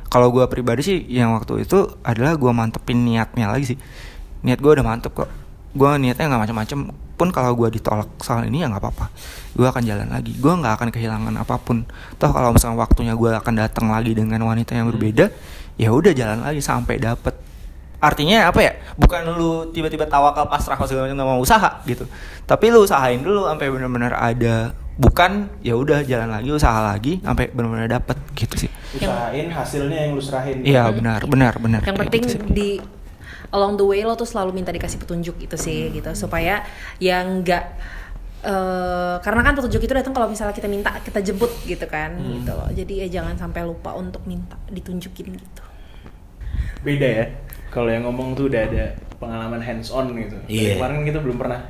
kalau gua pribadi sih yang waktu itu adalah gua mantepin niatnya lagi sih. Niat gua udah mantep kok. Gua niatnya nggak macam-macam pun kalau gue ditolak soal ini ya nggak apa-apa. Gue akan jalan lagi. Gue nggak akan kehilangan apa pun. Toh kalau misalnya waktunya gue akan datang lagi dengan wanita yang berbeda ya udah jalan lagi sampai dapet artinya apa ya? Bukan lu tiba-tiba tawakal pasrah kalau segala macam nggak mau usaha gitu. Tapi lu usahain dulu sampai benar-benar ada. Bukan ya udah jalan lagi usaha lagi sampai benar-benar dapet gitu sih. Usahain hasilnya yang lu serahin. iya benar benar benar. Yang penting gitu sih. di along the way lo tuh selalu minta dikasih petunjuk itu sih gitu. Supaya yang nggak eh, karena kan petunjuk itu datang kalau misalnya kita minta kita jemput gitu kan gitu. Loh jadi ya jangan sampai lupa untuk minta ditunjukin gitu. Beda ya. Kalau yang ngomong tuh udah ada pengalaman hands on gitu. Dari Iya. Kemarin kita belum pernah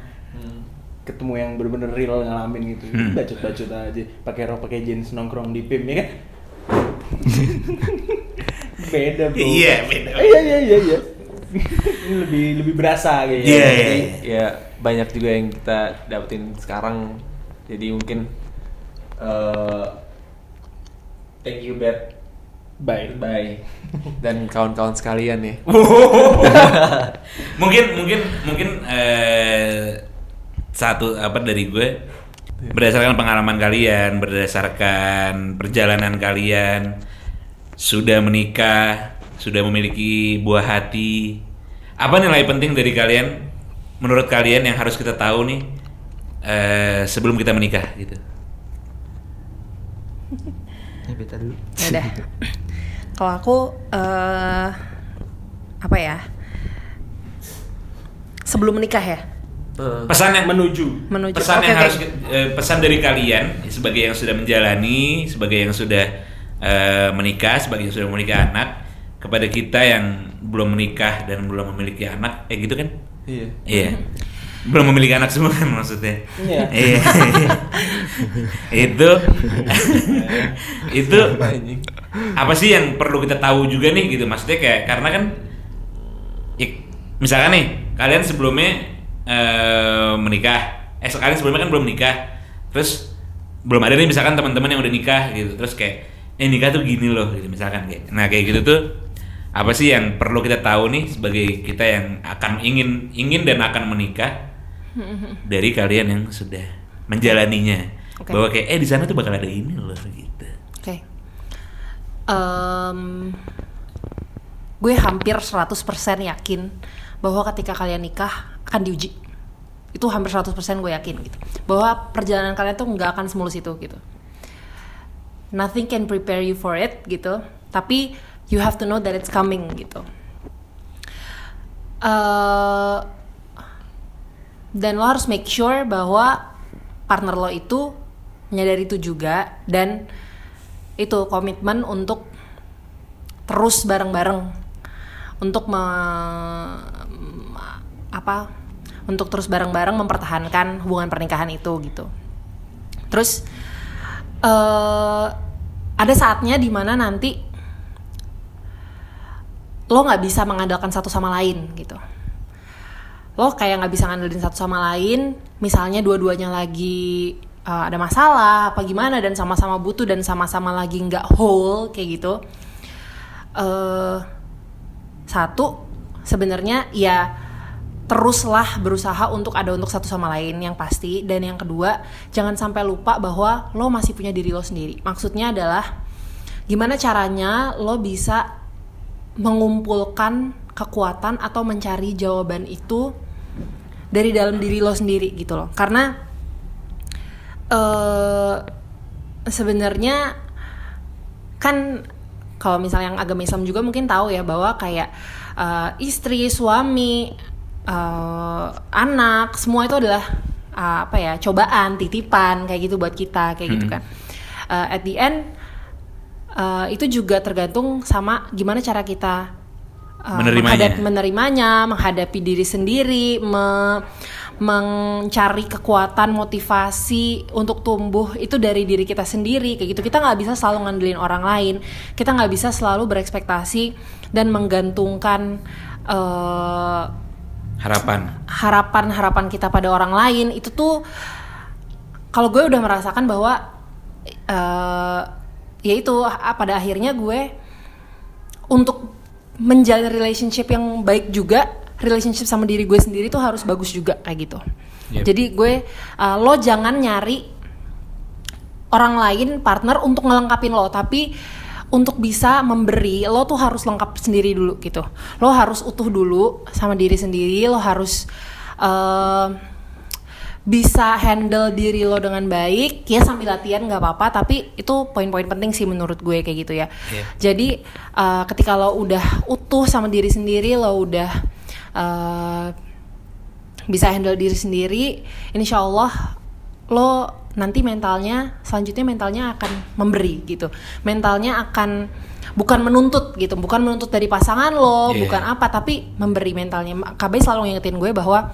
ketemu yang bener-bener real ngalamin gitu. Hmm. Bacot-bacot aja, pakai rok, pakai jeans nongkrong di PIM ya kan? (laughs) beda bro. Iya, beda. Iya iya iya iya. Ini lebih lebih berasa gitu. Iya, iya, Jadi, iya. ya banyak juga yang kita dapetin sekarang jadi mungkin eh thank you Bet Baik. bye. Dan kawan-kawan sekalian nih. (laughs) Mungkin mungkin mungkin eh, satu apa dari gue. Berdasarkan pengalaman kalian berdasarkan perjalanan kalian sudah menikah sudah memiliki buah hati apa nilai penting dari kalian menurut kalian yang harus kita tahu nih eh, sebelum kita menikah gitu (laughs) ya beta dulu. Ya udah. Kalau aku eh apa ya? Sebelum menikah ya? Eh, pesan yang Menuju. menuju. Pesan Oke, yang oke. harus eh, pesan dari kalian sebagai yang sudah menjalani sebagai yang sudah eh, menikah sebagai yang sudah memiliki anak kepada kita yang belum menikah dan belum memiliki anak eh gitu kan? Iya. Iya belum memiliki anak semua kan (laughs) maksudnya. Iya. iya. (laughs) Itu. (laughs) Itu apa sih yang perlu kita tahu juga nih gitu? Maksudnya kayak karena kan ya, misalkan nih kalian sebelumnya eh, menikah. Eh sekali sebelumnya kan belum nikah. Terus belum ada nih misalkan teman-teman yang udah nikah gitu. Terus kayak eh nikah tuh gini loh gitu misalkan kayak. Nah kayak gitu tuh apa sih yang perlu kita tahu nih sebagai kita yang akan ingin ingin dan akan menikah (laughs) dari kalian yang sudah menjalaninya Oke. bahwa kayak eh di sana tuh bakal ada ini loh gitu Oke. Em, gue hampir 100% yakin bahwa ketika kalian nikah akan diuji. Itu hampir 100% gue yakin gitu. Bahwa perjalanan kalian tuh nggak akan semulus itu gitu. Nothing can prepare you for it gitu. Tapi you have to know that it's coming gitu. Eh, dan lo harus make sure bahwa partner lo itu menyadari itu juga dan itu komitmen untuk terus bareng-bareng. Untuk me- apa untuk terus bareng-bareng mempertahankan hubungan pernikahan itu gitu. Terus eh ada saatnya di mana nanti lo nggak bisa mengandalkan satu sama lain gitu lo kayak nggak bisa ngandelin satu sama lain misalnya dua-duanya lagi uh, ada masalah apa gimana dan sama-sama butuh dan sama-sama lagi nggak whole kayak gitu. Eh satu sebenarnya ya teruslah berusaha untuk ada untuk satu sama lain yang pasti. Dan yang kedua jangan sampai lupa bahwa lo masih punya diri lo sendiri. Maksudnya adalah gimana caranya lo bisa mengumpulkan kekuatan atau mencari jawaban itu dari dalam diri lo sendiri gitu loh. Karena eh sebenarnya kan kalau misalnya yang agama Islam juga mungkin tahu ya bahwa kayak eh, istri suami eh, anak semua itu adalah eh, apa ya cobaan titipan kayak gitu buat kita kayak gitu kan. Eh, at the end eh, itu juga tergantung sama gimana cara kita uh, Menerimanya. menghadapi- menerimanya, menghadapi diri sendiri, me- mencari kekuatan, motivasi untuk tumbuh itu dari diri kita sendiri kayak gitu. Kita nggak bisa selalu ngandelin orang lain, kita nggak bisa selalu berekspektasi dan menggantungkan uh, harapan harapan-harapan kita pada orang lain itu tuh kalau gue udah merasakan bahwa eh ya itu ah, pada akhirnya gue untuk menjalin relationship yang baik juga relationship sama diri gue sendiri tuh harus bagus juga kayak gitu Yep. jadi gue uh, lo jangan nyari orang lain partner untuk ngelengkapin lo tapi untuk bisa memberi lo tuh harus lengkap sendiri dulu gitu lo harus utuh dulu sama diri sendiri lo harus eh, bisa handle diri lo dengan baik ya sambil latihan nggak apa-apa tapi itu poin-poin penting sih menurut gue kayak gitu ya Iya. jadi eh, ketika lo udah utuh sama diri sendiri lo udah eh, bisa handle diri sendiri insya Allah lo nanti mentalnya selanjutnya mentalnya akan memberi gitu mentalnya akan bukan menuntut gitu bukan menuntut dari pasangan lo Iya. bukan apa tapi memberi mentalnya KB selalu ngingetin gue bahwa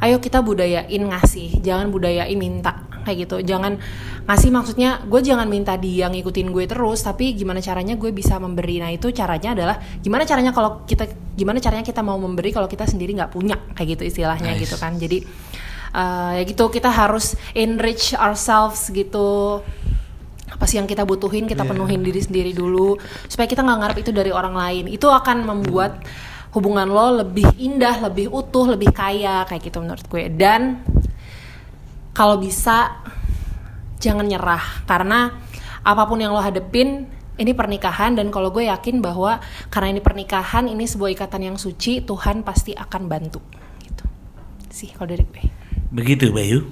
ayo kita budayain ngasih jangan budayain minta. Kayak gitu. Jangan ngasih maksudnya gue jangan minta dia ngikutin gue terus tapi gimana caranya gue bisa memberi. Nah itu caranya adalah gimana caranya kalau kita gimana caranya kita mau memberi kalau kita sendiri nggak punya? Kayak gitu istilahnya Nice. gitu kan. Jadi eh, ya gitu kita harus enrich ourselves gitu. Apa sih yang kita butuhin kita penuhin diri sendiri dulu supaya kita nggak ngarep itu dari orang lain. Itu akan membuat hubungan lo lebih indah lebih utuh lebih kaya kayak gitu menurut gue. Dan kalau bisa jangan nyerah. Karena apa pun yang lo hadepin ini pernikahan. Dan kalau gue yakin bahwa karena ini pernikahan ini sebuah ikatan yang suci Tuhan pasti akan bantu. Gitu. Sih kalau dari gue. Begitu Bayu.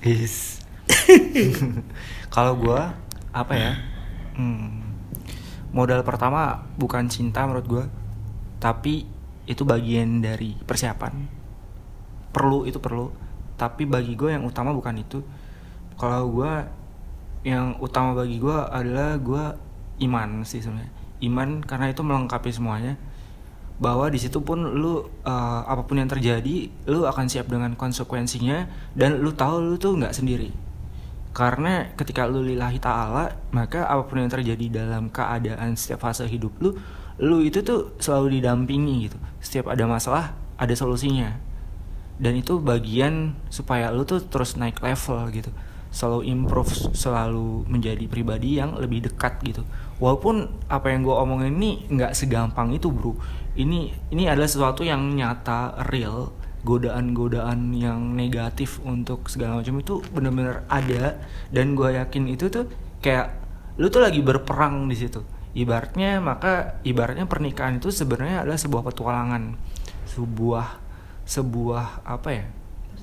Is. (laughs) Kalau gua apa ya? Hmm, modal pertama bukan cinta menurut gua, tapi itu bagian dari persiapan. Perlu itu perlu, tapi bagi gue yang utama bukan itu. Kalau gua yang utama bagi gua adalah gua iman sih sebenarnya. Iman karena itu melengkapi semuanya bahwa di situ pun lu uh, apa pun yang terjadi lu akan siap dengan konsekuensinya dan lu tahu lu tuh nggak sendiri karena ketika lu lillahi ta'ala maka apa pun yang terjadi dalam keadaan setiap fase hidup lu lu itu tuh selalu didampingi gitu. Setiap ada masalah ada solusinya. Dan itu bagian supaya lu tuh terus naik level gitu. Selalu improve selalu menjadi pribadi yang lebih dekat gitu. Walaupun apa yang gue omongin ini nggak segampang itu bro. Ini ini adalah sesuatu yang nyata real. Godaan-godaan yang negatif untuk segala macam itu bener-bener ada. Dan gue yakin itu tuh kayak lu tuh lagi berperang di situ ibaratnya maka ibaratnya pernikahan itu sebenarnya adalah sebuah petualangan. Sebuah sebuah apa ya?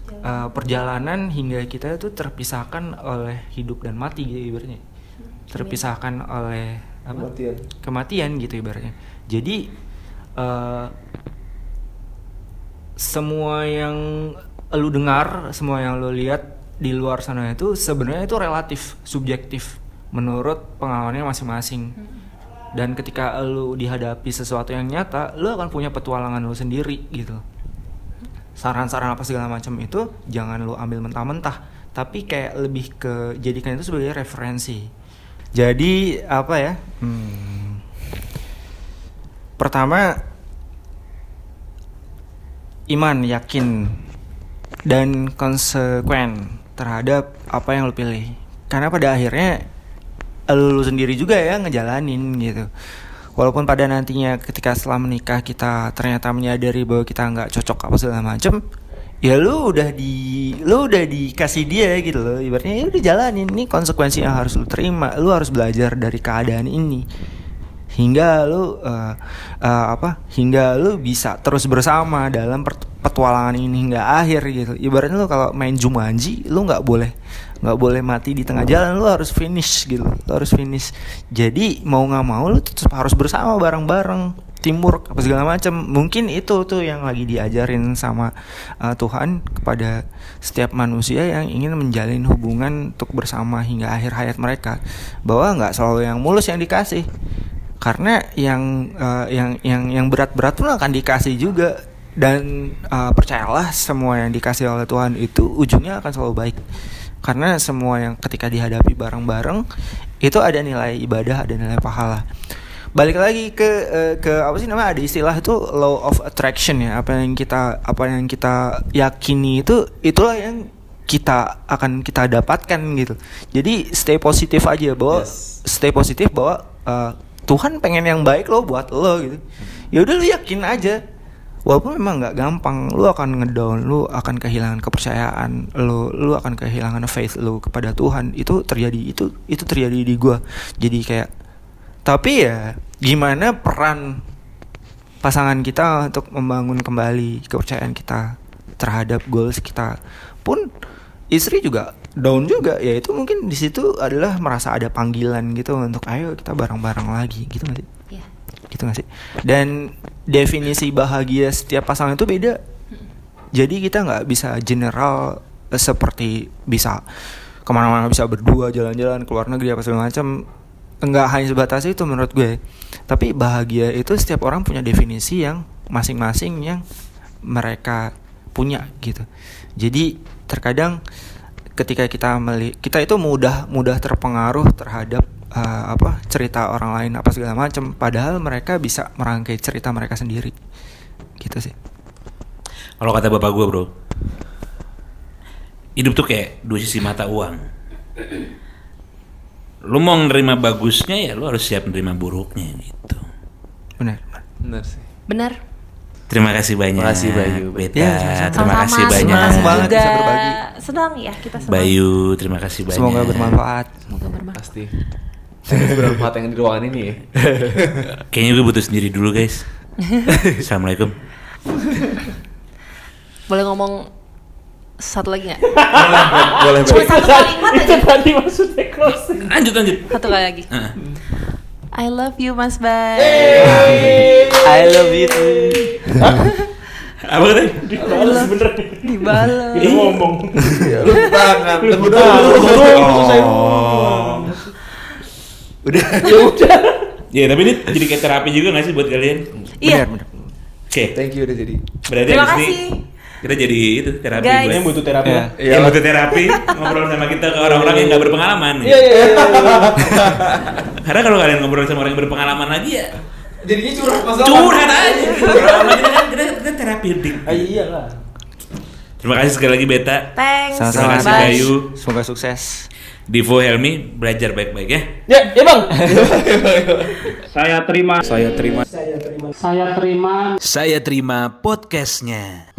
Uh, perjalanan hingga kita itu terpisahkan oleh hidup dan mati gitu ibaratnya. Terpisahkan oleh apa? Kematian. kematian gitu ibaratnya. Jadi uh, semua yang lu dengar semua yang lu lihat di luar sana itu sebenarnya itu relatif subjektif menurut pengalamannya masing-masing dan ketika lu dihadapi sesuatu yang nyata lu akan punya petualangan lu sendiri gitu. Saran-saran apa segala macam itu jangan lu ambil mentah-mentah. Tapi kayak lebih ke jadikan itu sebagai referensi. Jadi apa ya hmm, pertama iman yakin dan konsekuen terhadap apa yang lu pilih. Karena pada akhirnya lu sendiri juga ya ngejalanin gitu. Walaupun pada nantinya ketika setelah menikah kita ternyata menyadari bahwa kita nggak cocok apa segala macem ya lu udah di lu udah dikasih dia gitu loh. Ibaratnya ya udah jalanin. Ini konsekuensi yang harus lu terima. Lu harus belajar dari keadaan ini. Hingga lu uh, uh, apa hingga lu bisa terus bersama dalam petualangan ini hingga akhir gitu. Ibaratnya lu kalau main Jumanji lu nggak boleh nggak boleh mati di tengah jalan lu harus finish gitu lu harus finish. Jadi mau nggak mau lu tetap harus bersama bareng-bareng teamwork apa segala macam mungkin itu tuh yang lagi diajarin sama uh, Tuhan kepada setiap manusia yang ingin menjalin hubungan untuk bersama hingga akhir hayat mereka. Bahwa nggak selalu yang mulus yang dikasih. Karena yang uh, yang yang yang berat-berat pun akan dikasih juga. Dan uh, percayalah semua yang dikasih oleh Tuhan itu ujungnya akan selalu baik karena semua yang ketika dihadapi bareng-bareng itu ada nilai ibadah ada nilai pahala. Balik lagi ke uh, ke apa sih namanya? Ada istilah itu law of attraction ya. Apa yang kita apa yang kita yakini itu itulah yang kita akan kita dapatkan gitu. Jadi stay positif aja bahwa Yes. stay positif bahwa uh, Tuhan pengen yang baik lo buat lo gitu. Ya udah lu yakin aja walaupun memang nggak gampang lu akan ngedown lu akan kehilangan kepercayaan lu lu akan kehilangan faith lu kepada Tuhan. Itu terjadi itu itu terjadi di gua. Jadi kayak tapi ya gimana peran pasangan kita untuk membangun kembali kepercayaan kita terhadap goals kita pun istri juga down juga. Ya itu mungkin di situ adalah merasa ada panggilan gitu untuk ayo kita bareng-bareng lagi gitu Iya. Gitu gak sih? Dan definisi bahagia setiap pasangan itu beda. Jadi kita nggak bisa general eh, seperti bisa ke mana-mana bisa berdua jalan-jalan ke luar negeri apa segala macam. Nggak hanya sebatas itu menurut gue. Tapi bahagia itu setiap orang punya definisi yang masing-masing yang mereka punya gitu. Jadi terkadang ketika kita meli kita itu mudah mudah terpengaruh terhadap eh, apa cerita orang lain apa segala macam padahal mereka bisa merangkai cerita mereka sendiri gitu sih Kalau kata bapak gue bro, hidup tuh kayak dua sisi mata uang. Lu mau nerima bagusnya ya lu harus siap nerima buruknya gitu. benar benar. Bener sih. Benar. Terima kasih banyak. Makasih, Bayu. Beta. Ya, terima Sama-sama, kasih terima banyak. kasih Senang banget juga. bisa berbagi. Senang ya kita senang. Bayu, terima kasih banyak. semoga bermanfaat Semoga bermanfaat. Pasti. Bermanfaat yang di ruangan ini ya. (laughs) Kayaknya gue butuh sendiri dulu guys. (laughs) Assalamualaikum. Boleh ngomong satu lagi nggak? Boleh, Cuma boleh. satu kalimat itu aja. tadi maksudnya closing. Lanjut lanjut. Satu kali lagi. Heeh. I love you Mas Bay. I love you too. Apa tadi? Balas bener. Dibalas. Kita ngomong. Tangan, Oh. Udah. (laughs) Ya udah. Ya tapi ini jadi kayak terapi juga gak sih buat kalian? Iya. benar benar Oke. Thank you udah jadi. Berarti Terima kasih. kita jadi itu terapi Guys. Yang butuh terapi. Iya. ya. yang butuh terapi ngobrol sama kita ke orang-orang yang gak berpengalaman. Iya iya. iya. Karena kalau kalian ngobrol sama orang yang berpengalaman lagi ya Jadinya curhat masalah. curhat aja. kita kan kita, kita terapeutik. Ah, iya lah. Terima kasih sekali lagi Beta. Thanks. Terima kasih. Bayu. semoga sukses Divo Helmi belajar baik-baik ya. Ya, ya bang. Saya terima. saya terima Saya terima. Saya terima podcastnya.